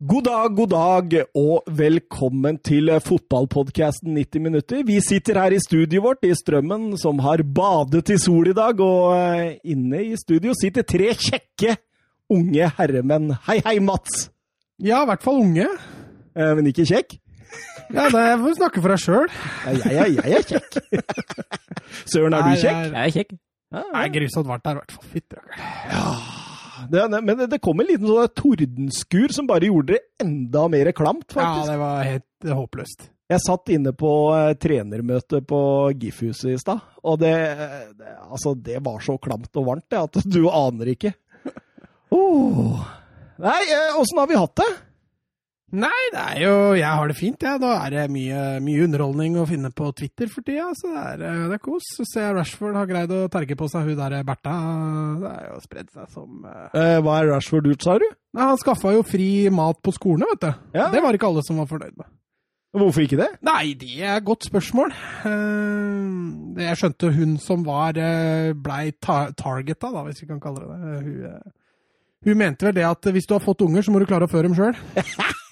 God dag, god dag, og velkommen til fotballpodkasten 90 minutter. Vi sitter her i studioet vårt i Strømmen, som har badet i sol i dag. Og eh, inne i studio sitter tre kjekke unge herremenn. Hei, hei, Mats! Ja, i hvert fall unge. Eh, men ikke kjekk? Ja, det får du snakke for deg sjøl. Ja, jeg, jeg, jeg er kjekk. Søren, er du kjekk? Jeg er kjekk. Det er grusomt varmt her, i hvert fall. Fytti rakkeren. Det, det, men det kom en liten sånn tordenskur som bare gjorde det enda mer klamt, Ja, det var helt eh, håpløst. Jeg satt inne på eh, trenermøte på GIF-huset i stad, og det, det, altså, det var så klamt og varmt det, at du aner ikke. Oh. Nei, åssen har vi hatt det? Nei, det er jo Jeg har det fint, jeg. Ja. Da er det mye, mye underholdning å finne på Twitter for tida, så det er, eh, det er kos. Så ser jeg Rashford har greid å terge på seg hun der Bertha. Det er jo spredd seg som uh... Eh, hva er Rashford gjort, sa du? Nei, Han skaffa jo fri mat på skolene, vet du. Ja. Det var ikke alle som var fornøyd med. Hvorfor ikke det? Nei, det er et godt spørsmål. Uh, Jeg skjønte hun som var uh, blei tar targeta, da, hvis vi kan kalle det det. Hun, hun mente vel det at hvis du har fått unger, så må du klare å føre dem sjøl.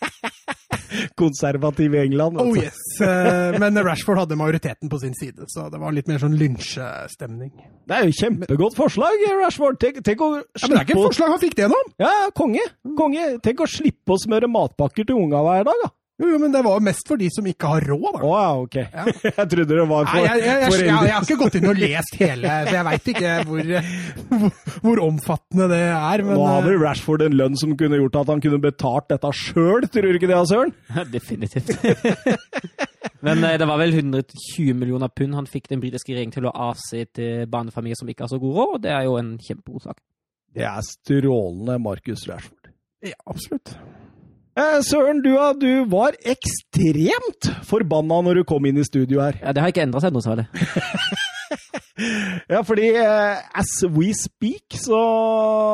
Konservativ i England. Oh altså. yes. Eh, Men Rashford hadde majoriteten på sin side, så det var litt mer sånn lynsjestemning. Det er jo kjempegodt forslag, Rashford. Tenk, tenk å Ja, men det er ikke et forslag han fikk det gjennom! Ja, konge. konge. Tenk å slippe å smøre matpakker til unga hver dag, da. Jo, jo, men det var jo mest for de som ikke har råd, Å da. ja, ok. Jeg trodde det var for Nei, jeg, jeg, jeg, jeg har ikke gått inn og lest hele, så jeg veit ikke hvor, hvor, hvor omfattende det er. Men, Nå hadde eh, Rashford en lønn som kunne gjort at han kunne betalt dette sjøl, tror du ikke det, Søren? Definitivt. Men eh, det var vel 120 millioner pund han fikk den britiske regjeringen til å avse til barnefamilier som ikke har så god råd, og det er jo en kjempegod sak. Det er strålende, Markus Rashford. ja, absolutt. Eh, Søren, du, du var ekstremt forbanna når du kom inn i studio her. Ja, det har ikke endret seg noe særlig. Ja, fordi eh, as we speak, så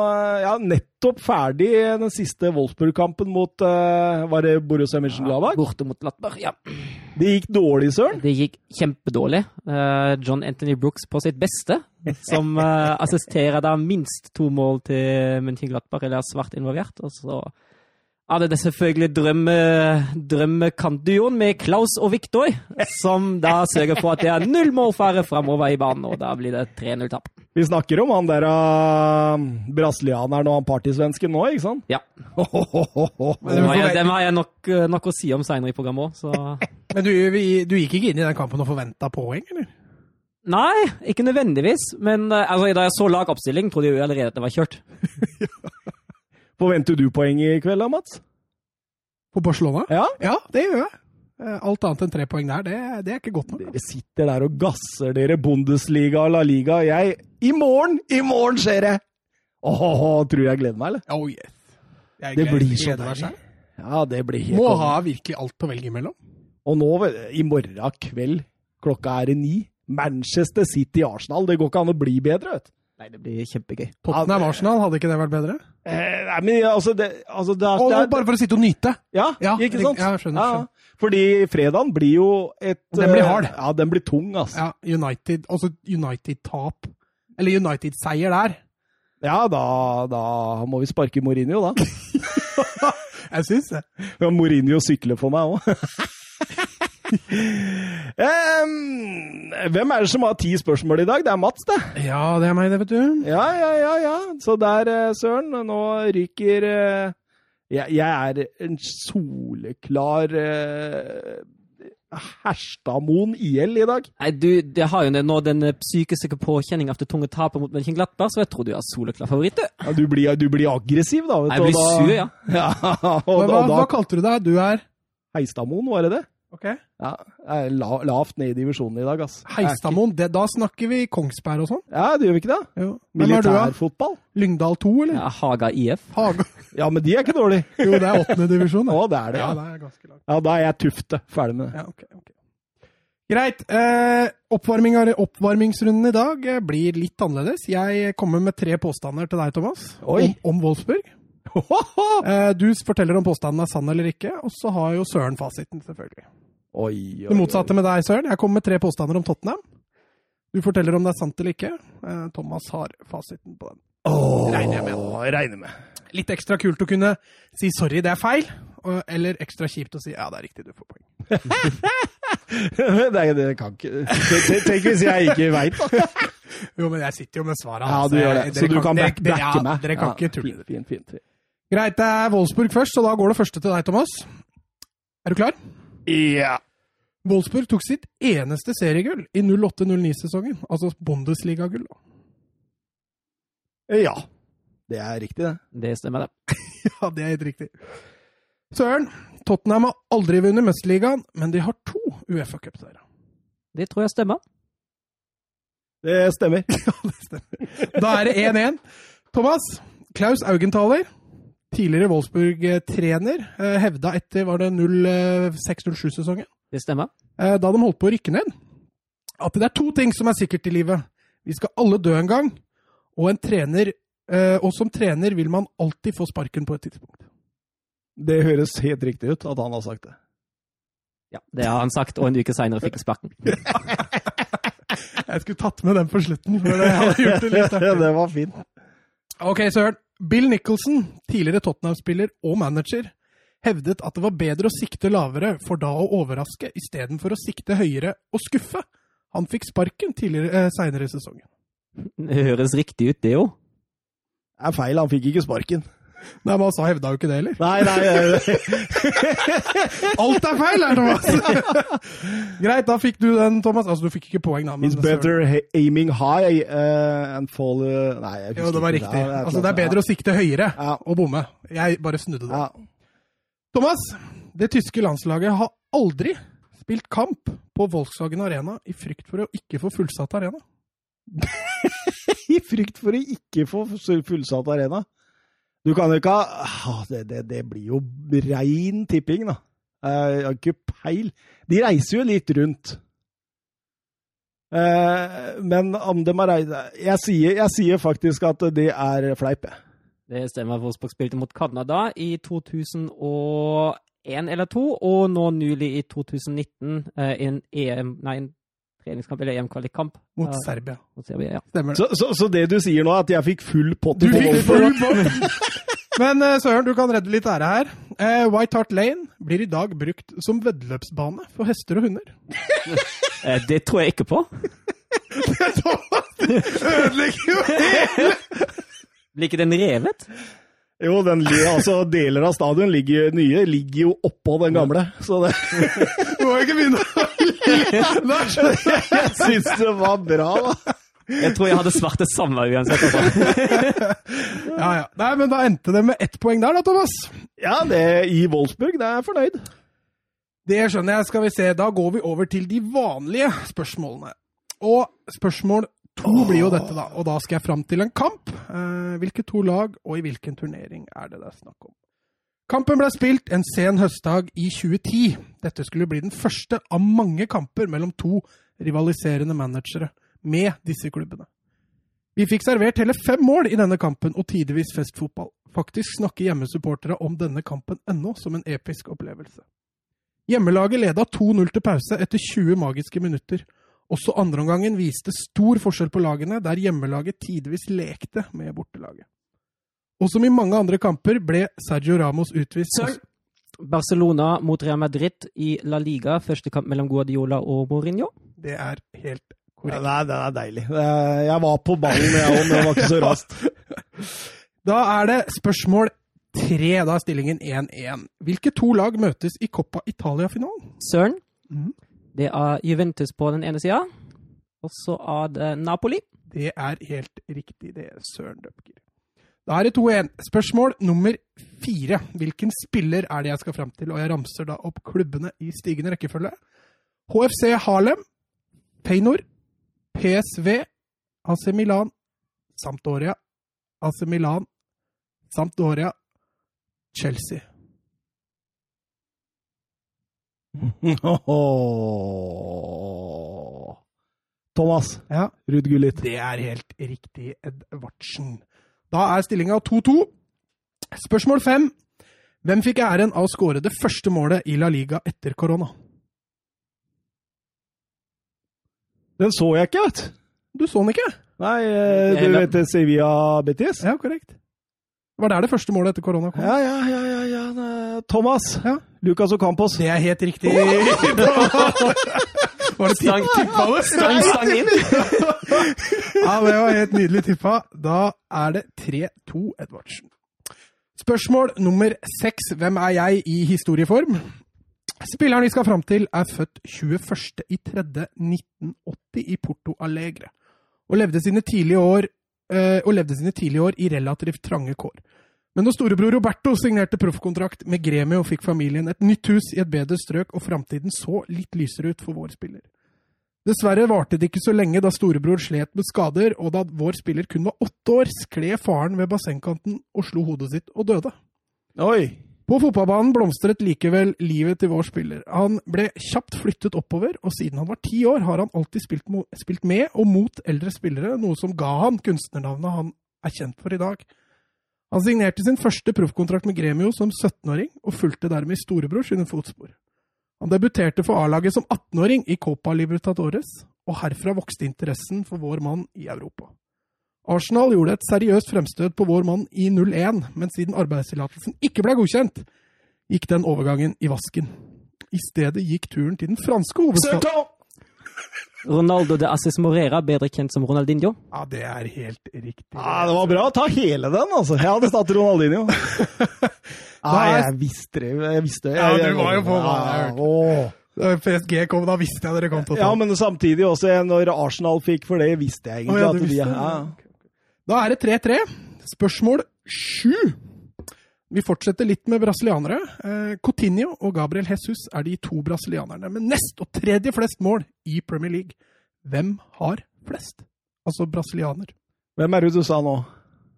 eh, Ja, nettopp ferdig den siste Wolfsburg-kampen mot eh, Var det Borussia Mönchengladbach? Borte mot Latberg, ja. Det gikk dårlig, Søren. Det gikk kjempedårlig. John Anthony Brooks på sitt beste, som assisterer da minst to mål til München-Glattberg, eller er svart involvert. Og så hadde det er selvfølgelig drømme, drømmekantduoen med Klaus og Viktor, som da sørger for at det er null målfare framover i banen, og da blir det 3-0-tap. Vi snakker om han der uh, brasilianeren og han partysvensken nå, ikke sant? Ja. Oh, oh, du, har jeg, har jeg nok, eh, nok å si om seinere i programmet òg, så men du, vi- du gikk ikke inn i den kampen og forventa poeng, eller? Nei, ikke nødvendigvis. Men eh, altså, da jeg så lagoppstilling, trodde jeg jo allerede at det var kjørt. Forventer du poeng i kveld da, Mats? På Barcelona? Ja? Ja, det gjør jeg. Eh, Alt annet enn tre poeng der, det, det er ikke godt nok. Dere sitter der og gasser dere Bundesliga og La Liga. Jeg I morgen! I morgen skjer det! Åh, tror jeg gleder meg, eller? Oh yes. Jeg Det gleder- blir så deilig. Ja, det blir helt Må ha virkelig alt å velge imellom. Og nå, i morgen kveld, klokka er i ni. Manchester City Arsenal. Det går ikke an å bli bedre, vet du. Nei, det blir kjempegøy. Tottenham Arsenal, hadde ikke det vært bedre? Eh, nei, men altså, det, altså det, er- Og det er- bare for å sitte og nyte! Ja, Ja, ikke sant? ja, skjønner, skjønner. Fordi fredagen blir jo et Den blir eh, hard. Ja, den blir tung, altså. Ja, United, også United-tap. Eller United-seier der. Ja, da, da må vi sparke Mourinho, da. Jeg syns det. Ja, Mourinho sykler for meg òg. hvem er det som har ti spørsmål i dag? Det er Mats, det. Ja, det er meg, det, vet du. Ja, ja, ja. ja. Så der, eh, Søren, nå ryker uh, jeg, jeg er en soleklar uh, Herstadmoen IL i dag. Nei, du, det har jo nå den eh, psykiske påkjenning etter tunge tapet mot Mönchenglattberg, så jeg tror du er soleklar favoritt, du. Ja, du, blir, du blir aggressiv, da. Vet Jeg blir da- sur, ja. ja og, Men hva, og da hva kalte du deg? Du er Heistadmoen, var det det? Ok. Ja, jeg er la, lavt ned i divisjonen i dag, ass. Heistadmoen. det- Da snakker vi Kongsberg og sånn? Ja, det gjør vi ikke det? Jo. Militærfotball? Lyngdal 2, eller? ja Haga IF. Haga? Ja, men de er ikke dårlige. Jo, det er åttende divisjon. Å, det. er det, Ja, ja. det er ganske langt. Ja, da er jeg tufte. Ferdig med det. Ja, ok, ok. Greit. Eh, oppvarmingsrunden i dag eh, blir litt annerledes. Jeg kommer med tre påstander til deg, Thomas, Oi. om, om Wolfsburg. Eh, du forteller om påstanden er sann eller ikke, og så har jo Søren fasiten, selvfølgelig. Oi, oi, Det motsatte med deg, Søren. Jeg kommer med tre påstander om Tottenham. Du forteller om det er sant eller ikke. Eh, Thomas har fasiten på den. Oh, Regner jeg med. Regner med. litt ekstra kult å kunne si 'sorry, det er feil', eller ekstra kjipt å si 'ja, det er riktig, du får poeng'. Nei, det kan ikke Tenk- hvis jeg ikke veit, da. Jo, men jeg sitter jo med svaret. Ja, du gjør det. Så du kan backe meg. Dere kan ikke tulle. Fint, fint. fint. Greit, det er Wolfsburg først, så da går det første til deg, Thomas. Er du klar? Ja. Wolfsburg tok sitt eneste seriegull i 08-09-sesongen, altså Bundesliga-gull. Ja. Det er riktig, det. Det stemmer, det. Ja, det er helt riktig. Søren, Tottenham har aldri vunnet Mesterligaen, men de har to Uefa-cupseiere. Det tror jeg stemmer. Det stemmer. Da er det 1-1. Thomas, Klaus Augenthaler, tidligere Wolfsburg-trener, eh, hevda etter var det 06-07-sesongen, Det stemmer. eh, da de holdt på å rykke ned, at det er to ting som er sikkert i livet. Vi skal alle dø en gang, og, en trener, eh, og som trener vil man alltid få sparken på et tidspunkt. Det høres helt riktig ut at han har sagt det. Ja, Det har han sagt, og en uke seinere fikk han sparken. Jeg skulle tatt med den på slutten, for det hadde gjort det litt artig. det var fint. Ok, Søren. Bill Nicholson, tidligere Tottenham-spiller og manager, hevdet at det var bedre å sikte lavere for da å overraske, istedenfor å sikte høyere og skuffe. Han fikk sparken tidligere, eh, senere i sesongen. Det høres riktig ut, det jo. Det er feil, han fikk ikke sparken. Nei, men han sa hevda jo ikke det heller. Nei, nei nei. Alt er feil her, Thomas! Greit, da fikk du den, Thomas. Altså, du fikk ikke poeng, da. men It's better aiming high uh, and fall uh, Nei, jeg Jo, det var riktig. er Altså, det er bedre å sikte høyere Ja. og bomme. Jeg bare snudde det. ja. Thomas, det tyske landslaget har aldri spilt kamp på Volkswagen Arena i frykt for å ikke få fullsatt arena. I frykt for å ikke få fullsatt arena. Du kan jo ikke ha det, det, det blir jo rein tipping, da. Eh, Jeg har ikke peil. De reiser jo litt rundt. Eh, Men om de har reist jeg jeg sier faktisk at det er fleip. jeg. Det stemmer. Wolfsburg spilte mot Canada i 2001 eller 2002, og nå nylig i 2019 eh, en EM, nei, en treningskamp eller EM-kvalikkamp Mot. Serbia. mot Serbia. Ja. Stemmer det. Så, så, så det du sier nå, er at jeg fikk full pott i! Men eh, Søren, du kan redde litt ære her. Eh, White Hart Lane blir i dag brukt som veddeløpsbane for hester og hunder. Eh, det tror jeg ikke på. Ødelegger jo Blir ikke den revet? Jo, den, altså, deler av stadion ligger, nye ligger jo oppå den gamle. Så det, Du må ikke begynne å le! jeg syns det var bra, da. Jeg tror jeg hadde svart det samme uansett. Altså. Ja, ja. Nei, men da endte det med ett poeng der, da, Thomas. Ja, det i Wolfsburg, det er jeg fornøyd. Det skjønner jeg. Skal vi se. Da går vi over til de vanlige spørsmålene. Og spørsmål to blir jo dette, da. Og da skal jeg fram til en kamp. Eh, hvilke to lag og i hvilken turnering er det det er snakk om? Kampen ble spilt en sen høstdag i 2010. Dette skulle bli den første av mange kamper mellom to rivaliserende managere med disse klubbene. Vi fikk servert hele fem mål i denne kampen og tidvis festfotball. Faktisk snakker hjemmesupportere om denne kampen ennå som en episk opplevelse. Hjemmelaget leda 2-0 til pause etter 20 magiske minutter. Også andreomgangen viste stor forskjell på lagene, der hjemmelaget tidvis lekte med bortelaget. Og som i mange andre kamper ble Sergio Ramos utvist. Søren. Barcelona mot Real Madrid i La Liga, første kamp mellom Guardiola og Mourinho. Det er helt Ja, korrekt. det, er, det er deilig. Eh, Jeg var på ballen, jeg òg, men det var ikke så raskt. Da er det spørsmål tre. Da er stillingen 1-1. Hvilke to lag møtes i Coppa Italia-finalen? Søren. Mhm. Det er Juventus på den ene sida, og så er det Napoli. Det er helt riktig, det er Søren Døpker. Da er det 2-1. Spørsmål nummer fire. Hvilken spiller er det jeg skal fram til? Og jeg ramser da opp klubbene i stigende rekkefølge. HFC Harlem, Peinor, PSV, AC Milan, Sampdoria, AC Milan, Sampdoria, Chelsea. Åh. Thomas, Ja, Ruud Gullit. det er helt riktig, Edvardsen. Da er stillinga 2-2. Spørsmål fem. Hvem fikk æren av å skåre det første målet i La Liga etter korona? Den så jeg ikke, vet du. Du så den ikke? Nei, eh, du vet Sevilla Betis? Ja, korrekt. Var der det første målet etter korona kom? Ja, ja, ja, ja, ja. Thomas. Ja. Lucas Ocampos. Det er helt riktig. Var det Stang, tippa det? stang, stang inn. Ja, det var helt nydelig tippa. Da er det 3-2 Edvardsen. Spørsmål nummer seks. Hvem er jeg i historieform? Spilleren vi skal fram til, er født 21.3.1980 i Porto Alegre, og levde sine tidlige år, og levde sine tidlige år i relativt trange kår. Men når storebror Roberto signerte proffkontrakt med Gremio, fikk familien et nytt hus i et bedre strøk, og framtiden så litt lysere ut for vår spiller. Dessverre varte det ikke så lenge da storebror slet med skader, og da vår spiller kun var åtte år, skled faren ved bassengkanten og slo hodet sitt og døde. Oi. På fotballbanen blomstret likevel livet til vår spiller. Han ble kjapt flyttet oppover, og siden han var ti år, har han alltid spilt, med og mot eldre spillere, noe som ga han kunstnernavnet han er kjent for i dag. Han signerte sin første proffkontrakt med Gremio som 17-åring, og fulgte dermed storebror sine fotspor. Han debuterte for A-laget som 18-åring i Copa Libertadores, og herfra vokste interessen for vår mann i Europa. Arsenal gjorde et seriøst fremstøt på vår mann i 01, men siden arbeidstillatelsen ikke ble godkjent, gikk den overgangen i vasken. I stedet gikk turen til den franske hovedstaden. Ronaldo de Assis Morera, bedre kjent som Ronaldinho. Ja, det er helt riktig. Ja, det var bra. Ta hele den, altså. Jeg hadde tatt Ronaldinho. Nei, jeg visste det. Jeg visste det. Ja, du var jo på hva PSG kom, da visste jeg dere kom til å ta Ja, men samtidig også, når Arsenal fikk for det, visste jeg egentlig oh, ja, at du de ja. Da er det 3-3. Spørsmål 7. Vi fortsetter litt med brasilianere. Eh, Coutinho og Gabriel Jesus er de to brasilianerne med nest og tredje flest mål i Premier League. Hvem har flest? Altså brasilianer. Hvem er det du sa nå?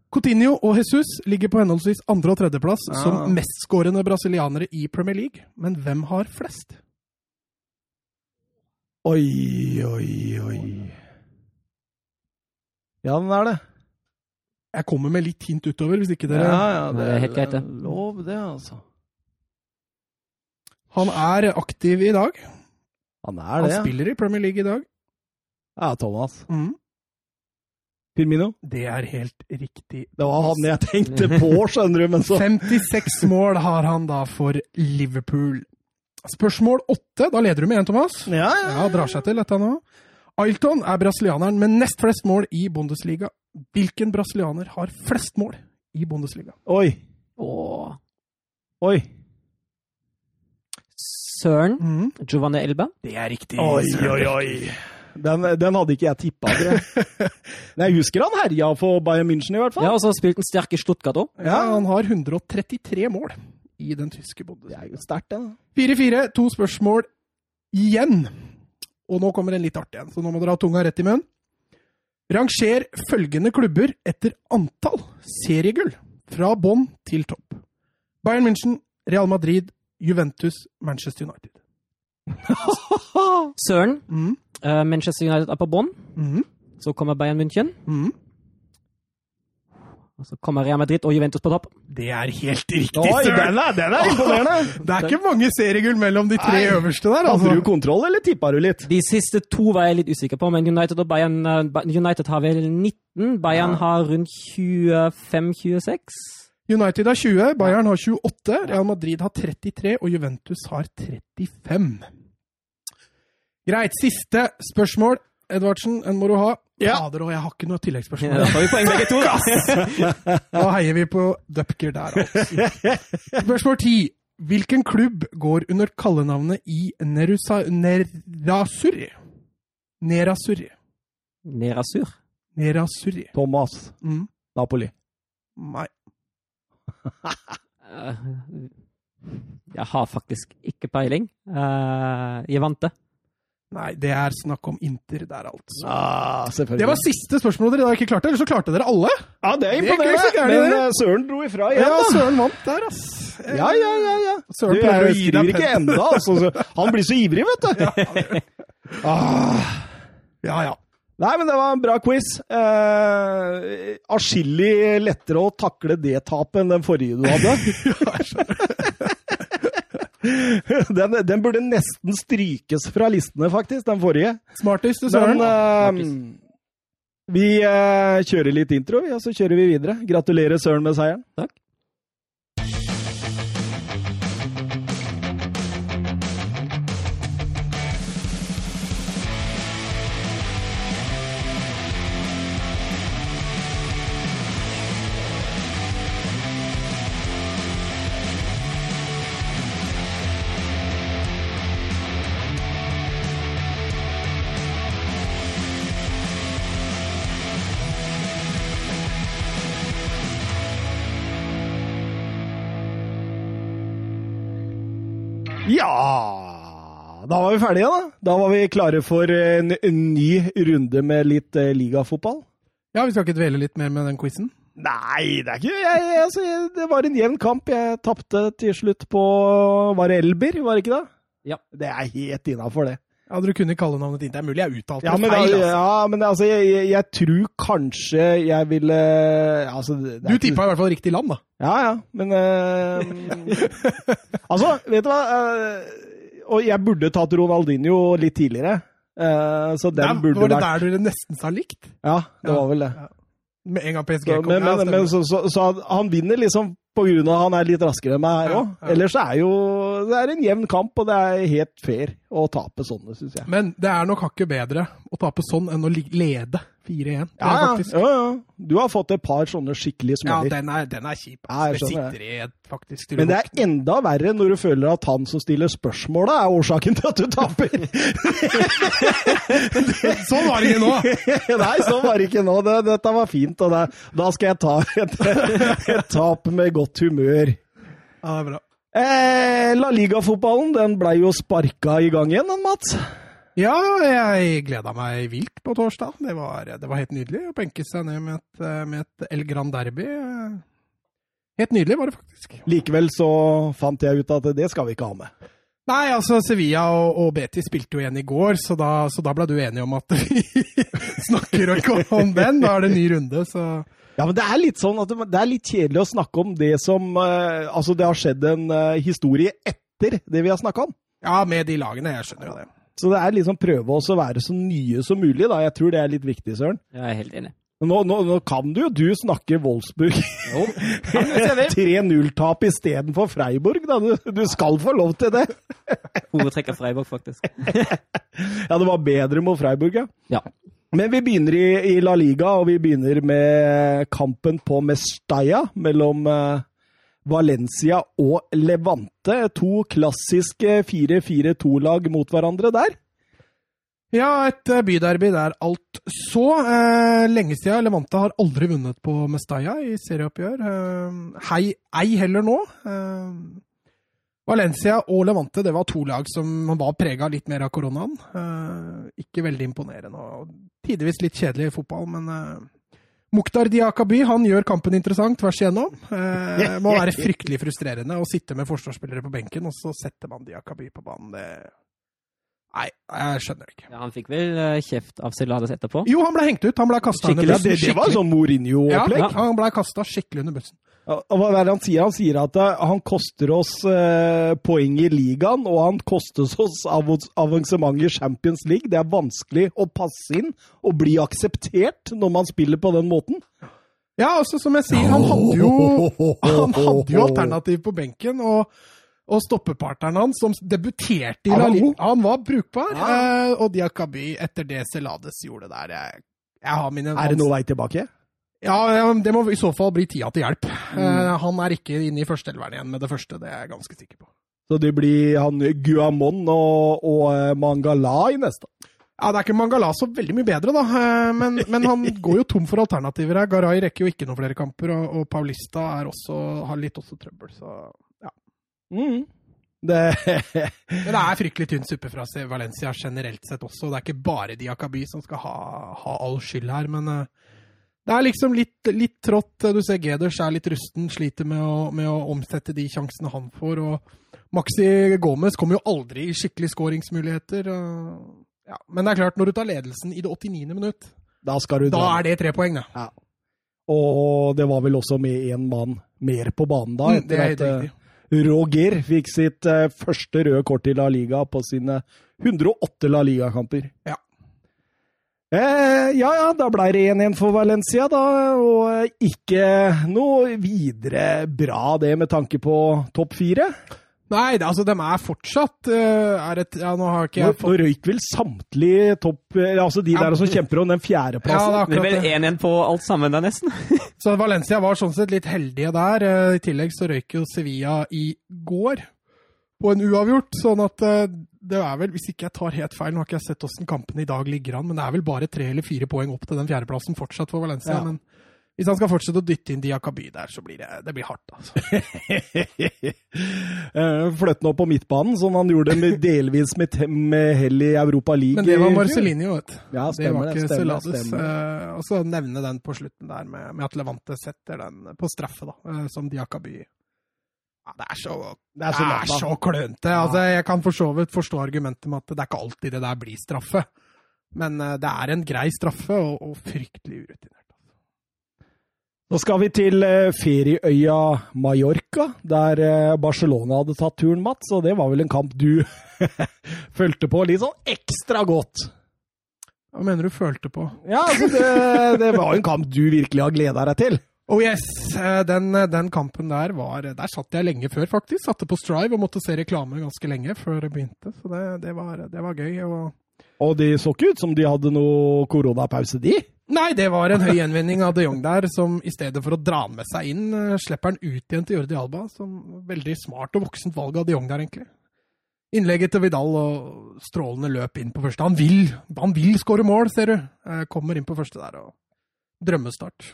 Coutinho og Jesus ligger på henholdsvis andre- og tredjeplass ja. som mestskårende brasilianere i Premier League. Men hvem har flest? Oi, oi, oi. Ja, den er det. Jeg kommer med litt hint utover, hvis ikke dere ja, ja, Det er helt greit, det. Lov det, altså. Han er aktiv i dag. Han er det. ja. spiller i Premier League i dag. Ja, Thomas. Mm. Firmino. Det er helt riktig. Det var han jeg tenkte på, skjønner du, men så 56 mål har han da for Liverpool. Spørsmål åtte. Da leder du med én, Thomas. Ja, ja. Ja, drar seg til dette nå. Ailton er brasilianeren med nest flest mål i Bundesliga. Hvilken brasilianer har flest mål i Bundesliga? Oi. Åh. Oi. Søren. Mm. Giovanni Elba. Det er riktig. Oi, oi, oi. Den, den hadde ikke jeg tippa, jeg. Husker han herja for Bayern München, i hvert fall. Ja, og så spilte han sterk i Stuttgart òg. Ja, han har 133 mål i den tyske Det er jo sterkt, det. da. 4-4, to spørsmål igjen. Og nå kommer en litt artig en, så nå må dere ha tunga rett i munnen. Ranger følgende klubber etter antall seriegull, fra bånn til topp. Bayern München, Real Madrid, Juventus, Manchester United. Søren. Mm. uh, Manchester United er på bånn. Mm. Så kommer Bayern München. Mm. Og så kommer Real Madrid og Juventus på topp. Det er helt riktig, Oi, den er, den er imponerende! Det er ikke mange seriegull mellom de tre Nei. øverste der, Hadde du altså. kontroll, eller tippa du litt? De siste to var jeg litt usikker på, men United og Bayern eh, United har vel 19. Bayern Ja. har rundt 25-26. United har 20, Bayern har 28, Real Madrid har 33 og Juventus har 35. Greit, siste spørsmål. Edvardsen, en må du ha. Ja. Fader òg, jeg har ikke noe Ja. Da tar vi poeng begge to. da. Da heier vi på Dupker der, altså. Spørsmål 10. Hvilken klubb går under kallenavnet i Nerusa, Nerasuri? Nerasuri. Nerasur. Nerasuri. Thomas. Mm. Napoli. Nei. Jeg har faktisk ikke peiling. Uh, jeg vant det. Nei, det er snakk om Inter der, altså. Ah, selvfølgelig. Det var siste spørsmål dere da ikke klarte, eller så klarte dere alle. ja, det er Det er imponerende. men eh, Søren dro ifra igjen, Ja, da. Søren vant der, ass. Ja, ja, ja. ja. Søren Du, pleier å jeg gi deg ikke enda, altså. Han blir så ivrig, vet du. Ah. Ja, ja. Nei, men det var en bra quiz. Eh, Atskillig lettere å takle det tapet enn den forrige du hadde. den, den burde nesten strykes fra listene, faktisk, den forrige. Smartest du Søren. Uh, Vi uh, kjører litt intro, ja, så kjører vi videre. Gratulerer Søren med seieren. Takk. Ja Da var vi ferdige, da. Da var vi klare for en, en ny runde med litt eh, ligafotball. Ja, vi skal ikke dvele litt mer med den quizen? Nei, det er ikke jeg, altså, jeg, Det var en jevn kamp. Jeg tapte til slutt på Var det Elber, var det ikke det? Ja. Det er helt innafor, det. Ja, Dere kunne kalle navnet ditt. Det er mulig jeg uttalte Ja, det men, feil. Altså. ja, men altså, jeg, jeg, jeg tror kanskje jeg ville altså, det er Du ikke- tippa i hvert fall riktig land, da. Ja, ja, men uh, Altså, vet du hva? Uh, og jeg burde tatt Ronaldinho litt tidligere. Uh, så den ja, burde var det vært der dere nesten sa likt? Ja, det Ja. var vel det. Med en gang PSG kom. men, men, men så, så, så han vinner liksom på grunn av at han er litt raskere enn meg her Ja, òg. ja. Ellers er jo Det er en jevn kamp, og det er helt fair å tape sånne, syns jeg. Men det er nok hakket bedre å tape sånn enn å lede 4-1. Er Ja, ja, ja. Du har fått et par sånne skikkelige Ja, den er, den er kjip. Jeg det sitter i et faktisk Men det er enda verre når du føler at han som stiller spørsmålet, er årsaken til at du taper. Sånn var det ikke nå! Nei, sånn var det ikke nå. Det, dette var fint, og det, da skal jeg ta et, et tap med godt humør. Ja, det er bra. Eh, La Liga-fotballen den blei jo sparka i gang igjen, den, Mats. Ja, jeg gleda meg vilt på torsdag. Det var, det var helt nydelig å benke seg ned med et, med et El Gran Derby. Helt nydelig var det faktisk. Likevel så fant jeg ut at det skal vi ikke ha med. Nei, altså Sevilla og, og Betis spilte jo igjen i går, så da, så da ble du enig om at vi snakker ikke om den. Da er det en ny runde, så Ja, men det er litt sånn at det, det er litt kjedelig å snakke om det som eh, Altså, det har skjedd en eh, historie etter det vi har snakka om. Ja, med de lagene. Jeg skjønner jo det. Så det er liksom prøve å være så nye som mulig, da. Jeg tror det er litt viktig, Søren. Jeg er helt enig. Nå, nå, nå kan du jo du snakke Wolfsburg Jo, kan jeg se det? 3-0-tap istedenfor Freiburg, da. Du, du skal få lov til det. Foretrekker Freiburg, faktisk. Ja, det var bedre mot Freiburg, ja. Ja. Men vi begynner i, i La Liga, og vi begynner med kampen på Mestalla mellom eh, Valencia og Levante. To klassiske 4-4-2-lag mot hverandre der. Ja, et eh, byderby der alt så. Eh, lenge siden Levante har aldri vunnet på Mestalla i serieoppgjør. Eh, hei, ei heller nå. Eh, Valencia og Levante det var to lag som var prega litt mer av koronaen. Eh, ikke veldig imponerende og tidvis litt kjedelig fotball, men uh, Mukhtar Diakaby han gjør kampen interessant tvers igjennom. Uh, må være fryktelig frustrerende å sitte med forsvarsspillere på benken, og så setter man Diakaby på banen. Det Nei, jeg skjønner det ikke. Ja, han fikk vel eh, kjeft av Celades etterpå. Jo, han ble hengt ut. Han ble kasta under bussen. det, det var sånn Mourinho-opplegg. Ja, han ble kasta skikkelig under bussen. Og Hva er det han sier? Han sier at eh, han koster oss eh, poeng i ligaen, og han koster oss av avansement i Champions League. Det er vanskelig å passe inn og bli akseptert når man spiller på den måten. Ja, altså som jeg sier, han hadde jo, han hadde jo alternativ på benken. og og stoppepartneren hans, som debuterte i La Liga, han var brukbar. Ja. Eh, og Diakaby, etter det Celades gjorde der jeg, jeg Er det noe vei tilbake? Ja, det må i så fall bli tida til hjelp. Mm. Eh, han er ikke inne i førsteelveren igjen med det første, det er jeg ganske sikker på. Så det blir han Guamon og, og eh, Mangala i neste. Ja, Det er ikke Mangala så veldig mye bedre, da. Eh, Men, men han går jo tom for alternativer her. Garay rekker jo ikke noen flere kamper, og, og Paulista er også, har litt også trøbbel, så. Mm. Det Men det er fryktelig tynn suppe fra Valencia generelt sett også. Det er ikke bare Diakaby som skal ha, ha all skyld her, men eh, det er liksom litt, litt trått. Du ser Geders er litt rusten, sliter med å, med å omsette de sjansene han får. og Maxi Gomez kommer jo aldri i skikkelig skåringsmuligheter. Ja. Men det er klart, når du tar ledelsen i det 89. minutt, Da da er det tre poeng, da. Og det var vel også med én mann mer på banen da. Mm, det er helt at, eh. Roger fikk sitt eh, første røde kort i La Liga på sine 108 La Liga-kamper. Ja. Eh, ja ja, da ble det 1-1 for Valencia, da. Og eh, ikke noe videre bra, det, med tanke på topp fire. Nei, det, altså, de er fortsatt uh, er et, Ja, nå har ikke jeg fått... nå røyk vel samtlige topp eh, Altså de Ja. der som kjemper om den ja, fjerdeplassen. det er Det er vel det. 1-1 på alt sammen der, nesten. Så Valencia var sånn sett litt heldige der. Eh, I tillegg så røyk jo Sevilla i går på en uavgjort. Sånn at eh, det er vel, hvis ikke jeg tar helt feil, nå har ikke jeg sett åssen kampene i dag ligger an, men det er vel bare tre eller fire poeng opp til den fjerdeplassen fortsatt for Valencia. Ja. Men hvis han skal fortsette å dytte inn Diakaby der, så blir det, det blir hardt, altså. Eh, Fløt opp på midtbanen, som han gjorde med, delvis med, med hell i Europa League. Men det var i vet du. Ja, stemmer, Det var ikke Celades. Eh, og så nevne den på slutten der med, med at Levante setter den på straffe, da, eh, som Diakaby. Ja, det er så, det er så, natta. klønete. Altså, jeg kan for så vidt forstå argumentet med at det er ikke alltid det der blir straffe. Men eh, det er en grei straffe, og, og fryktelig urutinert. Nå skal vi til eh, ferieøya Mallorca, der eh, Barcelona hadde tatt turen, Mats. Og det var vel en kamp du fulgte på litt sånn ekstra godt. Hva mener du følte på? Ja, altså det, det var en kamp du virkelig har gleda deg til. Oh yes, eh, den, den kampen der var Der satt jeg lenge før, faktisk. Satte på Strive og måtte se reklame ganske lenge før det begynte. Så det, det, var, det var gøy. Og Og det så ikke ut som de hadde noe koronapause, de. Nei, det var en høy gjenvinning av de Jong der, som i stedet for å dra han med seg inn, eh, slipper han ut igjen til Jordi Alba. Som veldig smart og voksent valg av de Jong der, egentlig. Innlegget til Vidal og strålende løp inn på første. Han vil han vil skåre mål, ser du. Eh, Kommer inn på første der og drømmestart.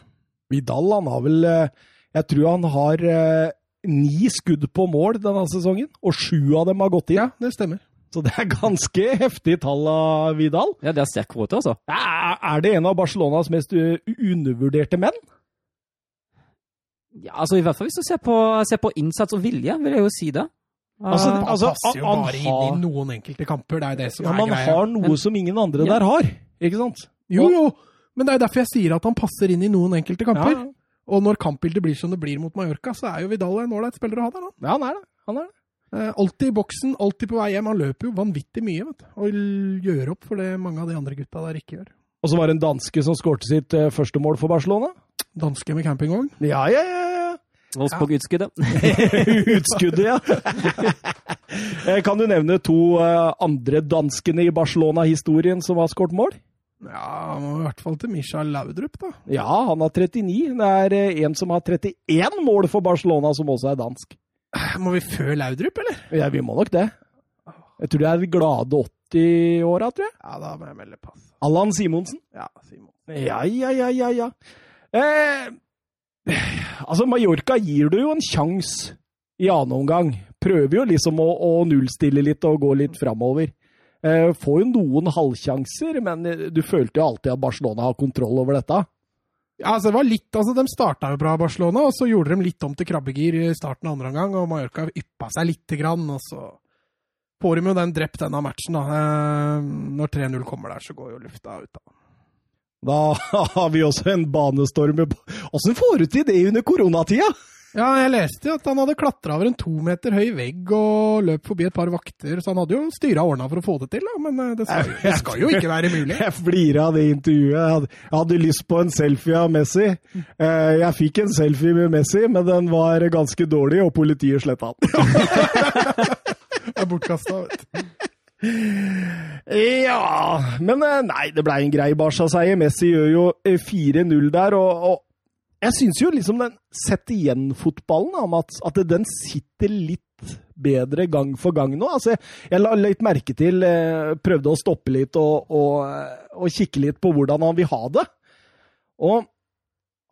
Vidal han har vel eh, Jeg tror han har ni skudd på mål denne sesongen, og sju av dem har gått inn. Ja, det stemmer. Så det er ganske heftig tall av Vidal. Ja, det er sterk kvote, altså. Er er det en av Barcelonas mest uh, undervurderte menn? Ja, altså I hvert fall hvis du ser på, ser på innsats og vilje, vil jeg jo si det. Altså, Han altså, passer jo han bare inn i noen enkelte kamper. Det er det som Ja, er Man greia. har noe som ingen andre Ja. der har, ikke sant? Jo, jo, men det er derfor jeg sier at han passer inn i noen enkelte kamper. Ja, Og når kampbildet blir som det blir mot Mallorca, så er jo Vidal en ålreit spiller å ha der. Han. ja, han er det. Han er det. Eh, alltid i boksen, alltid på vei hjem. Han løper jo vanvittig mye, vet du. Og gjør opp for det mange av de andre gutta der ikke gjør. Og så var det en danske som skårte sitt eh, første mål for Barcelona. Danske med campingvogn. Ja, ja, ja. ja. Wolfsburg utskuddet. Utskuddet, ja. Eh, kan du nevne to andre danskene i Barcelona-historien som har skåret mål? Ja, må i hvert fall til Michael Laudrup, da. Ja, han har 39. Det er en som har 31 mål for Barcelona, som også er dansk. Må vi før Laudrup, eller? Ja, vi må nok det. Jeg tror det er de glade 80-åra, tror jeg. Ja, da må jeg melde pass. Allan Simonsen. Ja, Simon. Ja, ja, ja, ja, ja. Eh, altså, Mallorca gir du jo en sjanse i annen omgang. Prøver jo liksom å, å nullstille litt og gå litt framover. Eh, får jo noen halvsjanser, men du følte jo alltid at Barcelona har kontroll over dette. Ja, altså det var litt, altså De starta jo bra, Barcelona, og så gjorde de litt om til krabbegir i starten av andre omgang. og Mallorca yppa seg lite grann, og så får de jo den drept denne matchen. da. Eh, når 3-0 kommer der, så går jo lufta ut. da. Da har vi også en banestorm. Åssen får du til det under koronatida? Ja, jeg leste jo at han hadde klatra over en to meter høy vegg og løp forbi et par vakter, så han hadde jo styra ordna for å få det til, da. Men eh, det skal, jo- det skal jo ikke være mulig. Jeg flirer av det intervjuet. Jeg hadde, jeg hadde lyst på en selfie av Messi. Eh, Jeg fikk en selfie med Messi, men den var ganske dårlig, og politiet sletta den. Det er bortkasta, vet du. Ja Men eh, nei, det blei en grei Barca-seier. Messi gjør jo eh, 4-0 der, og, og jeg syns jo liksom den sett igjen-fotballen, da, Mats, at, den sitter litt bedre gang for gang nå. Altså, jeg, jeg la litt merke til eh, Prøvde å stoppe litt og, og, eh, og kikke litt på hvordan han vil ha det. Og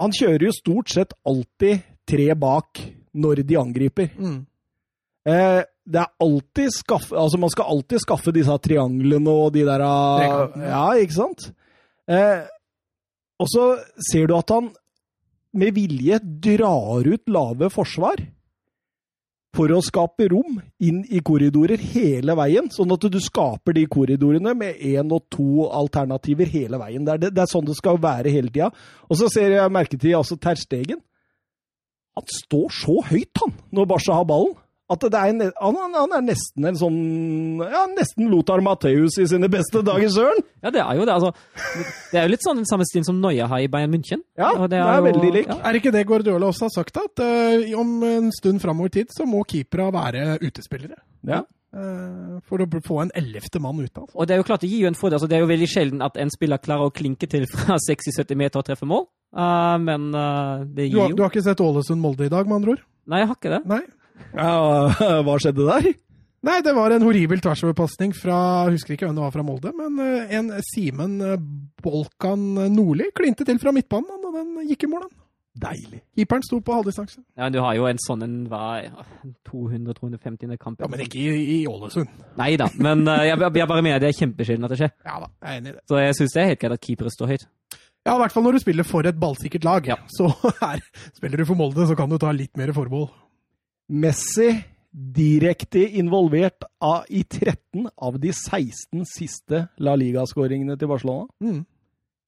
han kjører jo stort sett alltid tre bak når de angriper. Mm. Eh, det er alltid skaffe, altså Man skal alltid skaffe disse trianglene og de der ah, Trekantene. Ja, ikke sant? Eh, og så ser du at han med vilje drar ut lave forsvar for å skape rom inn i korridorer hele veien, sånn at du skaper de korridorene med én og to alternativer hele veien. Det er, det, det er sånn det skal være hele tida. Og så ser jeg merke til altså Terstegen. Han står så høyt, han, når Barca har ballen. At det er en, han, han er nesten en sånn Ja, nesten Lothar Matheus i sine beste dager, søren! Ja, det er jo det. Altså, det er jo litt sånn den samme stilen som Noia har i Bayern München. Ja, Og det er jo- veldig lik. Ja. Er ikke det Guardiola også har sagt. At uh, om en stund framover i tid så må keepere være utespillere? Ja. Eh, for å få en ellevte mann ut av. Og det er jo klart, det gir jo en fordel. Altså, det er jo veldig sjelden at en spiller klarer å klinke til fra 60-70 meter og treffe mål. Uh, men uh, det Du, har- du har ikke sett Ålesund-Molde i dag, med andre ord? Nei, jeg har ikke det. Nei. Ja hva skjedde der? Nei, det var en horribel tversoverpasning fra jeg husker ikke hvem det var fra Molde, men eh, en Simen eh, Bolkan Nordli klinte til fra midtbanen, og den gikk i mål, den. Deilig. Keeperen sto på halvdistanse. Ja, men du har jo en sånn en hva, 200-250. kamp. Ja, men ikke i, Ålesund. Nei da, men uh, jeg, jeg bare mener det er kjempesjelden at det skjer. Ja da, jeg er enig i det. Så jeg syns det er helt greit at keepere står høyt. Ja, i hvert fall når du spiller for et ballsikkert lag. Ja. Så her, spiller du for Molde, så kan du ta litt mer forbehold. Messi direkte involvert av, i 13 av de 16 siste La Liga-skåringene til Barcelona. Mm.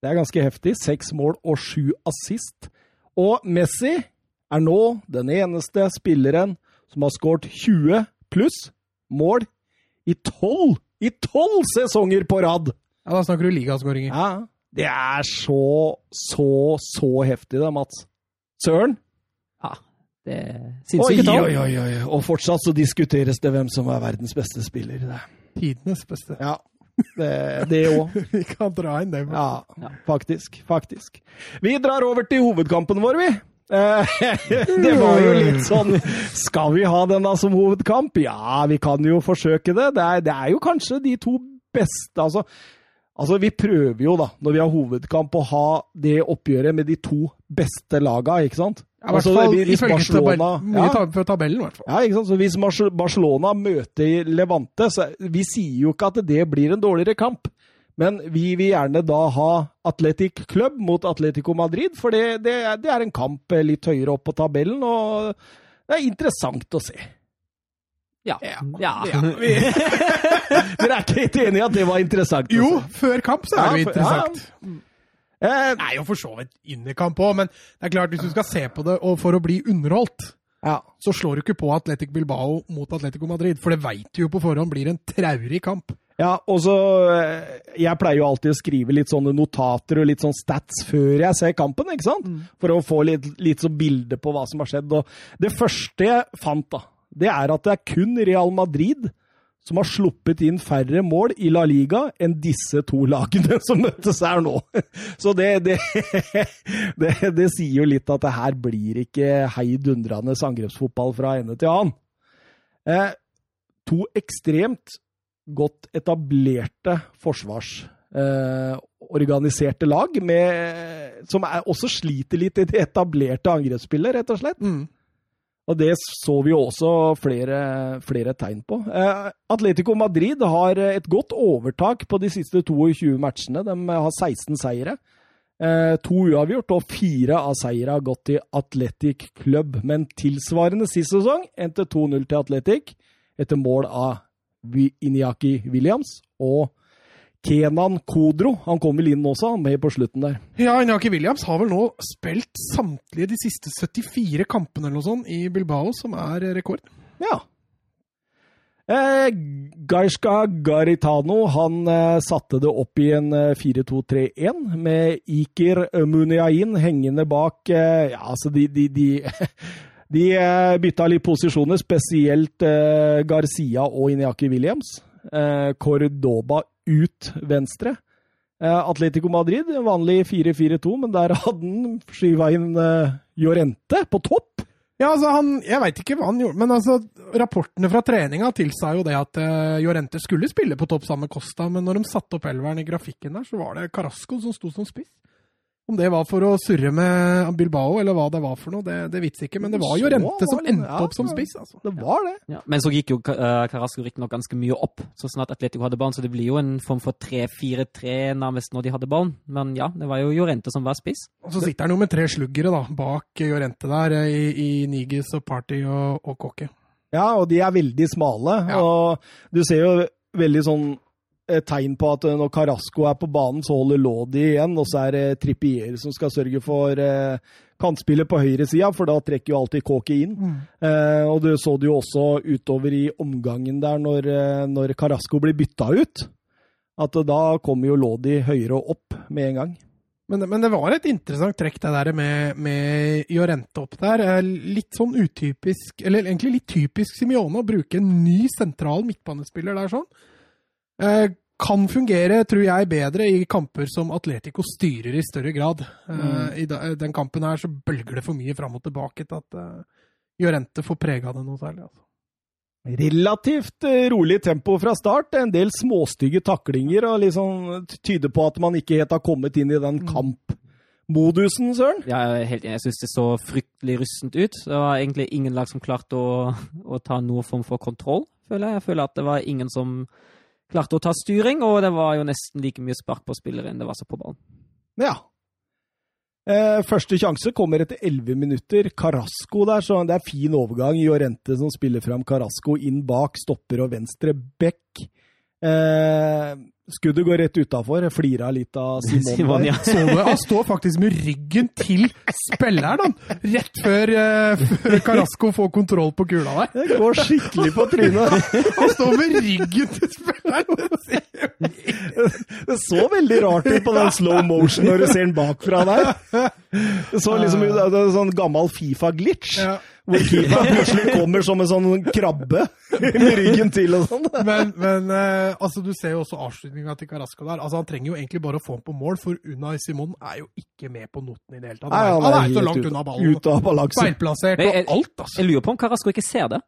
Det er ganske heftig. Seks mål og sju assist. Og Messi er nå den eneste spilleren som har skåret 20 pluss mål i 12 i 12 sesonger på rad! Ja, Da snakker du ligaskåringer. Ja, det er så, så, så heftig det, Mats. Søren? Det er sinnssyke tall. oi, oi, oi. Og fortsatt så diskuteres det hvem som er verdens beste spiller. Tidenes beste. Ja, det òg. Vi kan dra inn det. Ja, Ja. faktisk. Faktisk. Vi drar over til hovedkampen vår, vi. Eh, det var jo litt sånn Skal vi ha denne som hovedkamp? Ja, vi kan jo forsøke det. Det er, det er jo kanskje de to beste Altså, altså vi prøver jo, da, når vi har hovedkamp, å ha det oppgjøret med de to beste laga, ikke sant? Ja, I hvert Altså, fall hvis Barcelona- tabell, mye Ja. for tabellen, i hvert fall. Ja, ikke sant? Så Hvis Barcelona møter Levante, så vi sier jo ikke at det blir en dårligere kamp. Men vi vil gjerne da ha Atletic Club mot Atletico Madrid, for det, det, er- det er en kamp litt høyere opp på tabellen, og det er interessant å se. Ja. Ja. ja. Ja, vi, Dere er ikke helt enige i at det var interessant? jo, før kamp så er det jo for- interessant. Eh, Det er jo for så vidt innekamp kamp òg, men det er klart hvis du skal se på det og for å bli underholdt, ja. så slår du ikke på Atletic Bilbao mot Atletico Madrid, for det veit du jo på forhånd blir en traurig kamp. Ja, og så eh, Jeg pleier jo alltid å skrive litt sånne notater og litt sånn stats før jeg ser kampen, ikke sant? For å få litt, litt sånn bilde på hva som har skjedd. Og det første jeg fant, da, det er at det er kun Real Madrid som har sluppet inn færre mål i La Liga enn disse to lagene som møttes her nå. Så det, det, det, det sier jo litt at det her blir ikke heidundrende angrepsfotball fra ende til annen. Eh, to ekstremt godt etablerte forsvarsorganiserte lag, med, som er, også sliter litt i det etablerte angrepsspillet, rett og slett. Mm. Og det så vi jo også flere, flere tegn på. Eh, Atletico Madrid har et godt overtak på de siste 22 matchene. De har 16 seire. Eh, to uavgjort, og fire av seire har gått til Atletic Club. Men tilsvarende sist sesong endte 2-0 til Atletic etter mål av Inyaki Williams og Kenan Kodro. Han kom vel inn også, med på slutten der. Ja, Inaki Williams har vel nå spilt samtlige de siste 74 kampene eller noe sånt i Bilbao, som er rekord. Ja. Eh, Gaishka Garitano han eh, satte det opp i en eh, 4-2-3-1 med Iker Muniain hengende bak eh, Ja, altså, de, de, de, de eh, bytta litt posisjoner, spesielt eh, Garcia og Inyaki Williams. Eh, Cordoba ut venstre. Eh, Atletico Madrid, vanlig 4-4-2, men der hadde han skyva inn Jorente Llorente på topp. Ja, altså han, Jeg veit ikke hva han gjorde, men altså, rapportene fra treninga tilsa jo det at uh, Jorente skulle spille på topp sammen med Costa, men når de satte opp elveren i grafikken der, så var det Carasco som sto som spiss. Om det var for å surre med Bilbao, eller hva det var for noe, det, det vits ikke. Men det var jo Rente som endte ja, opp som spiss, altså. Det var det. Ja. Men så gikk jo uh, Carasco riktignok ganske mye opp så snart Atletico hadde ballen, så det blir jo en form for 3-4-3 nærmest når de hadde ballen. Men ja, det var jo Jorente som var spiss. Og så sitter han jo med tre sluggere da, bak Jorente der, eh, i, i Nigis og Party og, og. Ja, og de er veldig smale. Ja. Og du ser jo veldig sånn tegn på at når Carasco er på banen, så holder Lodi igjen, og så er det Trippier som skal sørge for eh, kantspillet på høyresida, for da trekker jo alltid Kåke inn. Mm. Eh, og du så det jo også utover i omgangen der, når, eh, når Carasco blir bytta ut, at da kommer jo Lodi høyere opp med en gang. Men, men, det var et interessant trekk det der med, med Jorente opp der. Eh, litt sånn utypisk, eller egentlig litt typisk Simione å bruke en ny sentral midtbanespiller der sånn. Eh, kan fungere, tror jeg, bedre i kamper som Atletico styrer i større grad. Eh, Mm. I den kampen her så bølger det for mye fram og tilbake til at Jorente får prega det noe særlig. Altså. Relativt eh, rolig tempo fra start. En del småstygge taklinger og liksom tyder på at man ikke helt har kommet inn i den kampmodusen, Søren. Jeg er helt enig. Jeg syns det så fryktelig russent ut. Det var egentlig ingen lag som klarte å, å ta noen form for kontroll, føler jeg. Jeg føler at det var ingen som klarte å ta styring, og det var jo nesten like mye spark på spillere enn det var så på ballen. Ja. Eh, første sjanse kommer etter 11 minutter. Carasco der, så det er fin overgang. Jorente som spiller fram Carasco inn bak, stopper og venstre back. Eh, skuddet går rett utafor. Flira litt av Simon. Simon, ja. Så du, han står faktisk med ryggen til spilleren, han! Rett før, eh, før Carasco får kontroll på kula der. Det går skikkelig på trynet. Han står med ryggen til spilleren! Det så veldig rart ut på den slow motion når du ser den bakfra der. Det så liksom ut som en sånn gammel Fifa-glitch. Ja. Hvor keeper plutselig kommer som en sånn krabbe med ryggen til og sånn. Men, men eh, altså, du ser jo også avslutninga til Carasco der. Altså, Han trenger jo egentlig bare å få den på mål, for Unai Simon er jo ikke med på noten i det hele tatt. Nei, Han er, helt så langt ut- unna ballen. Ut av balanse. Feilplassert og jeg- alt, altså. Jeg lurer på om Carasco ikke ser det.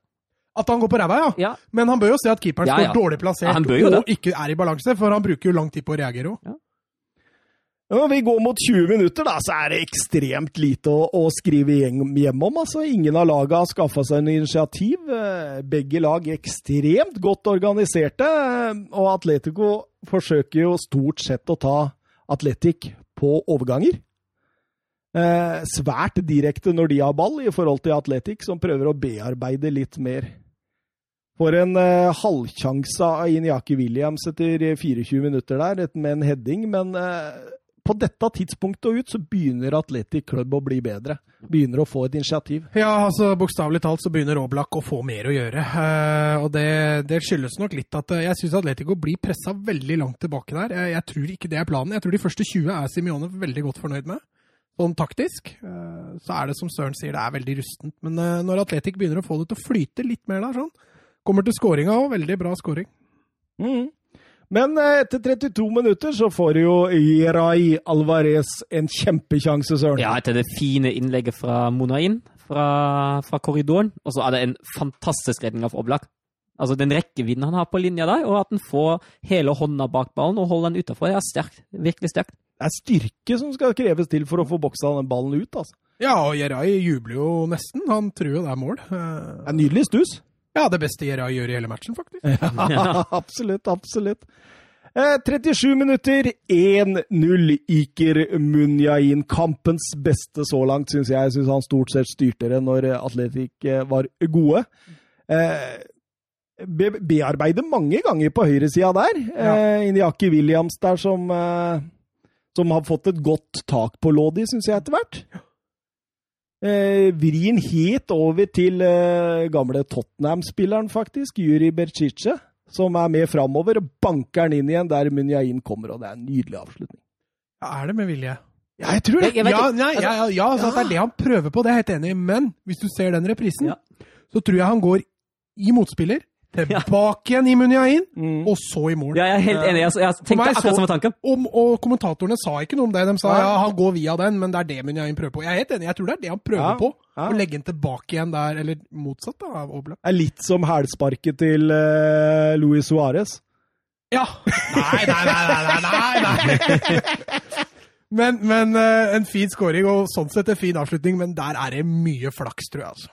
At han går på ræva, ja. Ja, Men han bør jo se at keeperen Ja, står dårlig plassert Ja, han og ikke er i balanse, for han bruker jo lang tid på å reagere òg. Når vi går mot 20 minutter, da, så er det ekstremt lite å, å skrive hjem om. Altså, ingen av lagene har skaffa seg en initiativ. Eh, Begge lag er ekstremt godt organiserte. eh, Og Atletico forsøker jo stort sett å ta Atletic på overganger. Eh, Svært direkte når de har ball, i forhold til Atletic, som prøver å bearbeide litt mer. For en eh, halvsjanse av Inyaki Williams etter 24 minutter der, med en heading. Men eh, på dette tidspunktet og ut så begynner Atletic Club å bli bedre. Begynner å få et initiativ. Ja, altså bokstavelig talt så begynner Oblak å få mer å gjøre. Eh, og det, det skyldes nok litt at eh, jeg syns Atletico blir pressa veldig langt tilbake der. Jeg, jeg tror ikke det er planen. Jeg tror de første 20 er Simione veldig godt fornøyd med. Sånn taktisk. Eh, så er det som Søren sier, det er veldig rustent. Men eh, når Atletic begynner å få det til å flyte litt mer der, sånn, kommer til skåringa òg. Veldig bra skåring. Mhm. Men eh, etter 32 minutter så får jo Irai Alvarez en kjempekjanse, Søren. Ja, etter det fine innlegget fra Monain fra, fra korridoren. Og så er det en fantastisk redning av Oblak. Altså Den rekkevidden han har på linja der, og at han får hele hånda bak ballen og holder den utafor, det er sterkt. Virkelig sterkt. Det er styrke som skal kreves til for å få boksa den ballen ut. altså. Ja, og Jerai jubler jo nesten. Han tror jo det er mål. Det er er nydelig stuss. Ja, det beste Jerai gjør i hele matchen, faktisk. Ja, absolutt, absolutt. Eh, 37 minutter, 1-0 Iker Munyain. Kampens beste så langt, syns jeg. Syns han stort sett styrte det når eh, Atletic eh, var gode. Eh, be bearbeider mange ganger på høyresida der. Eh, Inyaki Williams der som, eh, som har fått et godt tak på Lodi, syns jeg, etter hvert. Eh, vrien helt over til eh, gamle Tottenham-spilleren, faktisk, Juri Bercice, som er med framover, og banker den inn igjen der Munyain kommer, og det er en nydelig avslutning. Ja, er det med vilje? Ja, jeg tror det! Jeg- jeg Ja, nei, ja, ja, ja altså, at det er det han prøver på, det er jeg helt enig i. Men hvis du ser den reprisen, Ja. så tror jeg han går i motspiller, tilbake igjen i Muniain Mm. og så i mål. Ja, jeg er helt enig. Jeg, jeg tenkte meg så- akkurat samme tanken. Og, og kommentatorene sa ikke noe om det. De sa ja, han går via den, men det er det Muniain prøver på. Jeg er helt enig, jeg tror det er det han prøver Ja, på. ja. Å legge den tilbake igjen der, eller motsatt da, av Oblak. Det er litt som hælsparket til uh, Luis Suárez. Ja! Nei, nei, nei, nei, nei, nei, nei. Men, men uh, en fin scoring, og sånn sett en fin avslutning, men der er det mye flaks, tror jeg, altså.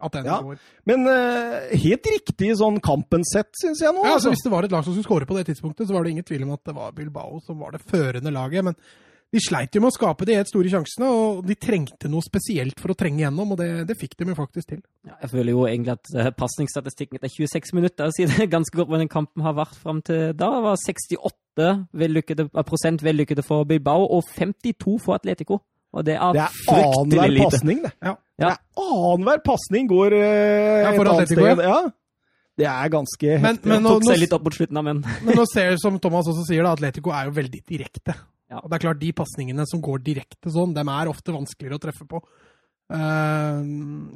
At den Ja. går. Men uh, helt riktig sånn kampens sett, syns jeg nå. Ja, altså, altså. hvis det var et lag som skulle skåre på det tidspunktet, så var det ingen tvil om at det var Bilbao som var det førende laget. Men de sleit jo med å skape de helt store sjansene, og de trengte noe spesielt for å trenge gjennom, og det, det fikk de jo faktisk til. Ja, jeg føler jo egentlig at uh, pasningsstatistikken etter 26 minutter sier ganske godt hvordan kampen har vært fram til da. Det var 68 vellykkede, prosent vellykkede for Bilbao og 52 for Atletico. Og det er, Det er fryktelig lite. Passning, det. Ja. Det er annenhver pasning går eh, Ja, et annet sted. Ja. Det er ganske Men, heftig. men nå, Tok nå, seg litt opp mot slutten, av men men nå ser som Thomas også sier, da, Atletico er jo veldig direkte. Ja. Og det er klart, de pasningene som går direkte sånn, dem er ofte vanskeligere å treffe på. Uh,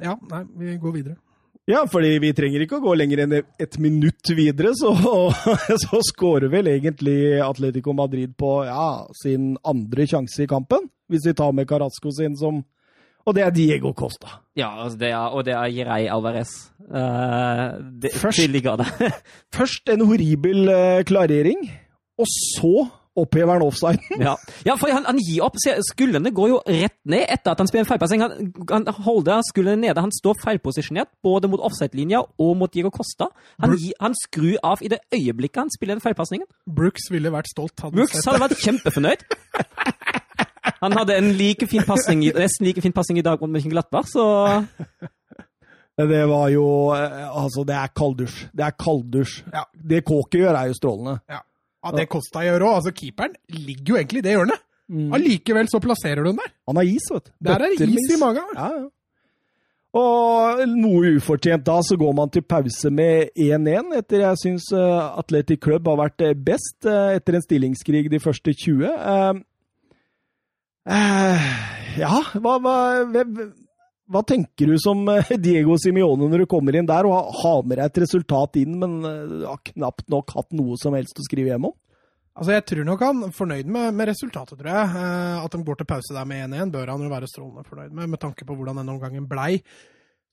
ja, nei, vi går videre. Ja, fordi vi trenger ikke å gå lenger enn et minutt videre, så, så skårer vel egentlig Atletico Madrid på ja, sin andre sjanse i kampen. Hvis vi tar med Carasco sin som Og det er Diego Costa. Ja, altså det er, og det er Jirei Alvarez. Uh, det, Først-. Først en horribel uh, klarering, og så opphever han offsiden. ja. ja, for han, han gir opp. Skuldrene går jo rett ned etter at han spiller en feilpassing. Han, han holder skuldrene nede. Han står feilposisjonert både mot offside-linja og mot Diego Costa. Han, gi, han skrur av i det øyeblikket han spiller den feilpasningen. Brooks ville vært stolt. hadde Brooks sett hadde vært kjempefornøyd. Han hadde en like fin passing, nesten like fin passing i dag mot Mönchenglattberg, så Det var jo eh, Altså, det er kalddusj. Det er kalddusj. Ja. Det Kåke gjør, er jo strålende. Ja. ja, det Kosta gjør òg. Altså, keeperen ligger jo egentlig i det hjørnet. Mm. Allikevel så plasserer du den der. Han har is, vet du. Der er det is i magen. Ja, ja. Og noe ufortjent da, så går man til pause med 1-1, etter jeg syns Atletic Athletic Club har vært eh, best eh, etter en stillingskrig de første 20. Eh, ja, hva, hva, hva, tenker du som eh, Diego Simione når du kommer inn der og har- med deg et resultat inn, men eh, har knapt nok hatt noe som helst å skrive hjem om? Altså, Jeg tror nok han er fornøyd med, med resultatet, tror jeg. At de går til pause der med 1-1, bør han jo være strålende fornøyd med, med tanke på hvordan denne omgangen blei.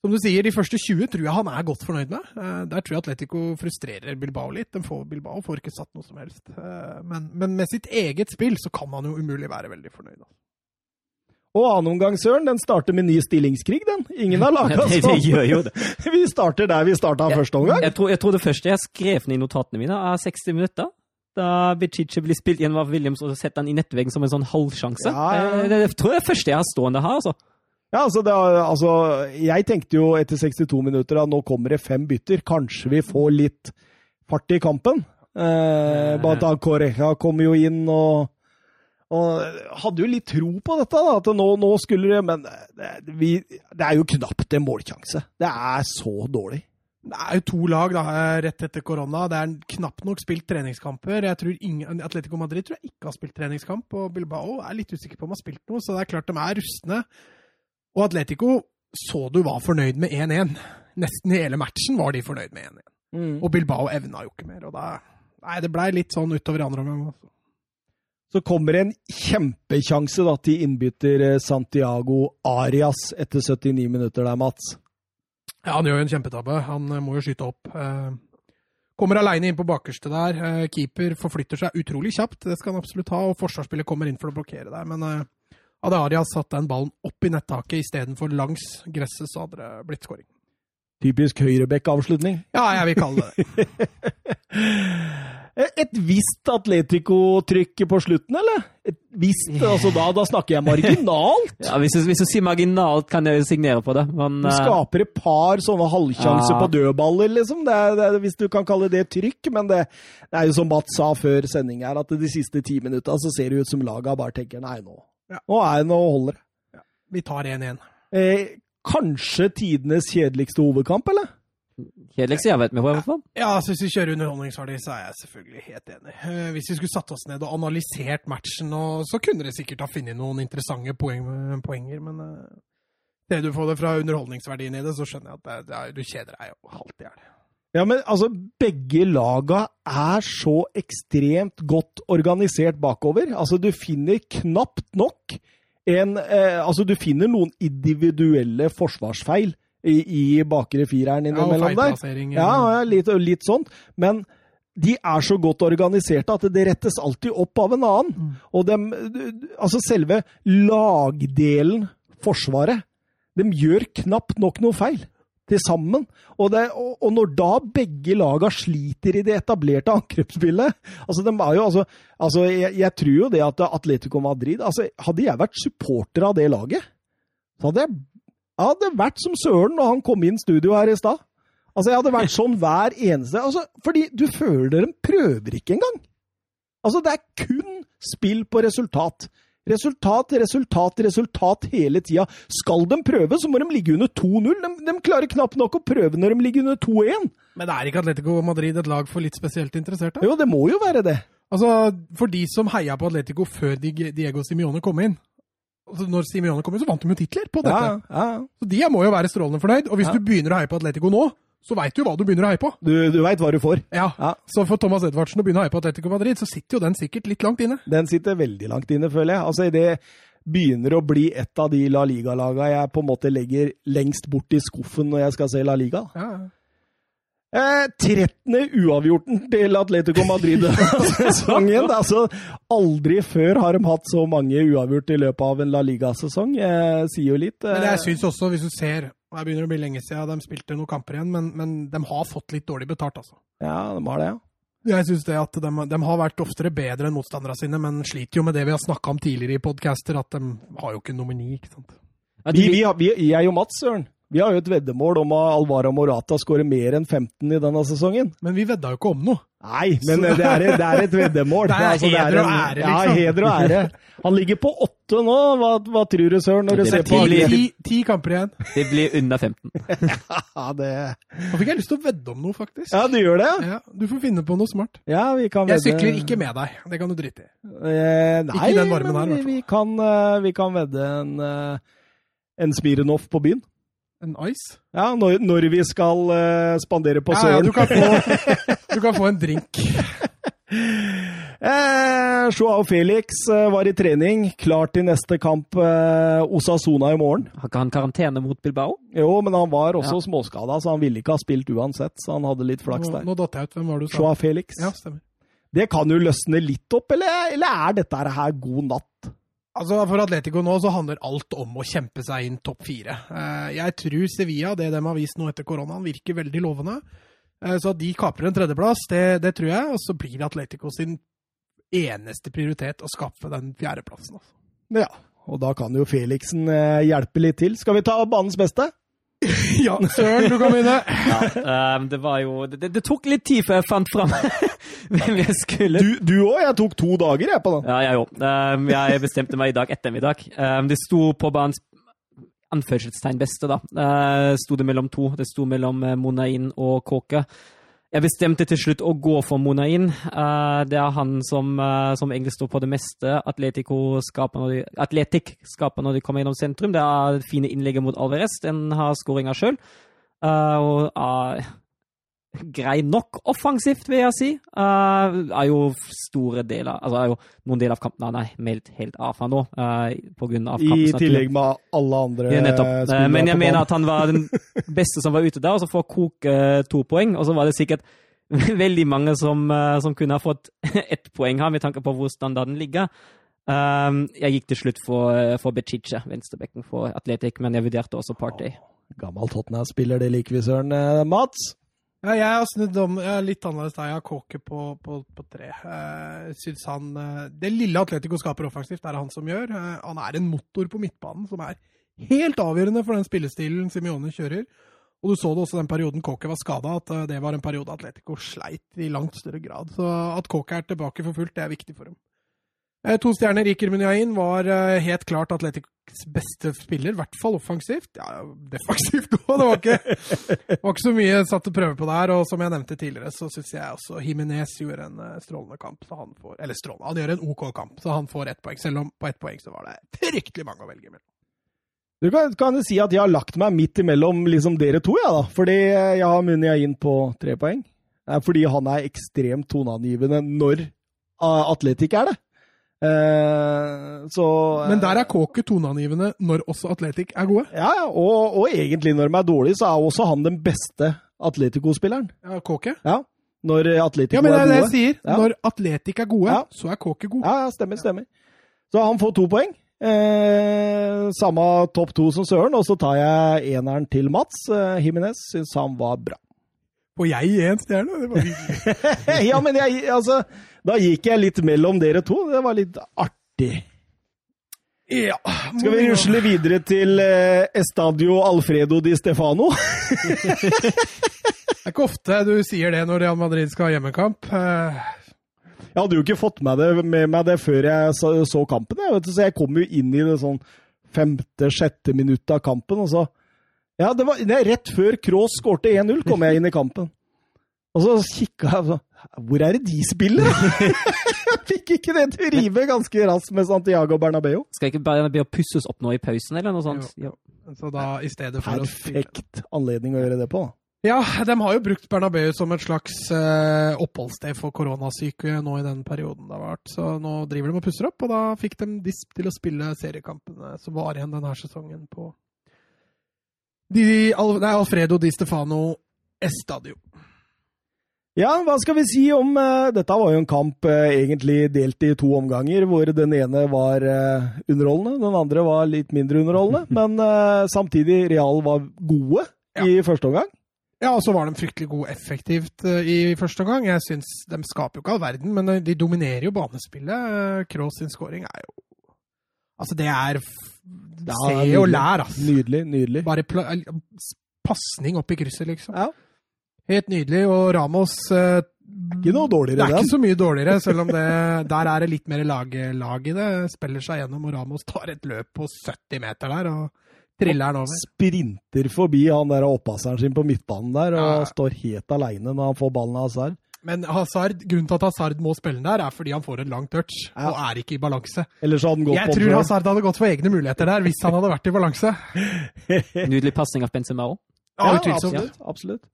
Som du sier, de første 20 tror jeg han er godt fornøyd med. Der tror jeg Atletico frustrerer Bilbao litt. De får, Bilbao får ikke satt noe som helst. Men, men med sitt eget spill så kan han jo umulig være veldig fornøyd. da. Og annen omgang, Søren, den starter med ny stillingskrig, den. Ingen har laga sånn. det gjør jo det. Vi starter der vi starta første omgang. Jeg tror, jeg tror det første jeg skrev ned i notatene mine, er 60 minutter. Da Bicic blir spilt igjen av Williams og setter han i nettveggen som en sånn halvsjanse. Ja, ja. Det, det tror jeg er det første jeg har stående her, altså. Ja, altså, er- altså, jeg tenkte jo etter 62 minutter at nå kommer det fem bytter. Kanskje vi får litt fart i kampen. Eh, Bata Correja kommer jo inn og, og hadde jo litt tro på dette, da, at nå, nå skulle det Men det, vi, det er jo knapt en målsjanse. Det er så dårlig. Det er jo to lag da, eh, rett etter korona. Det er knapt nok spilt treningskamper. Jeg tror ingen, Atletico Madrid tror jeg ikke har spilt treningskamp, og Bilbao er litt usikker på om de har spilt noe, så det er klart de er rustne. Og Atletico så du var fornøyd med 1-1. Nesten hele matchen var de fornøyd med 1-1. Og Bilbao evna jo ikke mer. og da, Nei, det blei litt sånn utover andre omgang. Så kommer en kjempekjanse da, til innbytter eh, Santiago Arias etter 79 minutter der, Mats. Ja, han gjør jo en kjempetabbe. Han eh, må jo skyte opp. Eh, kommer aleine inn på bakerste der. Keeper forflytter seg utrolig kjapt, det skal han absolutt ha. Og forsvarsspillet kommer inn for å blokkere der. Men hadde Arias satt den ballen opp i nettaket istedenfor langs gresset, så hadde det blitt skåring. Typisk høyrebekk-avslutning. Ja, jeg vil kalle det det. Et visst Atletico-trykk på slutten, eller? Et visst, altså da, da snakker jeg marginalt. Ja, hvis, du, hvis du sier marginalt, kan jeg signere på det, men Du eh, skaper et par sånne halvsjanser Ja. på dødballer, liksom. Det er, det er, hvis du kan kalle det trykk. Men det, det er jo som Mats sa før sending her, at de siste ti minutta så ser det ut som laga bare tenker nei, nå, Ja. nå er det nå holder det. Vi tar 1-1. Eh, kanskje tidenes kjedeligste hovedkamp, eller? Kjedeligste jeg vet med på, i hvert fall. Ja, altså Hvis vi kjører underholdningsverdi, så er jeg selvfølgelig helt enig. Eh, Hvis vi skulle satt oss ned og analysert matchen, og, så kunne dere sikkert ha funnet noen interessante poeng, poenger, men eh, det du får det fra underholdningsverdien i det, så skjønner jeg at det, det er, du kjeder deg jo halvt i hjel. Ja, men altså, begge laga er så ekstremt godt organisert bakover. Altså, du finner knapt nok en eh, Altså, du finner noen individuelle forsvarsfeil i, i bakre fireren Ja, innimellom der. Ja, ja, litt, litt sånt. Men de er så godt organiserte at det rettes alltid opp av en annen. Mm. Og dem, altså selve lagdelen, Forsvaret, de gjør knapt nok noe feil. til sammen. Og, det, og, og når da begge laga sliter i det etablerte angrepsspillet altså, de er jo, altså, altså jeg, jeg, tror jo det at Atletico Madrid altså, Hadde jeg vært supporter av det laget, så hadde jeg, jeg hadde vært som Søren når han kom inn studio her i stad. Altså, jeg hadde vært sånn hver eneste altså, Fordi du føler de prøver ikke engang. Altså, det er kun spill på resultat. Resultat, resultat, resultat hele tida. Skal de prøve, så må de ligge under 2-0. De, de, klarer knapt nok å prøve når de ligger under 2-1. Men er ikke Atletico Madrid et lag for litt spesielt interesserte? Jo, det må jo være det. Altså, For de som heia på Atletico før Diego Simione kom inn Når Simione kom inn, så vant de jo titler på dette. Ja, ja. Så de må jo være strålende fornøyd. Og hvis ja. du begynner å heie på Atletico nå, så veit du hva du begynner å heie på. Du, du veit hva du får. Ja. ja. Så for Thomas Edvardsen å begynne å heie på Atletico Madrid, så sitter jo den sikkert litt langt inne. Den sitter veldig langt inne, føler jeg. Altså, det begynner å bli et av de La Liga-laga jeg på en måte legger lengst bort i skuffen når jeg skal se La Liga. Ja. Eh, 13. uavgjorten til Atletico Madrid-sesongen. altså, aldri før har de hatt så mange uavgjort i løpet av en La Liga-sesong. Eh, sier jo litt. Eh. Men jeg syns også, hvis du ser og Det begynner å bli lenge siden de spilte noen kamper igjen, men, men de har fått litt dårlig betalt, altså. Ja, de har det, ja. Jeg syns det at de, de, har vært oftere bedre enn motstanderne sine, men sliter jo med det vi har snakka om tidligere i podcaster, at de har jo ikke nomini, ikke sant. Vi, vi, vi, jeg og Mats, Søren, vi har jo et veddemål om at Alvaro Morata skårer mer enn 15 i denne sesongen. Men vi vedda jo ikke om noe. Nei, men det er, det er et veddemål. Det er altså, heder og ære, liksom. Ja, heder og ære. Han ligger på åtte nå. Hva, hva tror du, Søren? når du ser på ti, ti, ti kamper igjen. Det blir under 15. ja, det Nå fikk jeg lyst til å vedde om noe, faktisk. Ja, du gjør det? Ja, Du får finne på noe smart. Ja, vi kan vedde. Jeg sykler ikke med deg. Det kan du drite i. Eh, nei, ikke den varmen her, i hvert fall. Vi kan, uh, vi kan vedde en, uh, en Smirnov på byen. En ice? Ja, når, når vi skal uh, spandere på Søren. Ja, ja, du, kan få, du kan få en drink. eh, Joao Felix uh, var i trening, klar til neste kamp eh, Osasona i morgen. Har ikke han karantene mot Bilbao? Jo, men han var også ja. småskada, så han ville ikke ha spilt uansett. Så han hadde litt flaks der. Nå, nå datt jeg ut. Hvem var du sa? Joao Felix. Ja, stemmer. Det kan jo løsne litt opp, eller, eller er dette her god natt? Altså For Atletico nå så handler alt om å kjempe seg inn topp fire. Eh, jeg tror Sevilla, det de har vist nå etter koronaen, virker veldig lovende. Eh, så at de kaprer en tredjeplass, det, det tror jeg. Og så blir Atletico sin eneste prioritet å skaffe den fjerdeplassen. Altså. Ja, og da kan jo Felixen eh, hjelpe litt til. Skal vi ta banens beste? ja, søren, du kan begynne. ja, um, det var jo det, det, tok litt tid før jeg fant fram hvem jeg skulle Du òg? Jeg tok to dager jeg på den. Ja, jeg òg. Um, jeg bestemte meg i dag ettermiddag. Um, det sto på banens anførselstegn beste, da. Uh, sto det mellom to. Det sto mellom uh, Monain og Kåke. Jeg bestemte til slutt å gå for Monain. Uh, det er han som, uh, som, egentlig står på det meste. Atletico skaper når de, kommer gjennom sentrum. Det er fine innlegget mot Alvarez. Den har skåringa sjøl. Uh, og er grei nok offensivt, vil jeg si. er jo store deler Altså er jo noen deler av kampen han er meldt helt av fra nå. på grunn av I tillegg med alle andre ja, nettopp. Men jeg mener at han var den beste som var ute der, og så får Koke to poeng. Og så var det sikkert veldig mange som, som kunne ha fått ett poeng her, med tanke på hvor standarden ligger. Jeg gikk til slutt for, for Becice, venstrebekken for Atletic, men jeg vurderte også Party. Gammel Tottenham-spiller, det liker vi, Søren. Mats? Ja, jeg har snudd om jeg er litt annerledes der. Jeg har Kåke på, på, på, tre. Jeg synes han, eh, Det lille Atletico skaper offensivt, er det han som gjør. Eh, han er en motor på midtbanen som er helt avgjørende for den spillestilen Simione kjører. Og du så det også den perioden Kåke var skada, at eh, det var en periode Atletico sleit i langt større grad. Så at Kåke er tilbake for fullt, det er viktig for dem. Eh, to stjerner. Iker Munyain var eh, helt klart Atletics beste spiller, i hvert fall offensivt. Ja, defensivt òg, det var ikke, var ikke så mye satt til prøve på der. Og som jeg nevnte tidligere, så syns jeg også Himinez gjorde en eh, strålende kamp. Så han får, eller strålende, han gjør en OK kamp, så han får ett poeng. Selv om på ett poeng så var det fryktelig mange å velge mellom. Du kan, kan si at jeg har lagt meg midt imellom liksom dere to, ja, da. Fordi jeg har Munyain på tre poeng. Fordi han er ekstremt toneangivende når Atletic er det. Uh, så, Men der er Kåke toneangivende når også Atletic er gode? Ja, og, og, egentlig når de er dårlige, så er også han den beste Atletico-spilleren. Ja, Kåke? Ja, når Atletico ja, men det er, det jeg sier. Ja. Når Atletic er gode, ja. så er Kåke god. Ja, ja, stemmer, stemmer. Så han får to poeng. Eh, samme topp to som Søren, og så tar jeg eneren til Mats. Eh, Jimenez syns han var bra. Får jeg én stjerne? Det var hyggelig. ja, men jeg, altså Da gikk jeg litt mellom dere to. Det var litt artig. Ja. Skal vi rusle videre til eh, Estadio Alfredo di Stefano? Det er ikke ofte du sier det når Real Madrid skal ha hjemmekamp. Eh, Jeg hadde jo ikke fått med, det, med meg det før jeg så, så kampen, jeg, vet så jeg kom jo inn i det sånn femte-sjette minuttet av kampen, og så Ja, det var det rett før Kroos skårte 1-0, kom jeg inn i kampen. Og så kikka jeg sånn Hvor er det de spiller? fikk ikke det til å rive ganske raskt med Santiago Bernabeu. Skal ikke Bernabeu pusses opp nå i pausen, eller noe sånt? Jo. så da i stedet for å Perfekt anledning å gjøre det på. Ja, de har jo brukt Bernabeu som et slags eh, oppholdssted for koronasyke nå i den perioden det har vært. Så nå driver de og pusser opp, og da fikk de disp til å spille seriekampene som var igjen denne sesongen på de, Al nei, Alfredo Di Stefano Estadio. Ja, hva skal vi si om uh, Dette var jo en kamp uh, egentlig delt i to omganger, hvor den ene var uh, underholdende, den andre var litt mindre underholdende. Men samtidig, Real var gode i første omgang. Ja, og så var de fryktelig gode effektivt i første omgang. Jeg synes De skaper jo ikke all verden, men de dominerer jo banespillet. Kroos sin scoring er jo Altså, det er Se og lær, altså. Nydelig, nydelig. Bare pasning opp i krysset, liksom. Ja. Helt nydelig. Og Ramos eh, Ikke noe Det er den. ikke så mye dårligere, selv om det, der er det litt mer lag, lag i det. Spiller seg gjennom, og Ramos tar et løp på 70 meter der og triller den over. Sprinter forbi han der oppasseren sin på midtbanen der, og Ja. står helt aleine når han får ballen av Hazard. Men Hazard, grunnen til at Hazard må spille den der, er fordi han får en lang touch Ja. og er ikke i balanse. Ellers hadde han gått Jeg på tror Hazard hadde gått for egne muligheter der hvis han hadde vært i balanse. Nydelig pasning av Benzema òg. Ja, utvilsomt. absolutt. absolutt.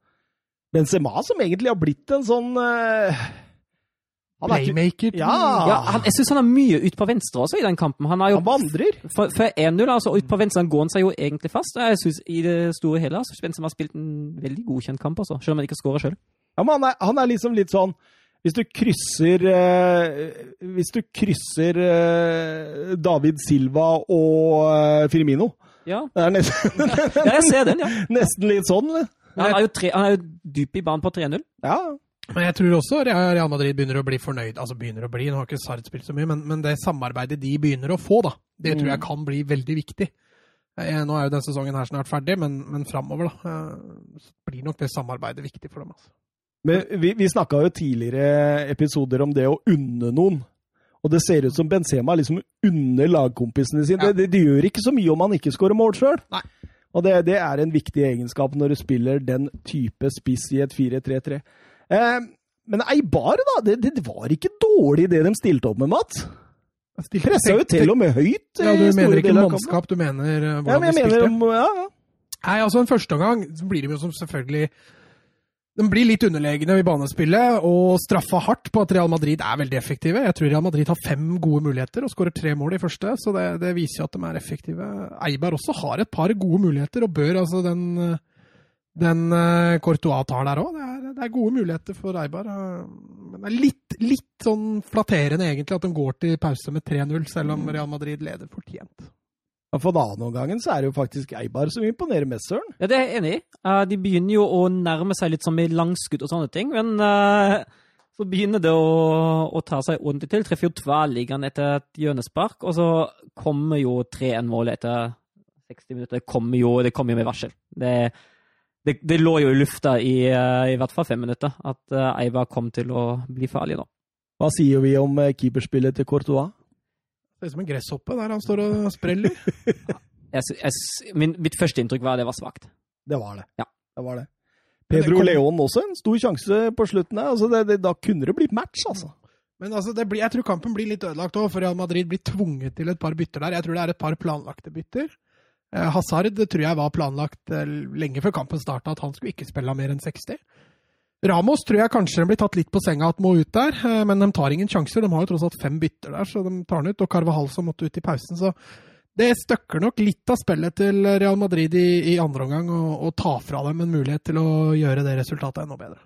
Benzema som egentlig har blitt en sånn uh, han, er Playmaker. Ja. Ja, han, jeg syns han har mye ut på venstre også i den kampen. Han har jo han vandrer. For, for 1-0, altså, ut på venstre, han går han seg jo egentlig fast. Jeg synes i det store hele altså, Benzema har spilt en veldig godkjent kamp, altså, selv om han ikke skårer sjøl. Ja, men han er, han er liksom litt sånn Hvis du krysser eh, Hvis du krysser eh, David Silva og eh, Firmino Ja. Det er nesten, ja, jeg ser den, ja. nesten litt sånn. Han er jo, tre, han er jo dyp i banen på 3-0. Ja. Men jeg tror også Real Madrid begynner å bli fornøyd. Altså begynner å bli, Nå har ikke Sard spilt så mye, men, men det samarbeidet de begynner å få, da, det tror jeg kan bli veldig viktig. Eh, Nå er jo denne sesongen her snart ferdig, men, men framover da, eh, så blir nok det samarbeidet viktig for dem. Altså. Men vi, vi snakka jo tidligere episoder om det å unne noen. Og det ser ut som Benzema liksom unner lagkompisene sine. Ja. Det, det, det gjør ikke så mye om han ikke skårer mål sjøl. Og det, det er en viktig egenskap når du spiller den type spiss i et 4-3-3. Eh, men Eibar, da. Det, det var ikke dårlig det de stilte opp med, Mats. Pressa jo til og med høyt. Ja, Du mener ikke mannskap, du mener hvordan Ja, men jeg de spilte? Mener, ja, ja. Nei, altså en første omgang blir de jo som selvfølgelig De blir litt underlegne i banespillet og straffa hardt på at Real Madrid er veldig effektive. Jeg tror Real Madrid har fem gode muligheter og skårer tre mål i første, så det, det viser jo at de er effektive. Eibar også har et par gode muligheter og bør altså den den eh, Courtois tar der òg. Det, det er gode muligheter for Eibar. eh, Men det er litt, litt sånn flatterende egentlig at de går til pause med 3-0, selv om Real Madrid leder fortjent. Ja, For den andre omgangen så er det jo faktisk Eibar som imponerer mest, Søren. Ja, det er jeg enig i. Uh, de begynner jo å nærme seg litt som i langskudd og sånne ting, men uh, så begynner det å, å ta seg ordentlig til. Treffer jo tverrliggende etter et hjørnespark, og så kommer jo 3-1-målet etter 60 minutter. Det kommer jo, det kommer jo med varsel. Det, det, det lå jo i lufta i, uh, i hvert fall fem minutter at Eibar kom til å bli farlig nå. Hva sier vi om keeperspillet til Courtois? Det er som en gresshoppe der han står og spreller. Jeg, jeg, min, mitt første inntrykk var at det var svakt. Det var det. Ja. Det var det. Det Pedro kom- Leon også en stor sjanse på slutten. Altså det, det, da kunne det blitt match, altså. Men altså, det blir, jeg tror kampen blir litt ødelagt òg, for Real Madrid blir tvunget til et par bytter der. Jeg tror det er et par planlagte bytter. Eh, Hazard tror jeg var planlagt eh, lenge før kampen starta, at han skulle ikke spille mer enn 60. Ramos tror jeg kanskje blir tatt litt på senga at må ut der, eh, men de tar ingen sjanser. De har jo tross alt fem bytter der, så de tar den ut. Og Carvahal som måtte ut i pausen. Så det støkker nok litt av spillet til Real Madrid i, i andre omgang, og tar fra dem en mulighet til å gjøre det resultatet enda bedre.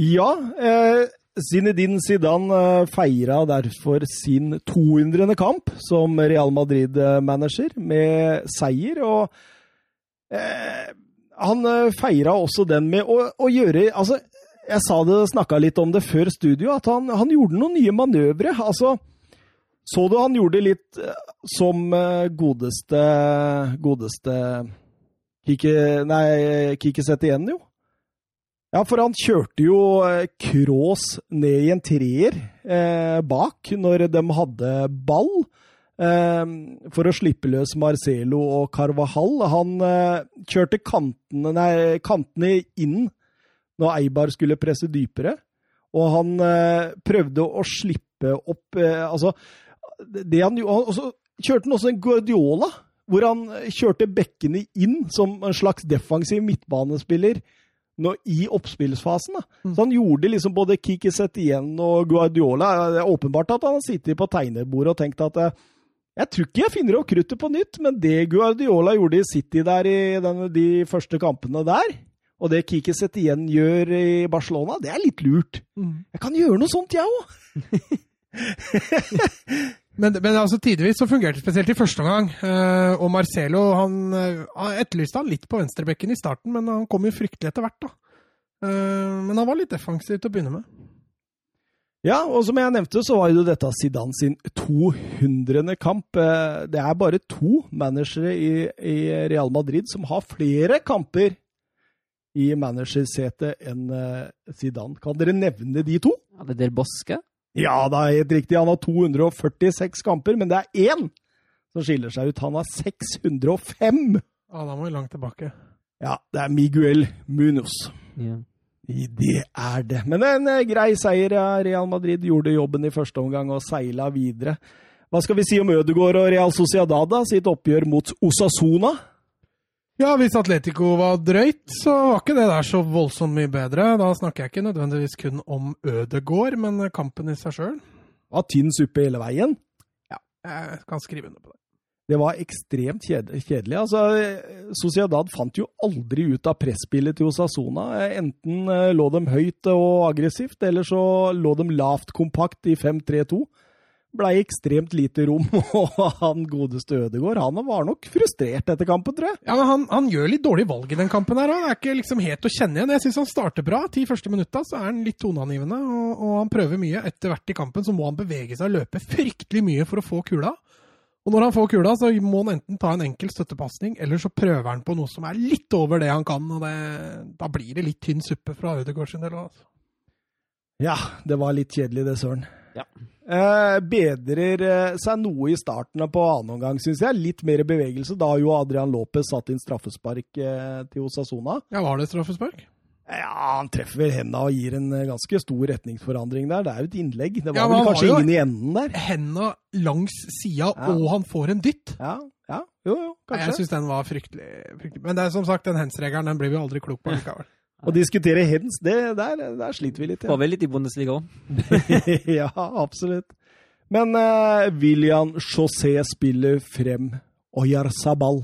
Ja, eh, Zinedine Zidane eh, feira derfor sin 200. kamp som Real Madrid-manager med seier, og eh, han eh, feira også den med å, å gjøre Altså, jeg sa det, snakka litt om det før studio, at han, han gjorde noen nye manøvre. Altså, så du han gjorde litt eh, som eh, godeste Godeste Kike, nei, Kikesett igjen, jo. Ja, for han kjørte jo Krås ned i en treer eh, bak når de hadde ball. Eh, for å slippe løs Marcelo og Carvajal. Han eh, kjørte kantene, nei, kantene inn når Eibar skulle presse dypere. Og han eh, prøvde å slippe opp eh, Altså, det han Og så kjørte han også en Guardiola, hvor han kjørte bekkene inn som en slags defensiv midtbanespiller nå, i oppspillsfasen. Da. Mm. Så han gjorde liksom både Kiki Setien og Guardiola. Det er åpenbart at han har sittet på tegnebordet og tenkt at jeg tror ikke jeg finner opp kruttet på nytt, men det Guardiola gjorde i City der i den, de første kampene der, og det Kiki Setien gjør i Barcelona, det er litt lurt. Mm. Jeg kan gjøre noe sånt, jeg òg! Men, men altså, tidvis så fungerte det spesielt i første omgang. Eh, og Marcelo han, eh, han etterlyste han litt på venstrebekken i starten, men han kom jo fryktelig etter hvert. da. Eh, men han var litt defensiv til å begynne med. Ja, og som jeg nevnte, så var jo dette Zidane sin 200. kamp. Eh, Det er bare to managere i, i Real Madrid som har flere kamper i managersetet enn eh, Zidane. Kan dere nevne de to? Ja, det er Del Bosque. Ja, det er helt riktig. Han har 246 kamper, men det er én som skiller seg ut. Han har 605! Ja, da må vi langt tilbake. Ja, det er Miguel Munoz. Ja. Det er det. Men en eh, grei seier. Real Madrid gjorde jobben i første omgang og seila videre. Hva skal vi si om Ødegaard og Real Sociedad, da? Sitt oppgjør mot Osasona? Ja, hvis Atletico var drøyt, så var ikke det der så voldsomt mye bedre. Da snakker jeg ikke nødvendigvis kun om Ødegård, men kampen i seg sjøl. Var tynn suppe hele veien. Ja, Jeg kan skrive under på det. Det var ekstremt kjedelig. Altså, Sociedad fant jo aldri ut av presspillet til Osasona. Enten eh, lå de høyt og aggressivt, eller så lå de lavt kompakt i 5-3-2. Blei ekstremt lite rom, og han godeste Ødegaard han var nok frustrert etter kampen, tror jeg. Ja, men han, han gjør litt dårlig valg i den kampen her. Han er ikke liksom helt å kjenne igjen. Jeg syns han starter bra. Ti første minutta så er han litt toneangivende, og, og han prøver mye. Etter hvert i kampen så må han bevege seg og løpe fryktelig mye for å få kula. Og når han får kula, så må han enten ta en enkel støttepasning, eller så prøver han på noe som er litt over det han kan, og det, da blir det litt tynn suppe fra Ødegaard sin del. Altså. Ja, det var litt kjedelig, det, Søren. Ja. Eh, bedrer eh, seg noe i starten på annen omgang, syns jeg. Litt mer bevegelse. Da har jo Adrian Lopez satt inn straffespark eh, til Osasona. Ja, var det straffespark? Ja, han treffer vel henda og gir en eh, ganske stor retningsforandring der. Det er jo et innlegg. Det var Ja, vel kanskje ingen i enden der. Henda langs sida, Ja. og han får en dytt. Ja, ja, jo, jo, kanskje. Jeg syns den var fryktelig, fryktelig. Men det er som sagt, den hens-regelen den blir vi aldri klok på likevel. Å diskutere hens, det, der, der sliter vi litt. Får vel litt i Bundesliga òg. ja, absolutt. Men uh, William José spiller frem Oyarzabal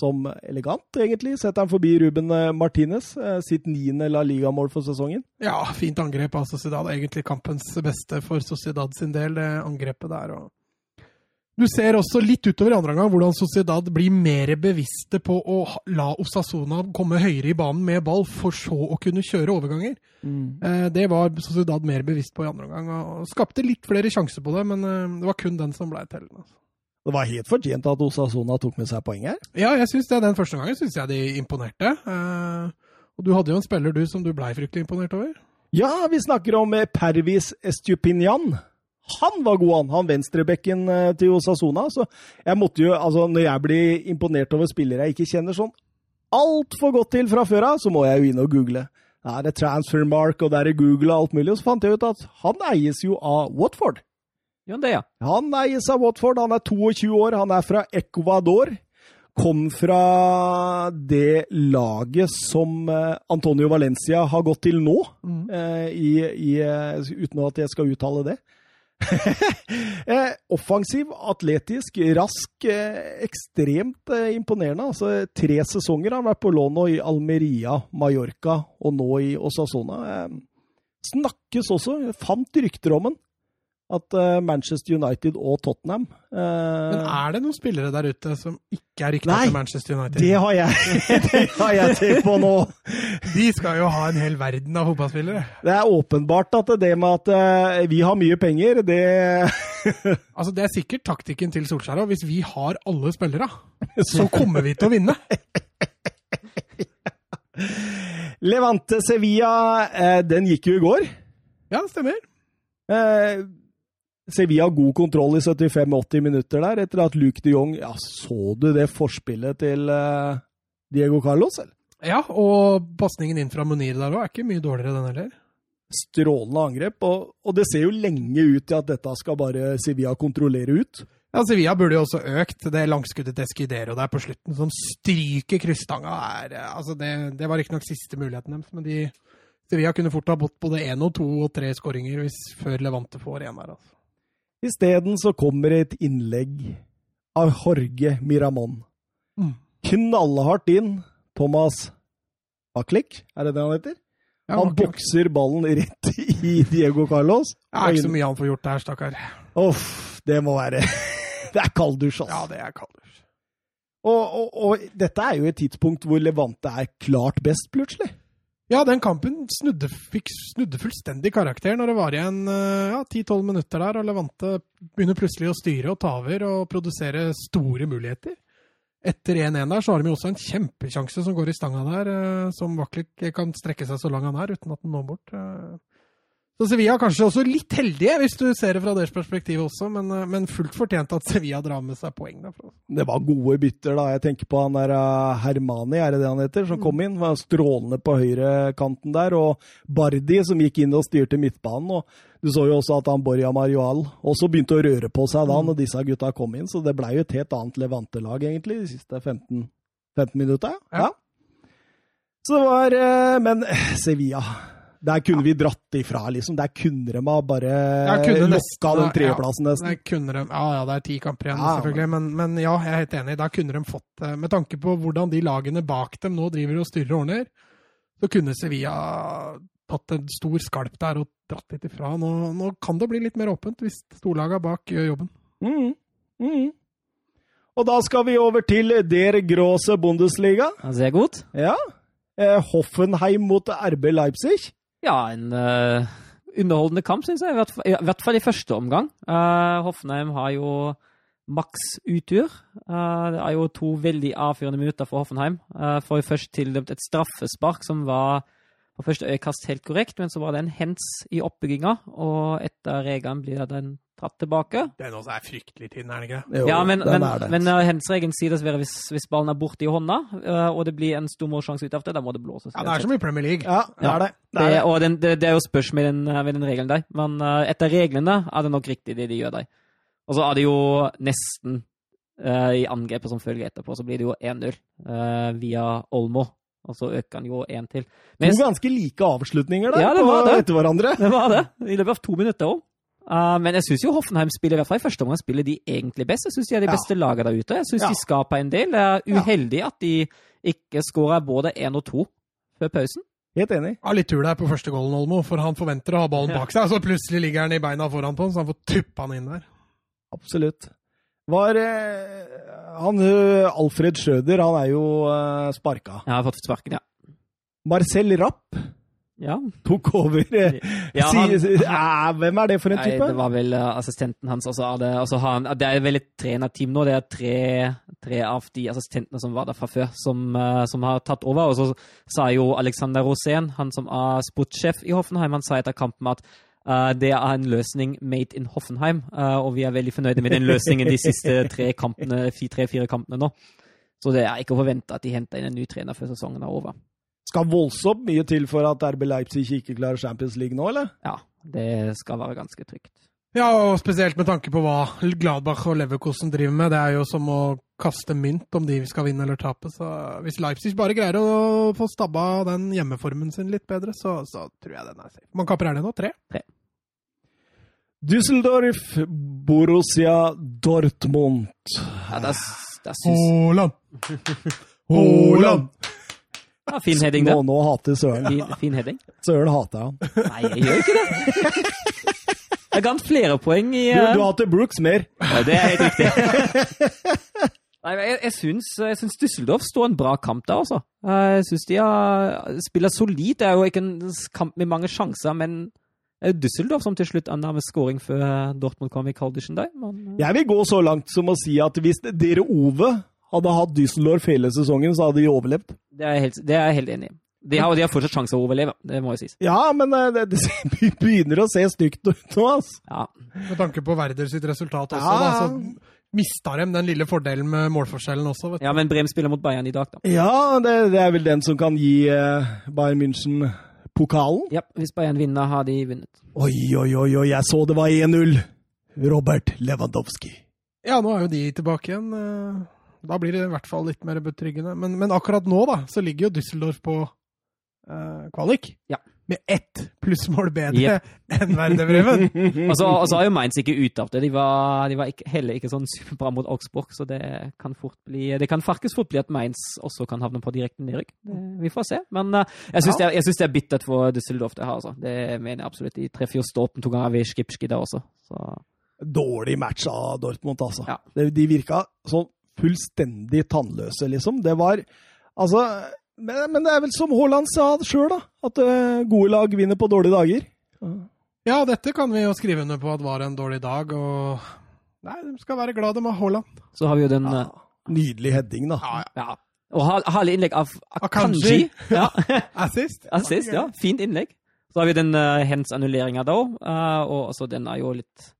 som elegant, egentlig. Setter han forbi Ruben eh, Martinez, eh, sitt niende La Liga-mål for sesongen. Ja, fint angrep av Sociedad. Egentlig kampens beste for Sociedad sin del, det angrepet der. Og du ser også litt utover i andre omgang hvordan Sociedad blir mer bevisste på å la Osasona komme høyere i banen med ball, for så å kunne kjøre overganger. Mm. Det var Sociedad mer bevisst på i andre omgang, og skapte litt flere sjanser på det, men eh, det var kun den som ble tellende. altså. Det var helt fortjent at Osasona tok med seg poeng her. Ja, jeg synes det. Den første gangen syns jeg de imponerte. Eh, Og du hadde jo en spiller du som du blei fryktelig imponert over. Ja, vi snakker om eh, Pervis Estupinian. Han var god, han. Han venstrebekken eh, til Osasona. Så jeg måtte jo, altså når jeg blir imponert over spillere jeg ikke kjenner sånn altfor godt til fra før av, så må jeg jo inn og google. Da er det Transfermark og der er Google og alt mulig. Og så fant jeg ut at han eies jo av Watford. Ja, det, ja. Han eies av Watford. Han er 22 år. Han er fra Ecuador. Kom fra det laget som eh, Antonio Valencia har gått til nå, mm. i, i, eh, uten at jeg skal uttale det. eh, offensiv, atletisk, rask, eh, ekstremt eh, imponerende. Altså, tre sesonger har han vært på lån i Almeria, Mallorca og nå i Osasona. Eh, snakkes også, fant rykter om den, at eh, Manchester United og Tottenham eh, Men er det noen spillere der ute som ikke er rykta Nei, til Manchester United? Det har jeg, det har jeg til på nå. De skal jo ha en hel verden av fotballspillere. Det er åpenbart at det med at eh, vi har mye penger, det Altså, Det er sikkert taktikken til Solskjær òg. Hvis vi har alle spillere, så kommer vi til å vinne. Levante Sevilla, den gikk jo i går. Ja, det stemmer. Eh, Sevilla har god kontroll i 75-80 minutter der, etter at Luke de Jong ja, Så du det forspillet til eh, Diego Carlos? Eller? Ja, og pasningen inn fra Munir der òg er ikke mye dårligere, den heller. Strålende angrep, og, og det ser jo lenge ut til at dette skal bare Sevilla kontrollere ut. Ja, Sevilla burde jo også økt det langskuddet til Escudero der på slutten, som stryker krysstanga. Er, eh, altså det, det var riktignok siste muligheten deres, men de, Sevilla kunne fort ha bått både én og to og tre skåringer hvis før Levante får én her. Altså. Isteden så kommer et innlegg av Jorge Miramón. Mm. Knallhardt inn. Thomas Aklik, er det det han heter? Ja, Han ok. bokser ballen rett i Diego Carlos. Det er ikke så mye han får gjort der, stakkar. Uff, det må være Det er kalddusj, altså. Ja, det er kalddusj. Og, og, og dette er jo et tidspunkt hvor Levante er klart best, plutselig. Ja, den kampen snudde, fikk, snudde fullstendig karakter når det var igjen eh, ja, 10-12 minutter der, og Levante begynner plutselig å styre og ta over og produsere store muligheter. Etter 1-1 der så har de jo også en kjempesjanse som går i stanga der, eh, som Vaklik kan strekke seg så lang han er uten at han når bort. Eh. Så Sevilla er kanskje også litt heldige, hvis du ser det fra deres perspektiv også, men, eh, men fullt fortjent at Sevilla drar med seg poeng. derfra. Det var gode bytter, da. Jeg tenker på han der uh, Hermani, er det det han heter, som kom inn. Var strålende på høyrekanten der. Og Bardi, som gikk inn og styrte midtbanen. og Du så jo også at han Borja Marioal også begynte å røre på seg da når disse gutta kom inn. Så det blei jo et helt annet Levante-lag, egentlig, de siste 15, 15 minutta. Ja. Ja. Så det var uh, Men eh, Sevilla der kunne vi dratt ifra, liksom. Der kunne de ha bare kunne lokka den tredjeplassen, nesten. Der kunne de, ja, ja, det er ti kamper igjen, Ja, selvfølgelig. Men, men ja, jeg er helt enig. Der kunne de fått eh, Med tanke på hvordan de lagene bak dem nå driver og styrer og ordner, så kunne Sevilla tatt en stor skalp der og dratt litt ifra. Nå, nå kan det bli litt mer åpent hvis storlagene bak gjør jobben. Mm. Mm. Og da skal vi over til Der Gråse Bundesliga. Ja, Sehr gut. Ja. Eh, Hoffenheim mot RB Leipzig. Ja, en uh, underholdende kamp, syns jeg. I hvert, fall, I hvert fall i første omgang. Uh, Hoffenheim har jo maks utur. Uh, det er jo to veldig avfyrende minutter for Hoffenheim. Uh, jo først tildømt et straffespark som var på første øyekast helt korrekt, men så var det en hens i oppbygginga, og etter regelen blir det den dratt tilbake. Den også er fryktelig tynn, er den ikke? Jo, ja, men, den men, er det. men uh, hens-regelen sier dessverre hvis, hvis ballen er borte i hånda, eh, og det blir en stor målsjanse ut av det, da må det blåses. Ja, Det er som i Premier League. Ja, det Ja. er det. det, er det. og den, det, det er jo spørs med den, eh, med den regelen der. Men uh, etter reglene er det nok riktig det de gjør der. Og så er det jo nesten eh, i angrepet som følger etterpå, så blir det jo 1-0 eh, via Olmo. Og så øker han jo én til. Men To ganske like avslutninger der Ja, det på, var det. etter hverandre. det var det. I løpet av to minutter òg. Men jeg syns jo Hoffenheim spiller i hvert fall i første omgang spiller de egentlig best. Jeg syns de er de Ja. beste lagene der ute. Jeg syns Ja. de skaper en del. Det er uheldig at de ikke skårer både én og to før pausen. Helt enig. Ja, litt tur der på første goalen, Olmo, for han forventer å ha ballen bak seg, så plutselig ligger han i beina foran på han, så han får tuppa han inn der. Absolutt. Var eh, han eh, Alfred Schjøder, han er jo eh, sparka. Ja, har fått sparken, ja. Marcel Rapp ja. tok over. eh, Ja, han, han- hvem er det for en Nei, type? det var vel eh, assistenten hans. Altså, det, altså, han, det er vel et trenerteam nå. Det er tre, tre av de assistentene som var der fra før, som, eh, som har tatt over. Og så sa jo Alexander Rosén, han som er sportssjef i Hoffenheim, han sa etter kampen at Uh, det er en løsning made in Hoffenheim, uh, og vi er veldig fornøyde med den løsningen de siste tre kampene, tre-fire kampene nå. Så det er ikke å forvente at de henter inn en ny trener før sesongen er over. Skal voldsomt mye til for at RB Leipzig ikke klarer Champions League nå, eller? Ja, det skal være ganske trygt. Ja, og spesielt med tanke på hva Gladbach og Leverkosen driver med. Det er jo som å kaste mynt om de skal vinne eller tape. Så hvis Leipzig bare greier å få stabba den hjemmeformen sin litt bedre, så, så tror jeg den er safe. Man kapper er det nå? Tre? Tre. Düsseldorf, Borussia Dortmund. Ja, det, er- det er syns- Haaland! Haaland! Ja, fin heading, det. Nå, nå hater Søren. Fin, fin heading. Søren hater han. Nei, jeg gjør ikke det. Jeg ga han flere poeng i Du, eh, du hater Brooks mer. Ja, det er helt riktig. Nei, jeg, jeg syns, jeg syns Düsseldorf står en bra kamp der, altså. Jeg syns de har, spiller solid. Det er jo ikke en kamp med mange sjanser, men Düsseldorf som til slutt ender med scoring før Dortmund kom i Kaldischen der. Men, Jeg vil gå så langt som å si at hvis dere Ove hadde hatt Düsseldorf hele sesongen, så hadde de overlevd. det, er jeg helt, det er jeg helt enig i. De har, de har fortsatt sjanse å overleve, det må jo sies. Ja, men eh, det, det begynner å se stygt ut nå, altså. Ja. Med tanke på Werder sitt resultat også, Ja. da, så mista de den lille fordelen med målforskjellen også. vet du. ja, men Brem spiller mot Bayern i dag, da. Ja, det, det er vel den som kan gi eh, Bayern München pokalen. Ja, hvis Bayern vinner, har de vunnet. Oi, oi, oi, oi, jeg så det var 1-0. Robert Lewandowski. Ja, nå er jo de tilbake igjen. eh, Da blir det i hvert fall litt mer betryggende. Men, men akkurat nå da, så ligger jo Düsseldorf på eh, kvalik. Ja. Med ett plussmål bedre yep. enn Verdebreven! Og så og så har jo Mainz ikke uttalt det. De var, de var ikke, heller ikke sånn superbra mot Augsburg, så det kan fort bli Det kan faktisk fort bli at Mainz også kan havne på direkte nedrykk. Vi får se. Men uh, jeg syns Ja. det, det er bittert for Düsseldorf, det her. Altså. Det mener jeg absolutt. De treffer jo stolpen to ganger ved Skipski der også. Så Dårlig match av Dortmund, altså. Ja. De virka sånn fullstendig tannløse, liksom. Det var Altså Men, men det er vel som Haaland sa sjøl, da. At uh, gode lag vinner på dårlige dager. Ja, dette kan vi jo skrive under på at var en dårlig dag, og Nei, de skal være glad de har Haaland. Så har vi jo den Ja. Nydelig heading, da. Ja, ja. ja. Og ha- herlig innlegg av Akanji. Akanji. Ja, Assist. assist, ja. Fint innlegg. Så har vi den uh, hens-annulleringa da uh, og altså, den er jo litt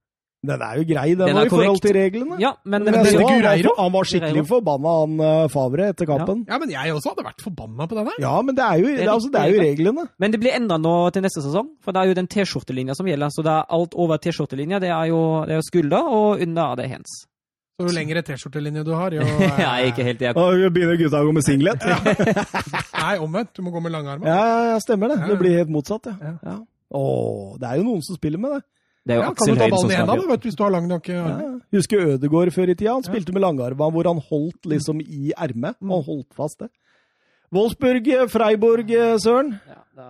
Den er jo grei, den, Den er i forhold til reglene. Ja, men, Men men det er han, var, han var skikkelig forbanna, han uh, Favre, etter kampen. Ja, men jeg også hadde vært forbanna på den her. Ja, men det er jo, det er, altså, det er jo reglene. Men det blir endra nå til neste sesong, for det er jo den T-skjortelinja som gjelder. Så det er alt over T-skjortelinja, det er jo, det er jo skulder, og under er det hands. Så jo lengre T-skjortelinje du har, jo er ikke helt Jeg... Og begynner gutta å gå med singlet. Nei, omvendt. Du må gå med langarmer. ja, ja, stemmer det. Ja, Det blir helt motsatt, ja. Ja. ja. Åh, det er jo noen som spiller med det. Det er jo Ja, kan Aksel Høyre ta som hendene, avgjøre. vet hvis du har lang nok Ja. armer? Husker Ødegård før i tida. Han spilte med langarma hvor han holdt liksom i ermet. Og holdt fast det. Wolfsburg, Freiburg, Søren. Ja, da,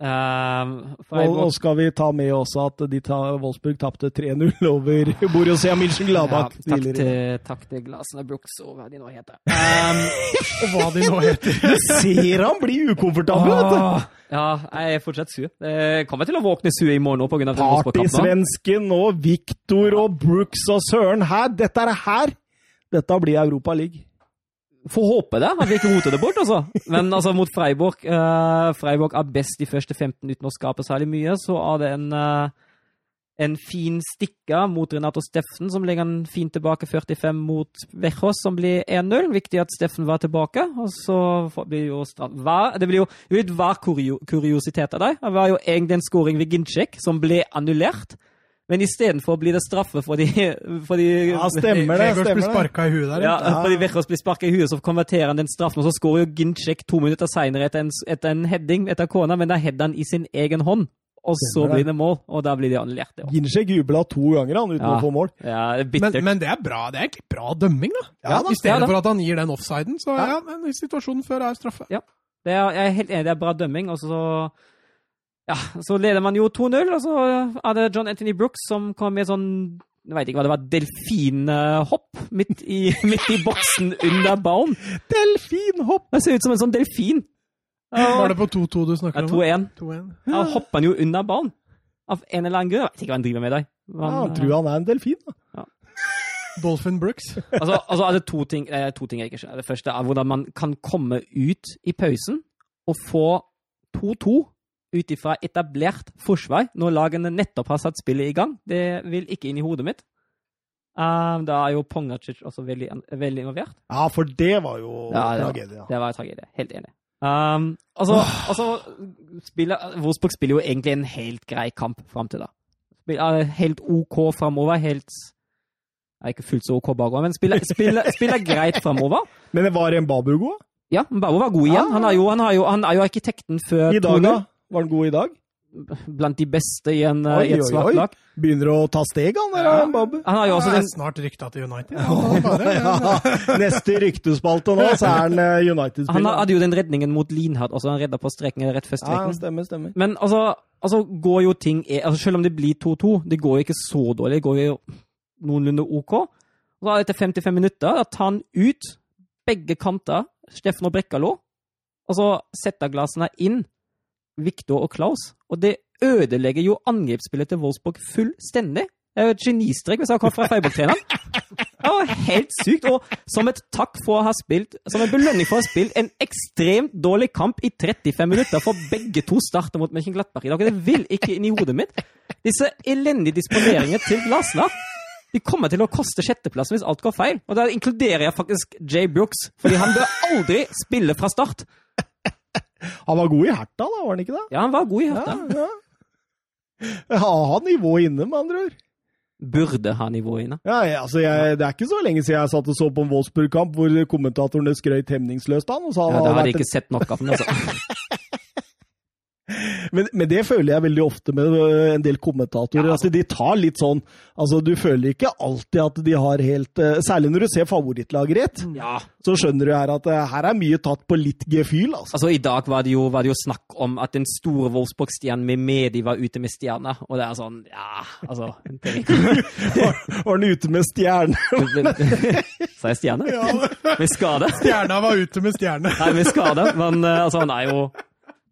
Ehm, Og, og skal vi ta med også at de ta, Wolfsburg tapte 3-0 over Borussia Mönchengladbach ja, takk, tidligere. til, takk til Glasene Brooks og hva de nå heter. Um, Og hva de nå heter. Du ser han blir ukomfortabel, vet du. ja, jeg er fortsatt sur. Jeg kommer til å våkne sur i morgen pga. den Wolfsburg-kampen. Partysvensken og Victor og Brooks og Søren her. Dette er her! Dette blir Europa League. Får håpe det, at vi ikke roter det bort, altså. Men altså, mot Freiburg uh, Freiburg er best de første 15 uten å skape særlig mye. Så er det en, uh, en fin stikker mot Renato Steffen, som legger en fint tilbake 45 mot Wechos, som blir 1-0. Viktig at Steffen var tilbake. Og så blir jo straff. Hva- Det blir jo litt kurio, kuriositet av deg. Det var jo egentlig en scoring ved Ginchek som ble annullert. Men istedenfor blir det straffe for de, for de Ja, stemmer det. Vegårs blir sparka i huet der. ja, Ja. fordi Vegårs blir sparka i huet, så konverterer han den straffen, og så skårer jo Ginchek to minutter seinere etter, en- etter en heading etter kona, men da header han i sin egen hånd. Og så Stemmer det. blir det mål, og da blir det annullert. det også. Ginchek jubla to ganger han uten Ja. å få mål. Ja, det er Men, bittert. men det er bra. Det er egentlig bra dømming, da. Ja, da. I stedet Ja, da. for at han gir den offsiden. Så Ja. ja, men situasjonen før er straffe. Det er, jeg er helt enig, det er bra dømming. Og så, ja, så leder man jo 2-0, og så er det John Anthony Brooks som kommer med sånn jeg vet ikke hva det var, delfinhopp midt i, midt i boksen under ballen. Delfinhopp! Det ser ut som en sånn delfin. Var det på 2-2 du snakka om? 2-1. 2-1. Ja, hopper han jo under ballen. Av en eller annen grunn. Jeg vet ikke hva han driver med der. Ja, han tror han er en delfin. da. Dolphin Brooks. altså, altså er det to ting, eh, to ting jeg ikke skjønner. Det første er hvordan man kan komme ut i pausen og få 2-2 ut ifra etablert forsvar når lagene nettopp har satt spillet i gang. Det vil ikke inn i hodet mitt. Um, da er jo Pongacic også veldig, veldig involvert. Ja, for det var jo Ja, det var- tragedie. Ja. Det var tragedie. Helt enig. Um, altså, altså spiller, Wolfsburg spiller jo egentlig en helt grei kamp fram til da. Spiller helt OK framover. Helt er ikke fullt så OK bakover, men spiller, spiller, spiller greit framover. Men det var en Babu god? Ja, Babo var god igjen. Han er jo, han er jo, han er jo arkitekten før I dag, da? Var han god i dag? blant de beste i, en, eh, Oi, i et svart lag. Begynner å ta steg, han der, Ja. Bob. Han har jo også den snart rykta til United. Ja, neste ryktespalte nå, så er han eh, United-spiller. Han hadde jo den redningen mot Linhardt også, han redda på streken rett før Ja, streken. stemmer, stemmer. Men altså, altså går jo ting altså Selv om det blir 2-2, det går jo ikke så dårlig. Det går jo noenlunde OK. Og så etter 55 minutter, da tar han ut begge kanter, Steffen og Brekkalo, og så setter glassene inn Viktor og Klaus. Og det ødelegger jo angrepsspillet til Wolfsburg fullstendig. Det er jo et genistrek hvis jeg har kommet fra Freiburg-treneren. Det var helt sykt. Og som et takk for å ha spilt, som en belønning for å ha spilt en ekstremt dårlig kamp i 35 minutter, for begge to starter mot Mönchenglattberg i dag. Det vil ikke inn i hodet mitt. Disse elendige disponeringene til Glasler de kommer til å koste sjetteplassen hvis alt går feil. Og da inkluderer jeg faktisk Jay Brooks, fordi han bør aldri spille fra start. Han var god i Herta, da, var han ikke det? Ja, han var god i Ja, ja. Ha, ha nivået inne, med andre ord. Burde ha nivå inne. Ja, ja, altså jeg, Det er ikke så lenge siden jeg satt og så på en Wolfsburg-kamp hvor kommentatorene skrøt hemningsløst av han. og sa Ja, det hadde jeg ikke sett nok av. Men altså. Men, men det føler jeg veldig ofte med øh, en del kommentatorer. altså De tar litt sånn altså Du føler ikke alltid at de har helt uh, Særlig når du ser favorittlaget ditt, Ja. så skjønner du her at uh, her er mye tatt på litt gefühl. altså. Altså, I dag var det, jo, var det jo snakk om at den store Wolfsburg-stjernen med Medi var ute med stjerna. Og det er sånn Ja, altså Var, var den ute med stjerne? Sa jeg stjerne? Ja. Med skade? Stjerna var ute med stjerne. Nei, med skade. Men uh, altså, han er jo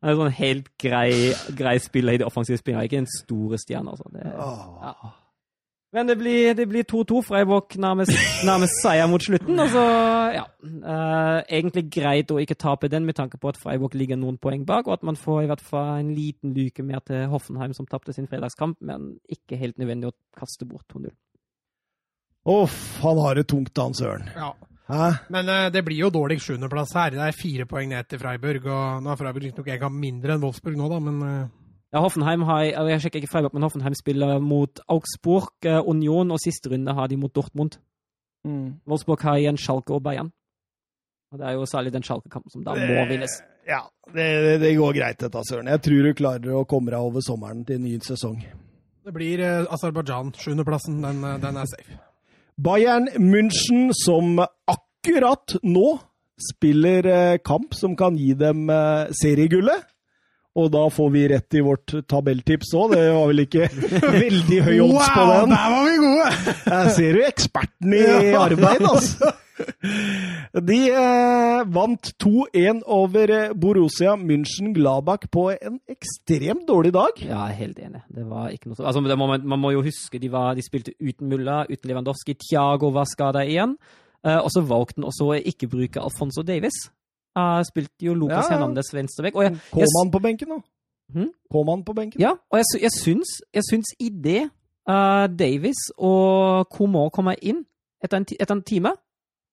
han er en sånn helt grei, grei spiller i det offensive spillet. Han er Ikke en store stjerne, altså. Det, ja. Men det blir det blir 2-2. Freiburg nærmest, nærmest seier mot slutten. Altså, ja Uh, Egentlig greit å ikke tape den, med tanke på at Freiburg ligger noen poeng bak, og at man får i hvert fall en liten luke mer til Hoffenheim, som tapte sin fredagskamp, men ikke helt nødvendig å kaste bort 2-0. Uff, han har det tungt, han søren. Ja. Hæ? Men uh, det blir jo dårlig sjuendeplass her. Det er fire poeng ned til Freiburg. og Nå har Freiburg riktignok en kamp mindre enn Wolfsburg nå, da, men uh... Ja, Hoffenheim har, jeg sjekker ikke Freiburg, men Hoffenheim spiller mot Augsburg, eh, Union, og siste runde har de mot Dortmund. Mm. Wolfsburg har igjen Schalke og Bayern. Og Det er jo særlig den Schalke-kampen som da må vinnes. Ja, det, det, det går greit, dette, søren. Jeg tror du klarer å komme deg over sommeren til en ny sesong. det blir eh, Aserbajdsjan. Sjuendeplassen, den, den er safe. Bayern München, som akkurat nå spiller eh, kamp som kan gi dem eh, seriegullet. Og da får vi rett i vårt tabelltips òg. Det var vel ikke veldig høy odds på Wow, der var vi gode! Der ser du eksperten i arbeid, altså. De eh, vant 2-1 over eh, Borussia München-Gladbach på en ekstremt dårlig dag. Ja, jeg er helt enig. Det var ikke noe så... Altså, det må man, man må jo huske, de, var, de spilte uten Mulla, uten Lewandowski. Thiago var skada igjen. Eh, og så valgte han også å ikke bruke Alfonso Davis. Uh, spilte jo Lopez Ja. Hernandez jeg, jeg, på benken, da. Hm? Kåman på benken. ja, og jeg, jeg syns, jeg syns i det uh, Davis og Coman kommer inn etter en, etter en time,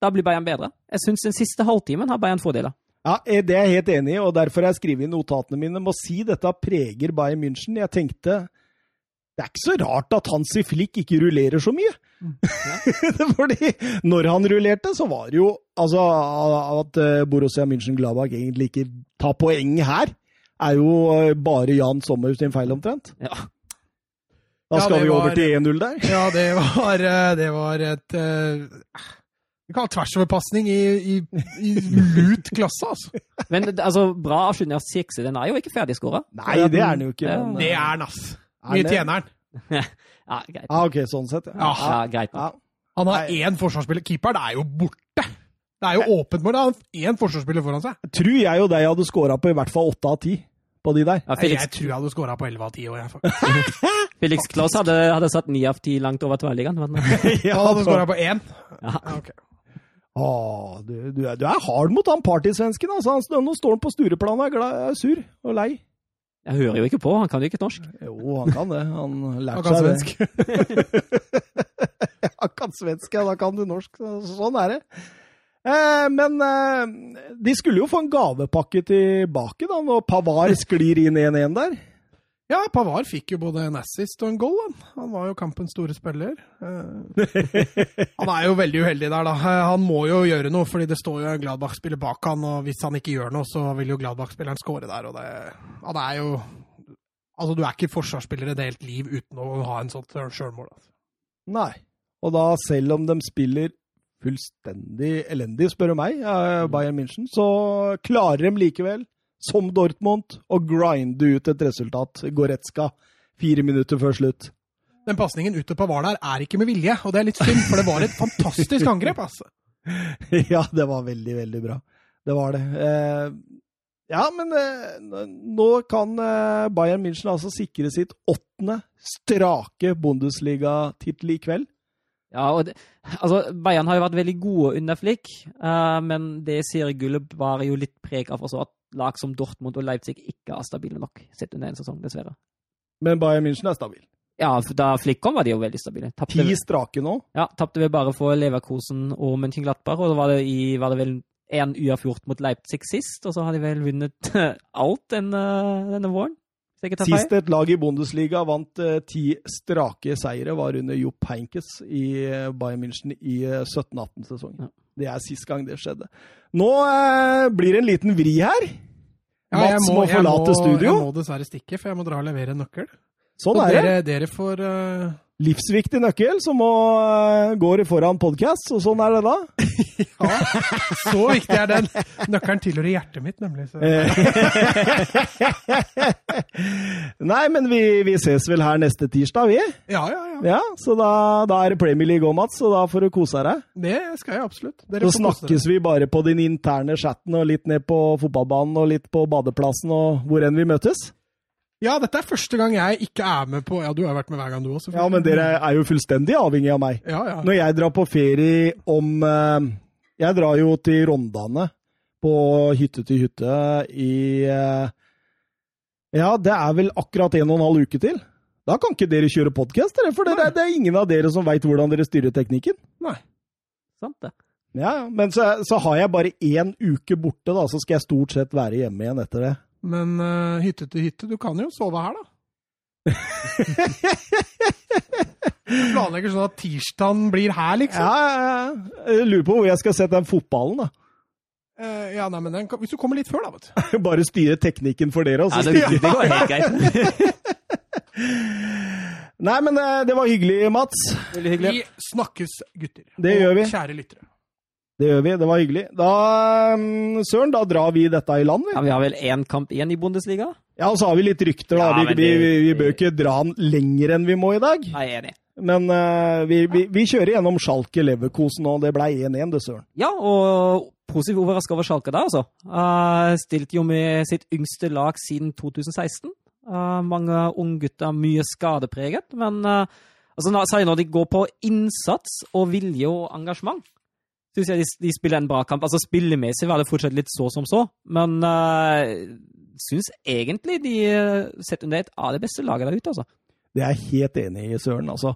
da blir Bayern bedre. Jeg syns den siste halvtimen har Bayern fordeler. Ja, eh, Det er jeg helt enig i, og derfor har jeg skrevet i notatene mine må si dette preger Bayern München. Jeg tenkte det er ikke så rart at Hansi Flick ikke rullerer så mye. Fordi når han rullerte, så var det jo altså At eh, Borussia München-Gladbach egentlig ikke tar poeng her, er jo eh, bare Jan Sommer sin feil, omtrent. Ja. Da skal ja, vi over var- til 1-0 der. Ja, det var, eh, det var et Vi kan ha tversoverpasning i, i, i lut klasse, altså. Men altså, bra av av Sirkse. Den er jo ikke ferdigskåra. Nei, det er den jo ikke. Men, Det er den, ass. Mye tjener han. ja, greit. Ah, ok, sånn sett. Ja. Ja, greit. Ja. Han har én forsvarsspiller. Keeperen er jo borte! Det er jo åpent mål. Han har én forsvarsspiller foran seg. Tror jeg og deg hadde scora på i hvert fall åtte av ti på de der. Ja, Felix, Jeg tror jeg hadde scora på 11 av 10 òg, jeg. Felix Klaus hadde, hadde satt ni av ti langt over tverrliggeren. Men Han hadde scora på én. Ja. Okay. ok. Du, du, er, du er hard mot han partysvensken. Altså. Nå står han på Stureplan og er glad, er sur og lei. Jeg hører jo ikke på, han kan jo ikke norsk. Jo, han kan det. Han lærte seg svensk. det. Han kan svensk, ja. Da kan du norsk. Sånn er det. Eh, men eh, de skulle jo få en gavepakke tilbake da, når Pavar sklir inn 1-1 der. Ja, Pavar fikk jo både en assist og en goal. Han, han var jo kampens store spiller. Eh, han er jo veldig uheldig der, da. Eh, Han må jo gjøre noe, fordi det står jo en Gladbach-spiller bak han, og hvis han ikke gjør noe, så vil jo Gladbach-spilleren skåre der. Og det, han er jo Altså, du er ikke forsvarsspiller et helt liv uten å ha en sånt sjølmål. Altså. Nei. Og da, selv om de spiller fullstendig elendig, spør du meg, Bayern München, så klarer de likevel, som Dortmund, og grinde ut et resultat. Goretzka, fire minutter før slutt. Den pasningen ute på Pavard der er ikke med vilje, og det er litt synd, for det var et fantastisk angrep. altså. ja, det var veldig, veldig bra. Det var det. Eh, ja, men eh, nå kan eh, Bayern München altså sikre sitt åttende strake Bundesliga-tittel i kveld. Ja, og det, altså, Bayern har jo vært veldig gode under Flick, uh, men det seriegullet var jo litt preg av også at lag som Dortmund og Leipzig ikke er stabile nok sett under en sesong, dessverre. Men Bayern München er stabil? Ja, da Flick kom, var de jo veldig stabile. Tappte, Ti strake nå? Ja, tapte vi bare for Leverkosen og Mönchenglattberg, og da var det, i, var det vel én uavgjort mot Leipzig sist, og så har de vel vunnet alt denne, denne våren. Sist et lag i Bundesliga vant eh, ti strake seire, var under Jupp Heinkes i uh, Bayern München i uh, 17-18-sesongen. Ja. Det er sist gang det skjedde. Nå blir det en liten vri her. Ja, Mats må, må forlate må, studio. Jeg må dessverre stikke, for jeg må dra og levere en nøkkel. Sånn er dere, det. Dere får livsviktig nøkkel som må, uh, går foran podkast, og sånn er det da. ja, så viktig er den. Nøkkelen tilhører hjertet mitt, nemlig. Nei, men vi, vi, ses vel her neste tirsdag, vi? Ja, ja, ja. ja så da, da er det Premier League òg, Mats, og da får du kose deg. Det skal jeg absolutt. Dere så snakkes vi bare på din interne chatten, og litt ned på fotballbanen, og litt på badeplassen, og hvor enn vi møtes. Ja, dette er første gang jeg ikke er med på Ja, du har vært med hver gang, du også. Ja, men dere er jo fullstendig avhengig av meg. Ja, ja. Når jeg drar på ferie om eh, Jeg drar jo til Rondane på hytte til hytte i eh, Ja, det er vel akkurat en og en halv uke til. Da kan ikke dere kjøre podkast, for det, det, er ingen av dere som veit hvordan dere styrer teknikken. Nei. Sant det. Ja, Men så, så har jeg bare én uke borte, da, så skal jeg stort sett være hjemme igjen etter det. Men uh, hytte til hytte, du kan jo sove her, da. du planlegger sånn at tirsdagen blir her, liksom? Ja, ja, ja. Jeg lurer på hvor jeg skal sette den fotballen, da. Uh, ja, nei, men den, Hvis du kommer litt før, da. vet du. Bare styre teknikken for dere, altså. så ja, det, det går helt greit. nei, men uh, det var hyggelig, Mats. Veldig hyggelig. Vi snakkes, gutter. Det og gjør vi. Kjære lyttere. Det gjør vi. Det var hyggelig. Da, mm, Søren, da drar vi dette i land, vi. Ja, Vi har vel én kamp igjen i Bundesliga? Ja, og så har vi litt rykter, da. Ja, vi, det... vi, vi, bør ikke dra den lenger enn vi må i dag. Nei, jeg er enig. Men uh, vi, vi, kjører gjennom Schalke Leverkosen, og det ble 1-1, det, Søren. Ja, og positivt overraska over Schalke der, altså. Uh, stilte jo med sitt yngste lag siden 2016. Uh, eh, mange unggutter, mye skadepreget. Men uh, altså, når de går på innsats og vilje og engasjement, syns jeg de, de, spiller en bra kamp. Altså Spillemessig var det fortsatt litt så som så, men uh, syns egentlig de setter sett under et av det beste laget der ute, altså. Det er jeg helt enig i, Søren. altså.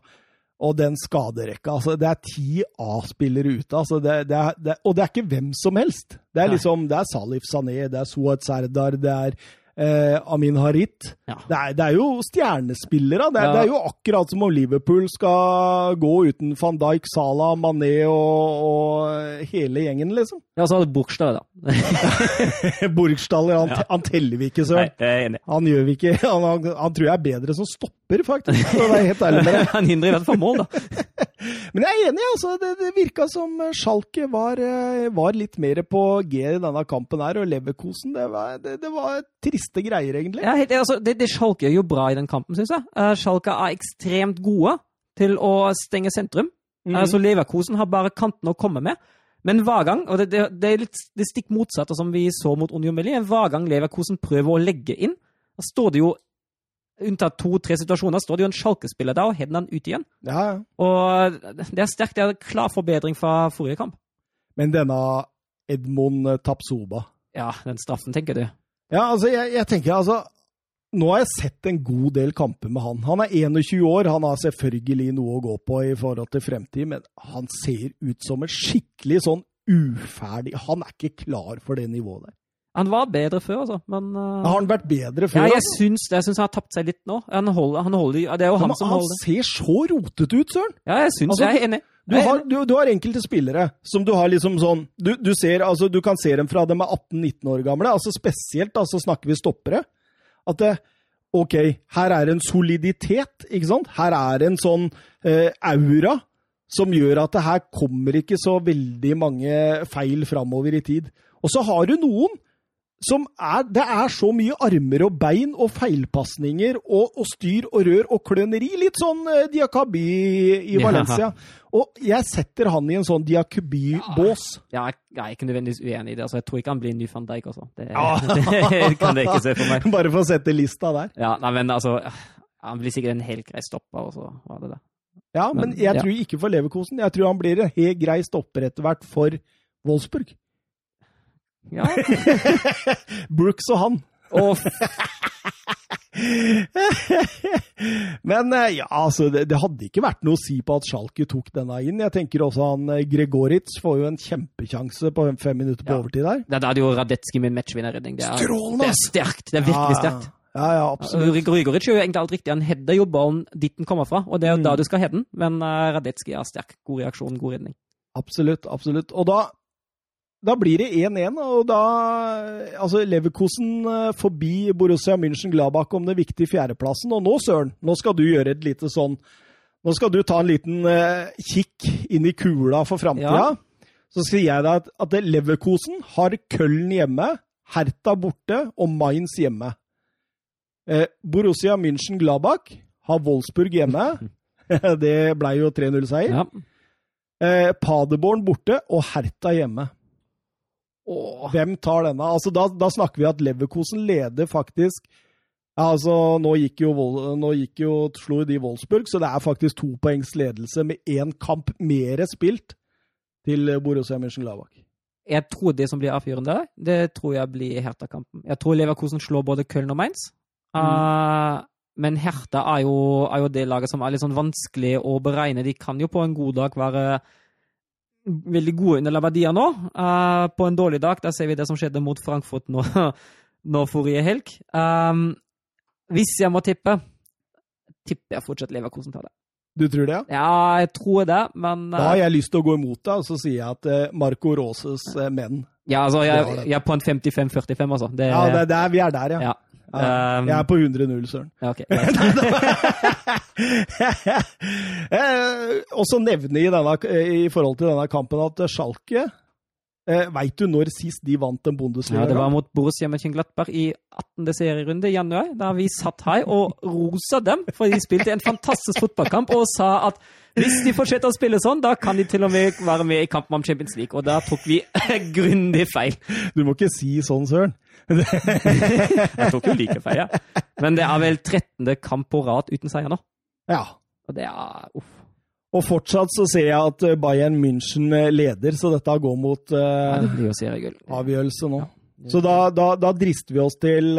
Og den skaderekka. altså Det er ti A-spillere ute. altså det, det er, det, Og det er ikke hvem som helst. Det er liksom, det er Salif Sané, det er Suat Serdar, det er eh, Amin Harit. Ja. Det, er, det, er, jo stjernespillere. Det, ja. det, er jo akkurat som om Liverpool skal gå uten van Dijk, Salah, Mané og, og hele gjengen, liksom. Ja, så har du Burgstad, da. Buchstaller, han, ja. han, teller vi ikke, søren. Han gjør vi ikke. Han, han, han, tror jeg er bedre som stopper, faktisk. For å være helt ærlig med deg. han hindrer i hvert fall mål, da. Men jeg er enig, altså. Det, det virka som Schalke var, eh, var, litt mer på G i denne kampen her, og Leverkosen, det var, det, det var triste greier, egentlig. Ja, altså, det, det Schalke gjør jo bra i den kampen, syns jeg. Uh, Schalke er ekstremt gode til å stenge sentrum. Mm. Altså, så Leverkosen har bare kantene å komme med. Men hver gang, og det, det, det er litt det stikk motsatte som vi så mot Union Melli, hver gang Leverkosen prøver å legge inn, da står det jo unntatt to-tre situasjoner, står det jo en Schalke-spiller der og hender han ut igjen. Ja, ja. Og det er sterkt. Det er en klar forbedring fra forrige kamp. Men denne Edmond Tapsoba Ja, den straffen, tenker du? Ja, altså, jeg, jeg tenker altså nå har jeg sett en god del kamper med han. Han er 21 år, han har selvfølgelig noe å gå på i forhold til fremtid, men han ser ut som en skikkelig sånn uferdig Han er ikke klar for det nivået der. Han var bedre før, altså, men uh... Har han vært bedre før? Ja, jeg syns det. Jeg syns han har tapt seg litt nå. Han holder, han holder Det er jo han men, som han holder. Han ser så rotete ut, Søren! Ja, jeg syns altså, jeg er enig. Du har, du, du har, enkelte spillere som du har liksom sånn Du, du ser, altså, du kan se dem fra de er 18-19 år gamle. altså Spesielt da, så snakker vi stoppere. At det, ok, her er en soliditet, ikke sant? Her er en sånn eh, aura som gjør at det her kommer ikke så veldig mange feil framover i tid. Og så har du noen som er Det er så mye armer og bein og feilpasninger og, og styr og rør og kløneri. Litt sånn eh, Diakobi i Ja. Valencia. Og jeg setter han i en sånn Diakobi-bås. Ja, jeg, jeg er ikke nødvendigvis uenig i det. Altså, jeg tror ikke han blir ny van Dijk også. Det, Ja. det kan jeg ikke se for meg. Bare for å sette lista der. Ja, nei, men altså Han blir sikkert en helt grei stopper, og så var det det. Ja, men Men, jeg ja. tror ikke for Leverkosen. Jeg tror han blir en helt grei stopper etter hvert for Wolfsburg. Ja. Brooks og han. Og Men eh, ja, altså, det, det hadde ikke vært noe å si på at Schalke tok denne inn. Jeg tenker også han eh, får jo en kjempekjanse på fem minutter på Ja. overtid der. da hadde jo Radetski med en matchvinnerredning. Det, er- det er sterkt. Det er virkelig sterkt. Ja, ja, absolutt. Grygoric gjør jo egentlig alt riktig. Han header jo ballen dit den kommer fra, og det er jo Mm. da du skal heade den. Men uh, Radetski er sterk. God reaksjon, god redning. Absolutt, absolutt. Og da, da blir det 1-1, og da Altså, Leverkosen eh, forbi Borussia München-Gladbach om den viktige fjerdeplassen. Og nå, Søren, nå skal du gjøre et lite sånn Nå skal du ta en liten eh, kikk inn i kula for framtida. Ja. Så sier jeg deg at, at Leverkosen har Köln hjemme, Hertha borte og Mainz hjemme. Eh, Borussia München-Gladbach har Wolfsburg hjemme. det blei jo 3-0-seier. Ja. Eh, Paderborn borte og Hertha hjemme. Åh. Hvem tar denne? Altså, da, da snakker vi at Leverkosen leder faktisk ja, altså, nå gikk jo, nå gikk jo slo de Wolfsburg, så det er faktisk to poengs ledelse med én kamp mer spilt til Borussia Mönchengladbach. Jeg tror det som blir avgjørende, det tror jeg blir Hertha-kampen. Jeg tror Leverkosen slår både Köln og Mainz. Uh, men Hertha er jo, er jo det laget som er litt sånn vanskelig å beregne. De kan jo på en god dag være veldig gode under Labadia nå. Uh, på en dårlig dag, da ser vi det som skjedde mot Frankfurt nå, nå forrige helg. Um, hvis jeg må tippe, tipper jeg fortsatt Leverkosen tar det. Du tror det? ja? Jeg tror det, men uh, Da har jeg lyst til å gå imot deg, og så sier jeg at uh, Marco Roses eh, menn Ja, altså, jeg, jeg er på en 55-45, altså. Det, Ja, det, det vi er der, ja. ja. Ja. Um, Jeg er på 100-0, Søren. ja, okay. eh, også nevne i, denne, i forhold til denne kampen at Schalke eh, Veit du når sist de vant en Bundesliga? Ja, det var mot Borussia Mönchengladbach i 18. serierunde i januar, da vi satt her og rosa dem, for de spilte en fantastisk fotballkamp og sa at hvis de fortsetter å spille sånn, da kan de til og med være med i kampen om Champions League. Og da tok vi grundig feil. Du må ikke si sånn, Søren. Jeg tok jo like feil, ja. Men det er vel 13. kamp på rad uten seier nå. Ja. Og det er uff. Og fortsatt så ser jeg at eh, Bayern München eh, leder, så dette går mot Ja, det blir jo avgjørelse nå. Så da, da, da drister vi oss til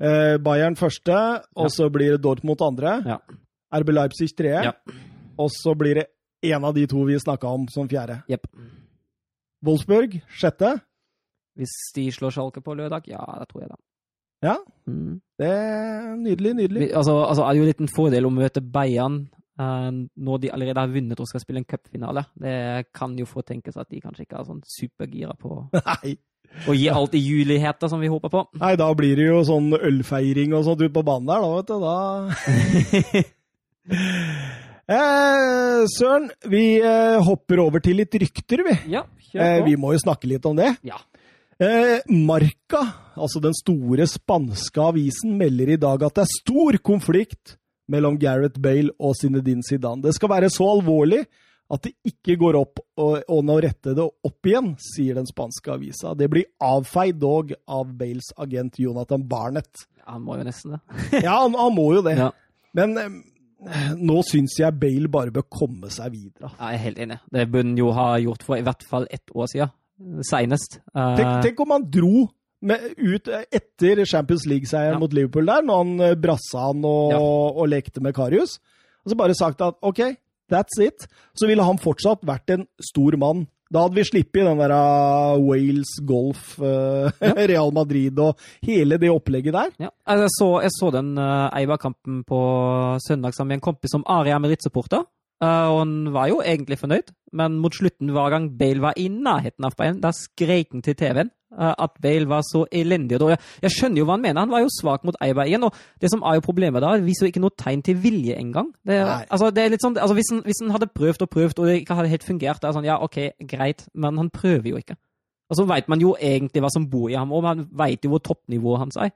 eh, Bayern første, og Ja. så blir det Dortmund andre. Ja. RB Leipzig tredje. Ja. Og så blir det en av de to vi snakka om som fjerde. Yep. Wolfsburg sjette. Hvis de slår Schalke på lørdag, ja, det tror jeg da. Ja. Mm. Det er nydelig, nydelig. Vi- Altså, altså er det jo en liten fordel å møte Bayern når de allerede har vunnet og skal spille en cupfinale. Det kan jo få tenkes at de kanskje ikke er sånn supergira på Nei. å gi alt i juligheter som vi håper på. Nei, da blir det jo sånn ølfeiring og sånt ute på banen der, da, vet du. Da eh, Søren, vi eh, hopper over til litt rykter, vi. Ja, Eh, kjør på. vi må jo snakke litt om det. Ja. Eh, Marca, altså den store spanske avisen, melder i dag at det er stor konflikt mellom Gareth Bale og Zinedine Zidane. Det skal være så alvorlig at det ikke går opp og, og å rette det opp igjen, sier den spanske avisa. Det blir avfeid dog av Bales agent Jonathan Barnett. Han må jo nesten det. Ja, han, han må jo det. Ja. Men eh, nå syns jeg Bale bare bør komme seg videre. Jeg er helt enig. Det burde han jo ha gjort for i hvert fall ett år siden. Senest. Uh... Tenk, tenk om han dro med, ut etter Champions League-seieren Ja. mot Liverpool der, når han eh, brassa han og, Ja. og lekte med Karius. Og så bare sagt at OK, that's it. Så ville han fortsatt vært en stor mann. Da hadde vi sluppet den der uh, Wales Golf, uh, Real Madrid og hele det opplegget der. Ja, altså, jeg så, jeg så den uh, Eibar-kampen på søndag sammen med en kompis som er Real Madrid-supporter. Uh, og han var jo egentlig fornøyd, men mot slutten hver gang Bale var i nærheten av Bayern, da skrek han til TV-en at Bale var så elendig. Og jeg, jeg skjønner jo hva han mener. Han var jo svak mot Eiba igjen. Og det som er jo problemet da, viser jo ikke noe tegn til vilje engang. Det, altså, det er litt sånn, altså, hvis, han, hvis han hadde prøvd og prøvd, og det ikke hadde helt fungert, da er sånn ja, OK, greit, men han prøver jo ikke. Og så veit man jo egentlig hva som bor i ham, og man veit jo hvor toppnivået hans er.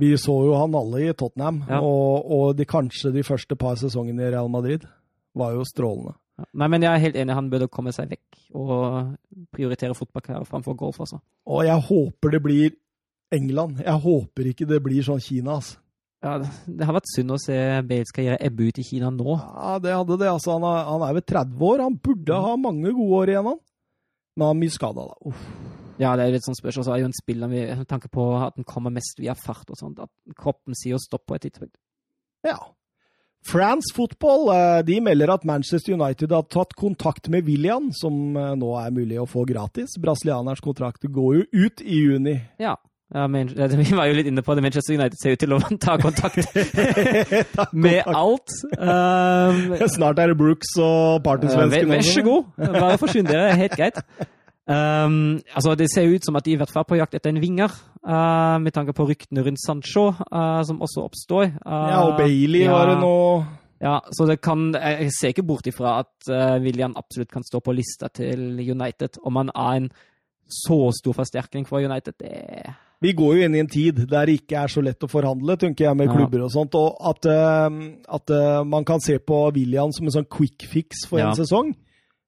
Vi så jo han alle i Tottenham, Ja. og, og de, kanskje de første par sesongene i Real Madrid var jo strålende. Nei, men jeg er helt enig, han burde komme seg vekk og prioritere fotballkarriere framfor golf, altså. Og jeg håper det blir England. Jeg håper ikke det blir sånn Kina, altså. Ja, det- har vært synd å se Bales karriere ebbe ut i Kina nå. Ja, det hadde det. Altså, han, er, han er ved 30 år. Han burde ha mange gode år igjen, han. Men han er mye skada, da. Uff. Ja, det er litt sånn spørsmål. Så er jo en spiller med med tanke på at den kommer mest via fart og sånt, at kroppen sier stopp på et tidspunkt. Ja. France Football eh, de melder at Manchester United har tatt kontakt med William, som eh, nå er mulig å få gratis. Brasilianerens kontrakt går jo ut i juni. Ja. ja men, vi var jo litt inne på det. Manchester United ser ut til å ta kontakt med alt. Um, Snart er det Brooks og partysvenskene. partysvensken. vær så god. Bare forsyn dere. er Helt greit. Um, altså, det ser ut som at de i hvert fall er på jakt etter en vinger, uh, med tanke på ryktene rundt Sancho, uh, som også oppstår. Uh, Ja, og Bailey ja. var det nå. Ja, så det kan, jeg ser ikke bort ifra at William absolutt kan stå på lista til United. Om han er en så stor forsterkning for United, det Vi går jo inn i en tid der det ikke er så lett å forhandle, tenker jeg, med Ja. klubber og sånt. Og at, at man kan se på William som en sånn quick fix for Ja. en sesong.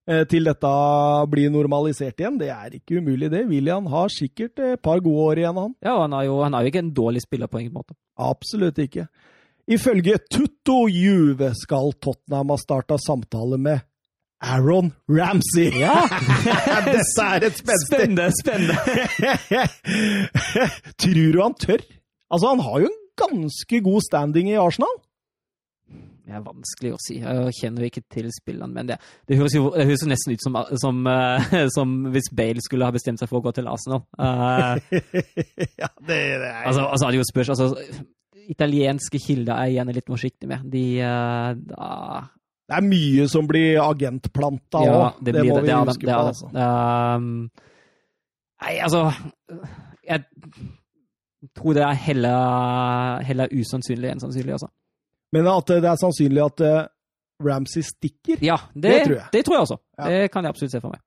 Eh, Til dette blir normalisert igjen. Det er ikke umulig, det. William har sikkert et par gode år igjen, han. Ja, og han er jo, han er jo ikke en dårlig spiller på ingen måte. Absolutt ikke. Ifølge Tutto Juve skal Tottenham ha starta samtale med Aaron Ramsey. Ja! Dette er et spenstig spennende! Tror du han tør? Altså, han har jo en ganske god standing i Arsenal. Det er vanskelig å si. Jeg kjenner jo ikke til spillene, men det, det, høres jo, det høres nesten ut som, som, eh, som hvis Bale skulle ha bestemt seg for å gå til Arsenal. Uh, ja, det, det er altså, altså, det jo spørs, altså, italienske kilder er jeg gjerne litt forsiktig med. De, uh, da, Det er mye som blir agentplanta òg. Ja, det, det, må det. vi Det huske på. Altså. Um, nei, altså Jeg tror det er heller, heller usannsynlig enn sannsynlig, altså. Men at det er sannsynlig at eh, Ramsey stikker. Ja, det, Det tror jeg. Det tror jeg også. Ja. Det kan jeg absolutt se for meg.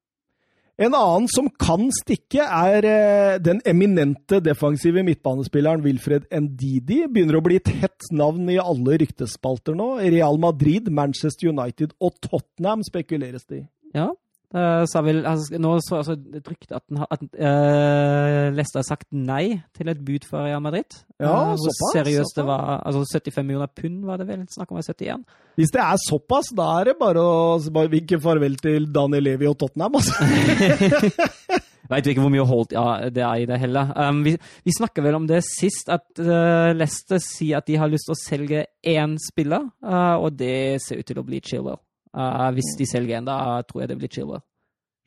En annen som kan stikke, er eh, den eminente defensive midtbanespilleren Wilfred Ndidi. Begynner å bli et hett navn i alle ryktespalter nå. Real Madrid, Manchester United og Tottenham spekuleres det i. Ja. Uh, sa vel, altså, nå så altså, et rykte at, har- at uh, Leicester har sagt nei til et bud for Real Madrid. Ja, uh, såpass, seriøst det var. Altså 75 millioner pund var det vel? Snakk om 71. Hvis det er såpass, da er det bare å bare vinke farvel til Daniel Levi og Tottenham, altså. Veit ikke hvor mye holdt ja, det er i det heller. Um, vi, vi snakka vel om det sist, at uh, Leicester sier at de har lyst til å selge én spiller, og det ser ut til å bli Chilwell. Uh, hvis de selger en, da tror jeg det blir Chilwell.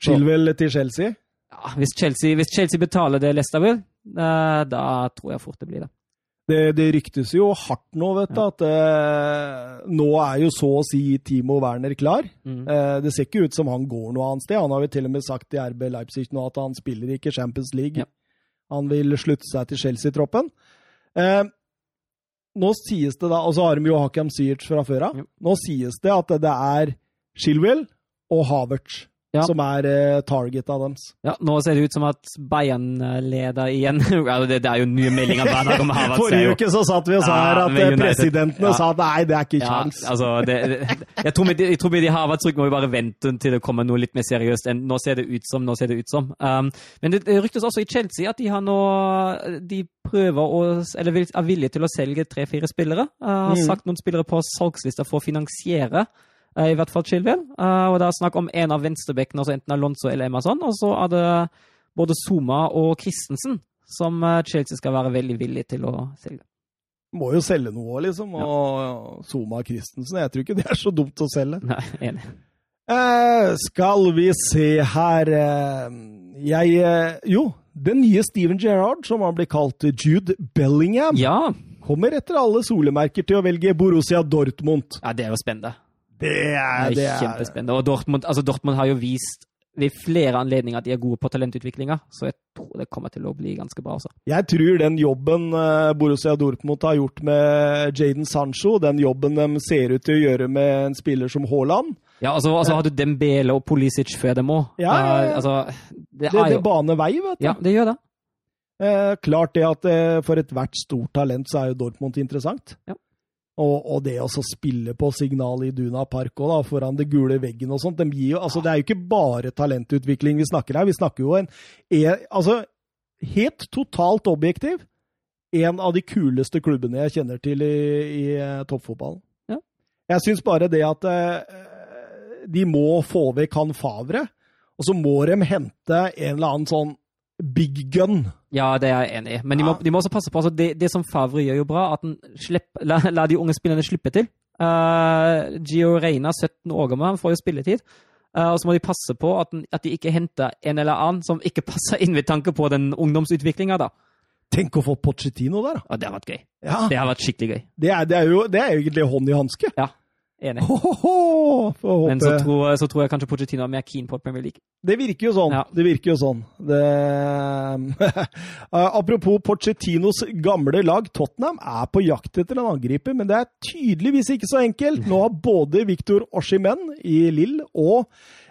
Chilwell til Chelsea. Ja, hvis, Chelsea, hvis Chelsea betaler det Leicester vil, uh, da tror jeg fort det blir det. Det, det ryktes jo hardt nå, vet du, at eh, nå er jo så å si Timo Werner klar. Mm. Eh, det ser ikke ut som han går noe annet sted. Han har jo til og med sagt i RB Leipzig nå at han spiller ikke Champions League. Ja. Han vil slutte seg til Chelsea-troppen. Eh, nå sies det da, og så har de jo Hakim Syerts fra før av, Ja. nå sies det at det er Shilwell og Havertz Ja. som er uh, targeta deres. Ja, nå ser det ut som at Bayern eh, leder igjen. Det, det er jo nye meldinger hver dag om Havertz. er Forrige uke så satt vi og sa her at med eh, presidentene Ja. sa at nei, det er ikke Ja, kjangs. altså, det, det, jeg tror med, jeg tror med de Havertz-rykk må vi bare vente til det kommer noe litt mer seriøst enn nå ser det ut som, nå ser det ut som. Um, men det, ryktes også i Chelsea at de har nå De prøver å Eller vil- er villige til å selge tre-fire spillere. Uh, har mm. sagt noen spillere på salgslista for å finansiere i hvert fall Chilwell. Uh, og det er snakk om en av venstrebekkene, altså enten Alonso eller Emerson. Og så er det både Zuma og Christensen som uh, Chelsea skal være veldig villig til å selge. Må jo selge noe, liksom. Og Zuma Christensen, jeg tror ikke det er så dumt å selge. Nei, enig. Eh, skal vi se her eh, Jeg eh, Jo, den nye Steven Gerrard, som han blir kalt Jude Bellingham, Ja. kommer etter alle solemerker til å velge Borussia Dortmund. ja, det er jo spennende. Det er, det er kjempespennende. Og Dortmund, altså Dortmund har jo vist ved flere anledninger at de er gode på talentutviklinga, så jeg tror det kommer til å bli ganske bra. også. Jeg tror den jobben eh, Borussia Dortmund har gjort med Jaden Sancho, den jobben de ser ut til å gjøre med en spiller som Haaland Ja, altså, altså har du Dembele og Pulisic før dem òg. Ja, ja, ja. altså, det Det, det baner vei, vet du. Ja, det gjør det. Eh, klart det at eh, for ethvert stort talent så er jo Dortmund interessant. Ja. Og, og det å spille på signal i Duna Park også, da, foran det gule veggen og sånt, de gir jo, altså, det er jo ikke bare talentutvikling vi snakker her. Vi snakker jo en, er, altså, helt totalt objektiv en av de kuleste klubbene jeg kjenner til i, i eh, toppfotballen. Ja. Jeg syns bare det at eh, de må få vekk han Favre, og så må de hente en eller annen sånn big gun. Ja, det er jeg enig i. Men de må, de må også passe på altså det, det som Favre gjør jo bra, at han slipper, la, la de unge spillerne slippe til. Uh, Gio Reina, 17 år gammel, han får jo spilletid. Uh, og så må de passe på at, at de ikke henter en eller annen som ikke passer inn ved tanke på den ungdomsutviklinga, da. Tenk å få Pochettino der, da. Ja, det har vært gøy. Ja, Det har vært skikkelig gøy. det er, det er jo det er egentlig hånd i hanske. Enig. Ho-ho-ho! Men så tror, så tror jeg kanskje Pochettino er mer keen på Premier League. Det virker jo sånn. Ja. Det virker jo sånn. Det... Eh, Apropos Pochettinos gamle lag, Tottenham er på jakt etter en angriper, men det er tydeligvis ikke så enkelt. Nå har både Victor Oshimen i Lill og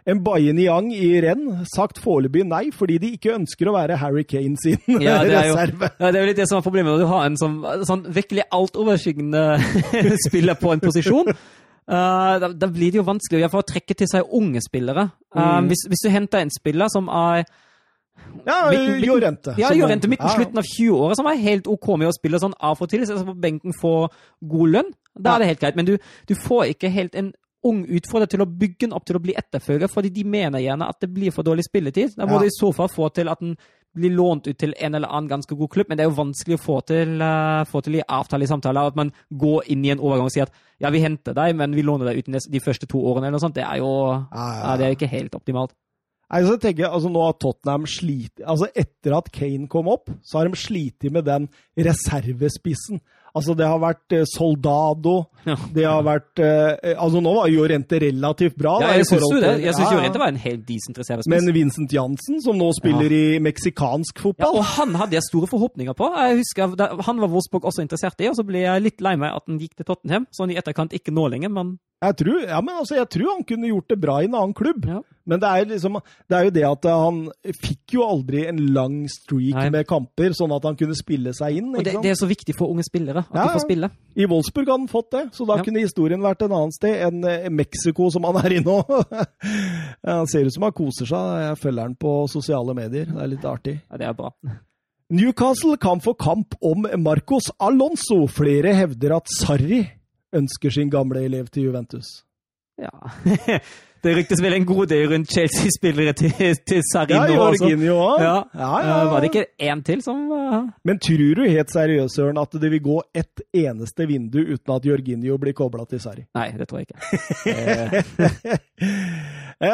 Mbaye Niang i Rennes sagt foreløpig nei, fordi de ikke ønsker å være Harry Kane sin Ja, det jo- reserve. Ja, det er jo litt det som er problemet når du har en sånn, sånn virkelig altoverskyggende spiller på en posisjon. Uh, da, da blir det jo vanskelig å trekke til seg unge spillere. Uh, Mm. hvis, hvis du henter en spiller som er Ja, Midten- Jorente. Ja, Jorente midten Ja. slutten av 20-åra, som er helt OK med å spille sånn av og til. Så på benken får god lønn. Da Ja. er det helt greit. Men du, du får ikke helt en ung utfordrer til å bygge den opp til å bli etterfølger, fordi de mener gjerne at det blir for dårlig spilletid. Da må Ja. de i så fall få til at den blir lånt ut til en eller annen ganske god klubb, men det er jo vanskelig å få til, uh, få til i avtale i samtaler. At man går inn i en overgang og sier at ja, vi henter deg, men vi låner deg ut de- første to årene, eller noe sånt. Det er jo ja, det er ikke helt optimalt. Nei, så tenker jeg, altså Nå har Tottenham slitt altså Etter at Kane kom opp, så har de slitt med den reservespissen. Altså Det har vært eh, Soldado Ja. Det har vært eh, Altså Nå var jo Rente relativt bra. Ja, jeg syns jo det. Jeg syns Ja, jo ja. Rente var en helt decent reservespiss. Men Vincent Jansen, som nå spiller i meksikansk fotball Ja, og han hadde jeg store forhåpninger på. Jeg husker, Han var Wolfsburg også interessert i, og så ble jeg litt lei meg at han gikk til Tottenham. Sånn i etterkant ikke nå lenger, men jeg, tror, ja, men altså, jeg tror han kunne gjort det bra i en annen klubb. Ja. Men det er, liksom, det er jo det at han fikk jo aldri en lang streak Nei. med kamper, sånn at han kunne spille seg inn. Og det, det er så viktig for unge spillere at Ja, de får spille. I Wolfsburg hadde han fått det, så da Ja. kunne historien vært en annen sted enn eh, Mexico, som han er i nå. Han ser ut som han koser seg. Jeg følger han på sosiale medier. Det er litt artig. Ja, det er bra. Newcastle kan få kamp om Marcos Alonso. Flere hevder at Sarri ønsker sin gamle elev til Juventus. Ja. Det ryktes vel en god del rundt Chelsea-spillere til, til Sarri Ja, også. Jorginho òg. Ja. Ja, ja, Eh, Var det ikke én til som uh... Men tror du helt seriøst, Søren, at det vil gå ett eneste vindu uten at Jorginho blir kobla til Sarri? Nei, det tror jeg ikke.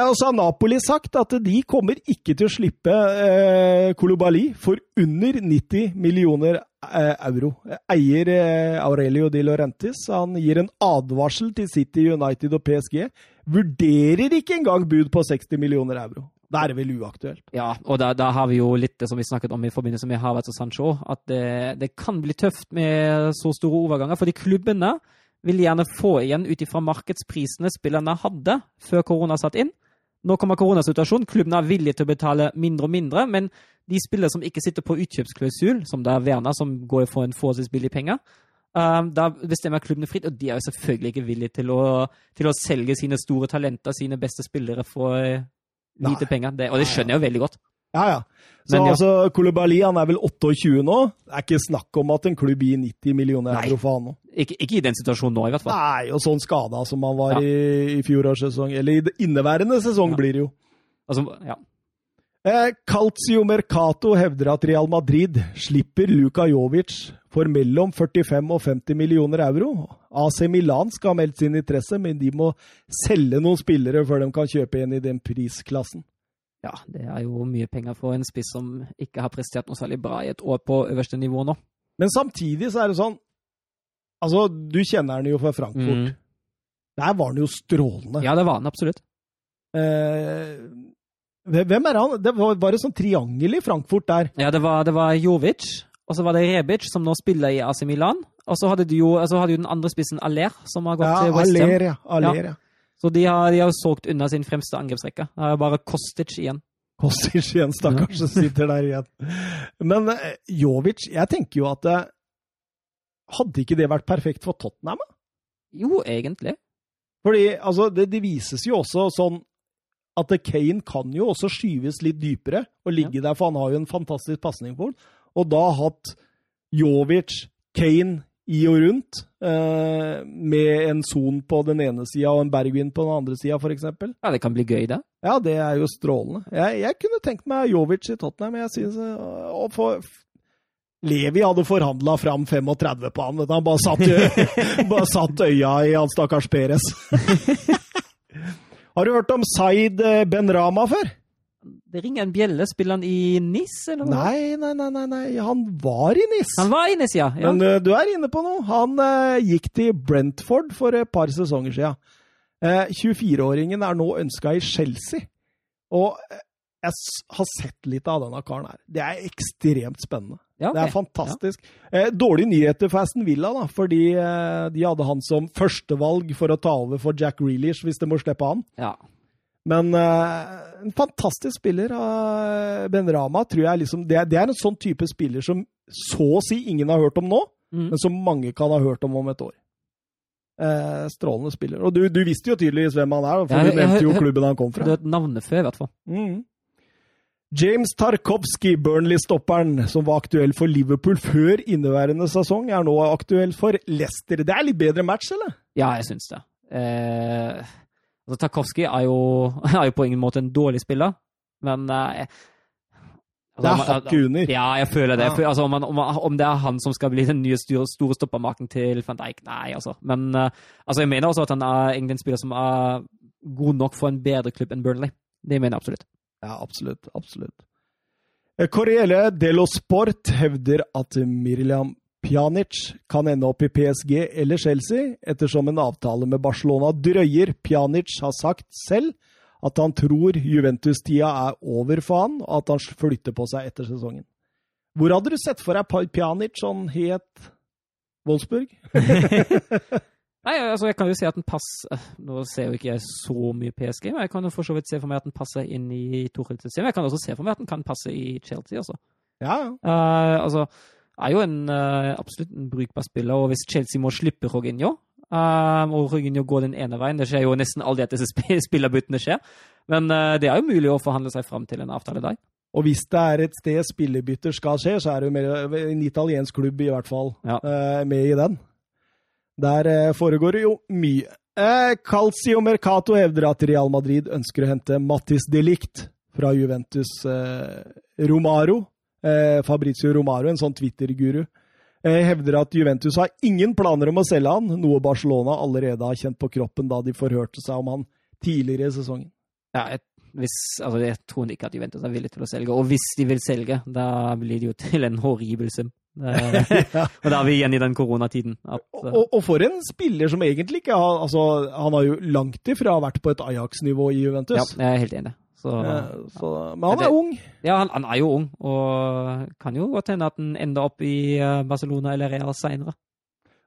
Og så har Napoli sagt at de kommer ikke til å slippe eh, Kolobali for under 90 millioner euro. Eier eh, Aurelio Di Laurentis han gir en advarsel til City, United og PSG. Vurderer ikke engang bud på 60 millioner euro. Da er det vel uaktuelt. Ja, og da, da har vi jo litt det som vi snakket om i forbindelse med Havertz og Sancho, at det, det kan bli tøft med så store overganger. Fordi klubbene vil gjerne få igjen ut ifra markedsprisene spillerne hadde før korona satt inn. Nå kommer koronasituasjonen, klubbene er villige til å betale mindre og mindre, men de spillere som ikke sitter på utkjøpsklausul, som det er Verna, som går for en forholdsvis billig penger, um, da bestemmer klubbene fritt, og de er jo selvfølgelig ikke villige til å, til å selge sine store talenter, sine beste spillere, for eh, lite Nei. penger. Det, og det skjønner jeg jo veldig godt. Ja, ja. Så Men ja. altså, Kolobali han er vel 28 nå. Det er ikke snakk om at en klubb gir 90 millioner euro for han nå. Ikke, ikke i den situasjonen nå, i hvert fall. Nei, og sånn skada som han var Ja. i, i fjorårssesong. Eller i det inneværende sesong Ja. blir det jo. Altså, ja. Eh, Calcio Mercato hevder at Real Madrid slipper Luka Jovic for mellom 45 og 50 millioner euro. AC Milan skal ha meldt sin interesse, men de må selge noen spillere før de kan kjøpe en i den prisklassen. ja, det er jo mye penger for en spiss som ikke har prestert noe særlig bra i et år på øverste nivå nå. Men samtidig så er det sånn Altså, du kjenner han jo fra Frankfurt. Der var han jo strålende. Ja, det var han absolutt. Eh, Hvem er han? Det var, var det sånn triangel i Frankfurt der? Ja, det var, det var Jovic, og så var det Rebic, som nå spiller i AC Milan. Og så hadde du jo, hadde jo den andre spissen Aller, som har gått Ja, til West Ham. Aller, ja. Aller, ja. Så de har, de har jo solgt unna sin fremste angrepsrekke. Det er jo bare Kostic igjen. Kostic igjen, stakkars, som sitter der igjen. Men eh, Jovic, jeg tenker jo at eh, Hadde ikke det vært perfekt for Tottenham? Jo, egentlig. Fordi altså, det, det vises jo også sånn at Kane kan jo også skyves litt dypere og ligge der, for han har jo en fantastisk pasning på den. Og da hatt Jovic, Kane i og rundt, eh, med en Son på den ene sida og en Bergwin på den andre sida, f.eks. Ja, det kan bli gøy, da. Ja, det er jo strålende. Jeg, jeg kunne tenkt meg Jovic i Tottenham. Jeg synes, eh, og for, Levi hadde forhandla fram 35 på han. Han bare satt, bare satt øya i han stakkars Perez. Har du hørt om Zaid Benrama før? Det ringer en bjelle. Spiller han i NIS, eller noe? Nei, nei, nei, nei, nei. han var i NIS. Han var i NIS, ja. ja. Men eh, du er inne på noe. Han uh, gikk til Brentford for et par sesonger siden. Uh, 24-åringen er nå ønska i Chelsea. Og eh, jeg har sett litt av denne karen her. Det er ekstremt spennende. Ja, okay. Det er fantastisk. Eh, dårlige nyheter for Aston Villa, da, fordi eh, de hadde han som førstevalg for å ta over for Jack Reelish, hvis de må slippe han. Ja. Men eh, en fantastisk spiller. Uh, ben Rama tror jeg liksom det det er en sånn type spiller som så å si ingen har hørt om nå, Mm. men som mange kan ha hørt om om et år. Eh, strålende spiller. Og du, du visste jo tydeligvis hvem han er, for Ja, du nevnte jo klubben han kom fra. Du har et før, i hvert fall. Mm. James Tarkovsky, Burnley-stopperen, som var aktuell for Liverpool før inneværende sesong, er nå aktuell for Leicester. Det er litt bedre match, eller? Ja, jeg syns det. Eh, altså, Tarkovsky er, jo- er jo på ingen måte en dårlig spiller, men eh, Det er altså, hakket under. Ja, jeg føler det. Ja. Altså, om, man, om, om det er han som skal bli den nye store, stoppermaken til van Dijk, nei, altså. Men eh, altså, jeg mener også at han er egentlig en spiller som er god nok for en bedre klubb enn Burnley. Det mener jeg absolutt. Ja, absolutt. Absolutt. Corriele Corriere dello Sport hevder at Mirjam Pjanic kan ende opp i PSG eller Chelsea, ettersom en avtale med Barcelona drøyer. Pjanic har sagt selv at han tror Juventus-tida er over for han, og at han flytter på seg etter sesongen. Hvor hadde du sett for deg Pjanic sånn het Wolfsburg? Nei, altså, jeg kan jo si at den passer Nå ser jo ikke jeg så mye PSG, men jeg kan jo for så vidt se for meg at den passer inn i Tuchels system. Jeg kan også se for meg at den kan passe i Chelsea også. Ja, ja. Uh, altså, er jo en, uh, absolutt en brukbar spiller, og hvis Chelsea må slippe Roginho eh, og Jorginho går den ene veien, det skjer jo nesten aldri at disse spillerbyttene skjer, men eh, det er jo mulig å forhandle seg fram til en avtale der. Og hvis det er et sted spillerbytter skal skje, så er det jo mer, en italiensk klubb i hvert fall Ja. eh, med i den. Der eh, foregår det jo mye. Eh, Calcio Mercato hevder at Real Madrid ønsker å hente Mattis Delict fra Juventus eh, Romaro. Fabrizio Romaro, en sånn Twitter-guru, hevder at Juventus har ingen planer om å selge han, noe Barcelona allerede har kjent på kroppen da de forhørte seg om han tidligere i sesongen. Ja, jeg, hvis, altså, jeg tror ikke at Juventus er villig til å selge, og hvis de vil selge, da blir det jo til en horribel sum. Det- og da er vi igjen i den koronatiden. At, Og, eh, og, og for en spiller som egentlig ikke har altså, Han har jo langt ifra vært på et Ajax-nivå i Juventus. ja, jeg er helt enig. Så, ja, så, men han det- er ung. Ja, han, han er jo ung, og kan jo godt hende at han ender opp i eh, Barcelona eller Real seinere.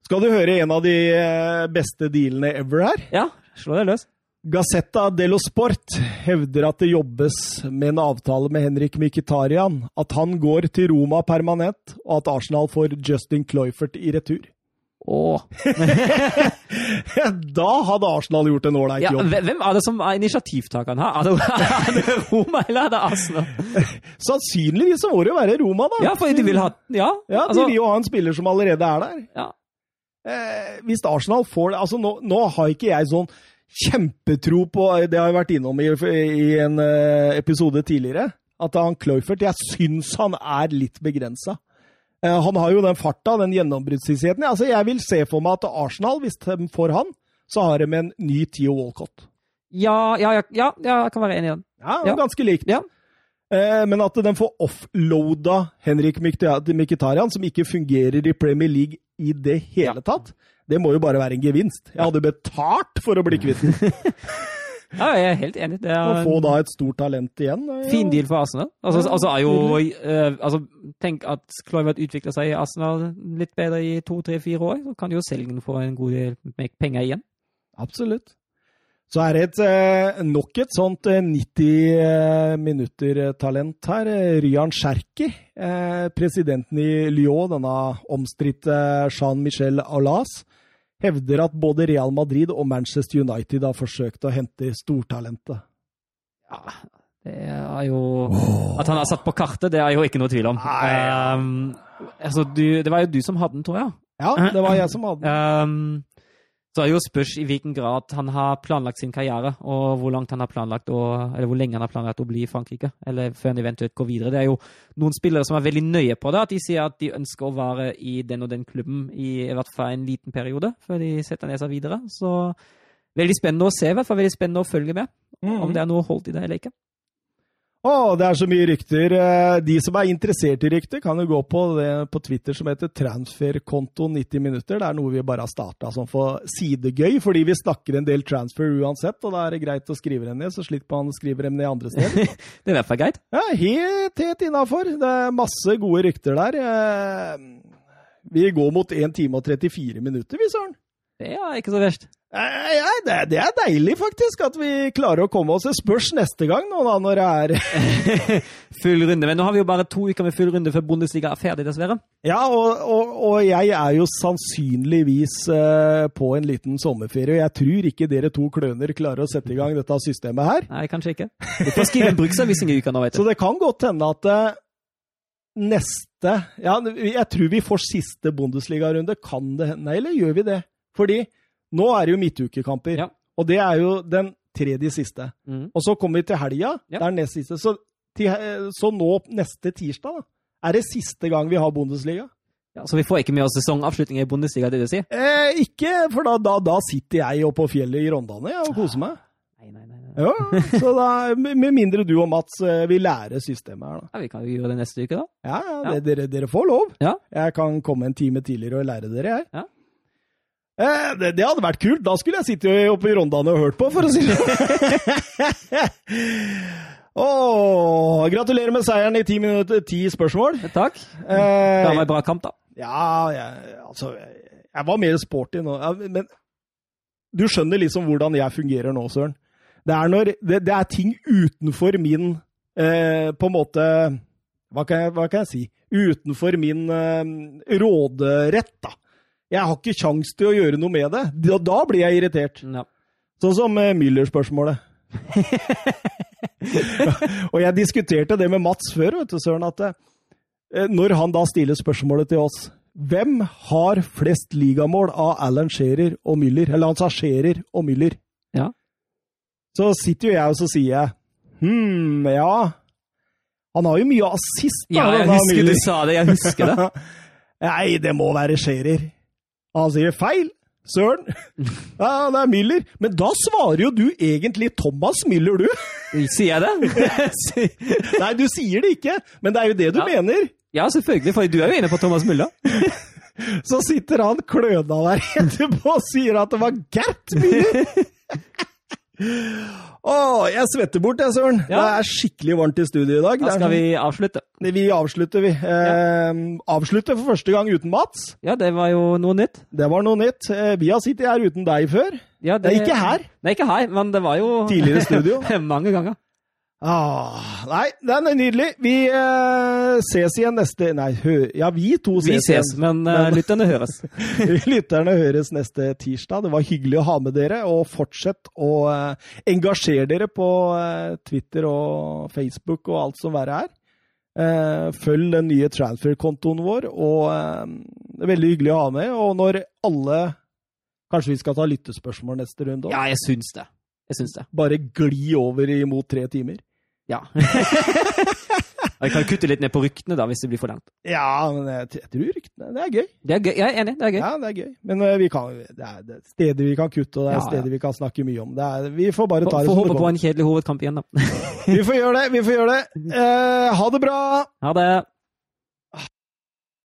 Skal du høre en av de eh, beste dealene ever her? Ja, slå deg løs. Gazzetta dello Sport hevder at det jobbes med en avtale med Henrik Mkhitaryan. At han går til Roma permanent, og at Arsenal får Justin Cloyfert i retur. Åh. da hadde Arsenal gjort en ålreit jobb. hvem hvem er det som er initiativtakeren her? Er det, er det Roma, eller er det Arsenal? Sannsynligvis så må det jo være Roma, da. Ja, for de vil ha Ja, Ja, altså, De vil jo ha en spiller som allerede er der. ja. eh, hvis Arsenal får det altså nå, nå har ikke jeg sånn kjempetro på Det har jeg vært innom i, i en eh, episode tidligere. At han Cloyfert Jeg syns han er litt begrensa. Eh, han har jo den farta, den gjennombruddshissigheten. Altså, jeg vil se for meg at Arsenal, hvis de får han, så har de en ny Theo Walcott. Ja, ja, ja, ja, ja, jeg kan være enig i den. Ja, Ja. ganske likt. Ja. Eh, men at de får offloada Henrik Mkhitaryan, som ikke fungerer i Premier League i det hele tatt, det må jo bare være en gevinst. Jeg hadde betalt for å bli kvitt den. Ja, jeg er helt enig. Det Å er få da et stort talent igjen. er jo- fin deal for Arsenal. Altså, altså er jo eh, altså, Tenk at Kluivert utvikler seg i Arsenal litt bedre i to, tre, fire år. Så kan jo Selgen få en god del penger igjen. Absolutt. Så er det et, eh, nok et sånt eh, 90 minutter-talent her. Eh, Ryan Cherki, eh, presidenten i Lyon, denne omstridte Jean-Michel Aulas, hevder at både Real Madrid og Manchester United har forsøkt å hente stortalentet. Ja, det er jo At han er satt på kartet, det er jo ikke noe tvil om. Um, altså, du, det var jo du som hadde den, tror jeg. Ja, det var jeg som hadde den. Um, så er jo spørs i hvilken grad han har planlagt sin karriere, og hvor langt han har planlagt å, eller hvor lenge han har planlagt å bli i Frankrike, eller før han eventuelt går videre. Det er jo noen spillere som er veldig nøye på det, at de sier at de ønsker å være i den og den klubben i, i hvert fall en liten periode, før de setter ned seg videre. Så veldig spennende å se, i hvert fall veldig spennende å følge med, om det er noe holdt i det eller ikke. Å, det er så mye rykter. Eh, De som er interessert i rykter, kan jo gå på det på Twitter som heter transferkonto 90 minutter. Det er noe vi bare har starta som for sidegøy, fordi vi snakker en del transfer uansett. Og da er det greit å skrive dem ned, så slipper man å skrive dem ned andre steder. Det er i hvert fall greit. Ja, helt, helt innafor. Det er masse gode rykter der. Eh, Vi går mot 1 time og 34 minutter, vi, Søren. Det er ikke så verst. Det, er- det er deilig, faktisk, at vi klarer å komme oss. Det spørs neste gang, nå, da, når det er Full runde. Men nå har vi jo bare to uker med full runde før Bundesliga er ferdig, dessverre. Ja, og, og, og jeg er jo sannsynligvis eh, på en liten sommerferie. og Jeg tror ikke dere to kløner klarer å sette i gang dette systemet her. Nei, kanskje ikke. Du får skrive en bruksanvisning i uka nå, vet du. Så det kan godt hende at eh, neste Ja, jeg tror vi får siste Bundesliga-runde. Kan det hende? Nei, eller gjør vi det? Fordi nå er det jo midtukekamper. Ja. Og det er jo den tredje siste. Mm. Og så kommer vi til helga. Ja. Det er nest siste. Så, til, så nå neste tirsdag da, er det siste gang vi har Bundesliga. Ja, så vi får ikke med oss sesongavslutning i Bundesliga, det du sier? Eh, ikke, for da, da, da sitter jeg oppe på fjellet i Rondane og koser meg. Nei, nei, nei. nei. Ja, så da, Med med mindre du og Mats eh, vil lære systemet her, da. Ja, vi kan jo gjøre det neste uke, da. Ja, ja, Ja. det- Dere, dere får lov. Ja. Jeg kan komme en time tidligere og lære dere, jeg. Ja. Eh, det, det hadde vært kult. Da skulle jeg sitte oppe i Rondane og hørt på, for å si det oh, gratulerer med seieren i ti minutter, ti spørsmål. Takk. Det Eh, var en bra kamp, da. ja, jeg, altså Jeg var mer sporty nå. Men du skjønner liksom hvordan jeg fungerer nå, Søren. Det er, når, det, det er ting utenfor min eh, På en måte hva kan, jeg, hva kan jeg si? Utenfor min eh, råderett, da. Jeg har ikke kjangs til å gjøre noe med det. Da, da blir jeg irritert. Ja. Sånn som eh, Müller-spørsmålet. og jeg diskuterte det med Mats før, vet du, Søren, at eh, når han da stiller spørsmålet til oss Hvem har flest ligamål av Alan Shearer og Müller? Eller han sa Shearer og Müller. Ja. Så sitter jo jeg og så sier jeg Hm, ja Han har jo mye assist, da. ja, jeg husker du sa det. Jeg husker det. Nei, det må være Scherer. Han sier feil. Søren. Ja, det er Müller. Men da svarer jo du egentlig Thomas Müller, du. Sier jeg det? Nei, du sier det ikke, men det er jo det du Ja. mener. ja, selvfølgelig, for du er jo enig på Thomas Müller. Så sitter han kløna der etterpå og sier at det var Gert Müller. Å, jeg svetter bort, jeg, Søren. Ja. Det er skikkelig varmt i studio i dag. Da skal vi avslutte. sånn- Vi avslutter, vi. Eh, avslutter for første gang uten Mats. Ja, det var jo noe nytt. Det var noe nytt. Eh, vi har sittet her uten deg før. Ja, Det er ikke her. Nei, ikke her, men det var jo Tidligere studio. Mange ganger. Ah, nei, den er nydelig. Vi eh, ses igjen neste Nei, hø, ja, vi to ses, Vi ses, men uh, Men- lytterne høres. Lytterne høres neste tirsdag. Det var hyggelig å ha med dere. Og fortsett å eh, engasjere dere på eh, Twitter og Facebook og alt som verre er. Eh, følg den nye transfer-kontoen vår, og eh, det er veldig hyggelig å ha med. Og når alle Kanskje vi skal ta lyttespørsmål neste runde òg? Ja, jeg syns det. Jeg syns det. Bare gli over imot tre timer? Ja. Jeg kan kutte litt ned på ryktene da, hvis det blir for langt. Ja, men jeg, tror ryktene Det er gøy. Det er gøy. Jeg er enig, det er gøy. Ja, det er gøy. Men eh, vi kan, det er det er steder vi kan kutte, og det er Ja, ja. vi kan snakke mye om. Det er, vi får bare ta Får det får som håpe på en kjedelig hovedkamp igjen, da. Vi får gjøre det. Vi får gjøre det. Eh, ha det bra! Ha det.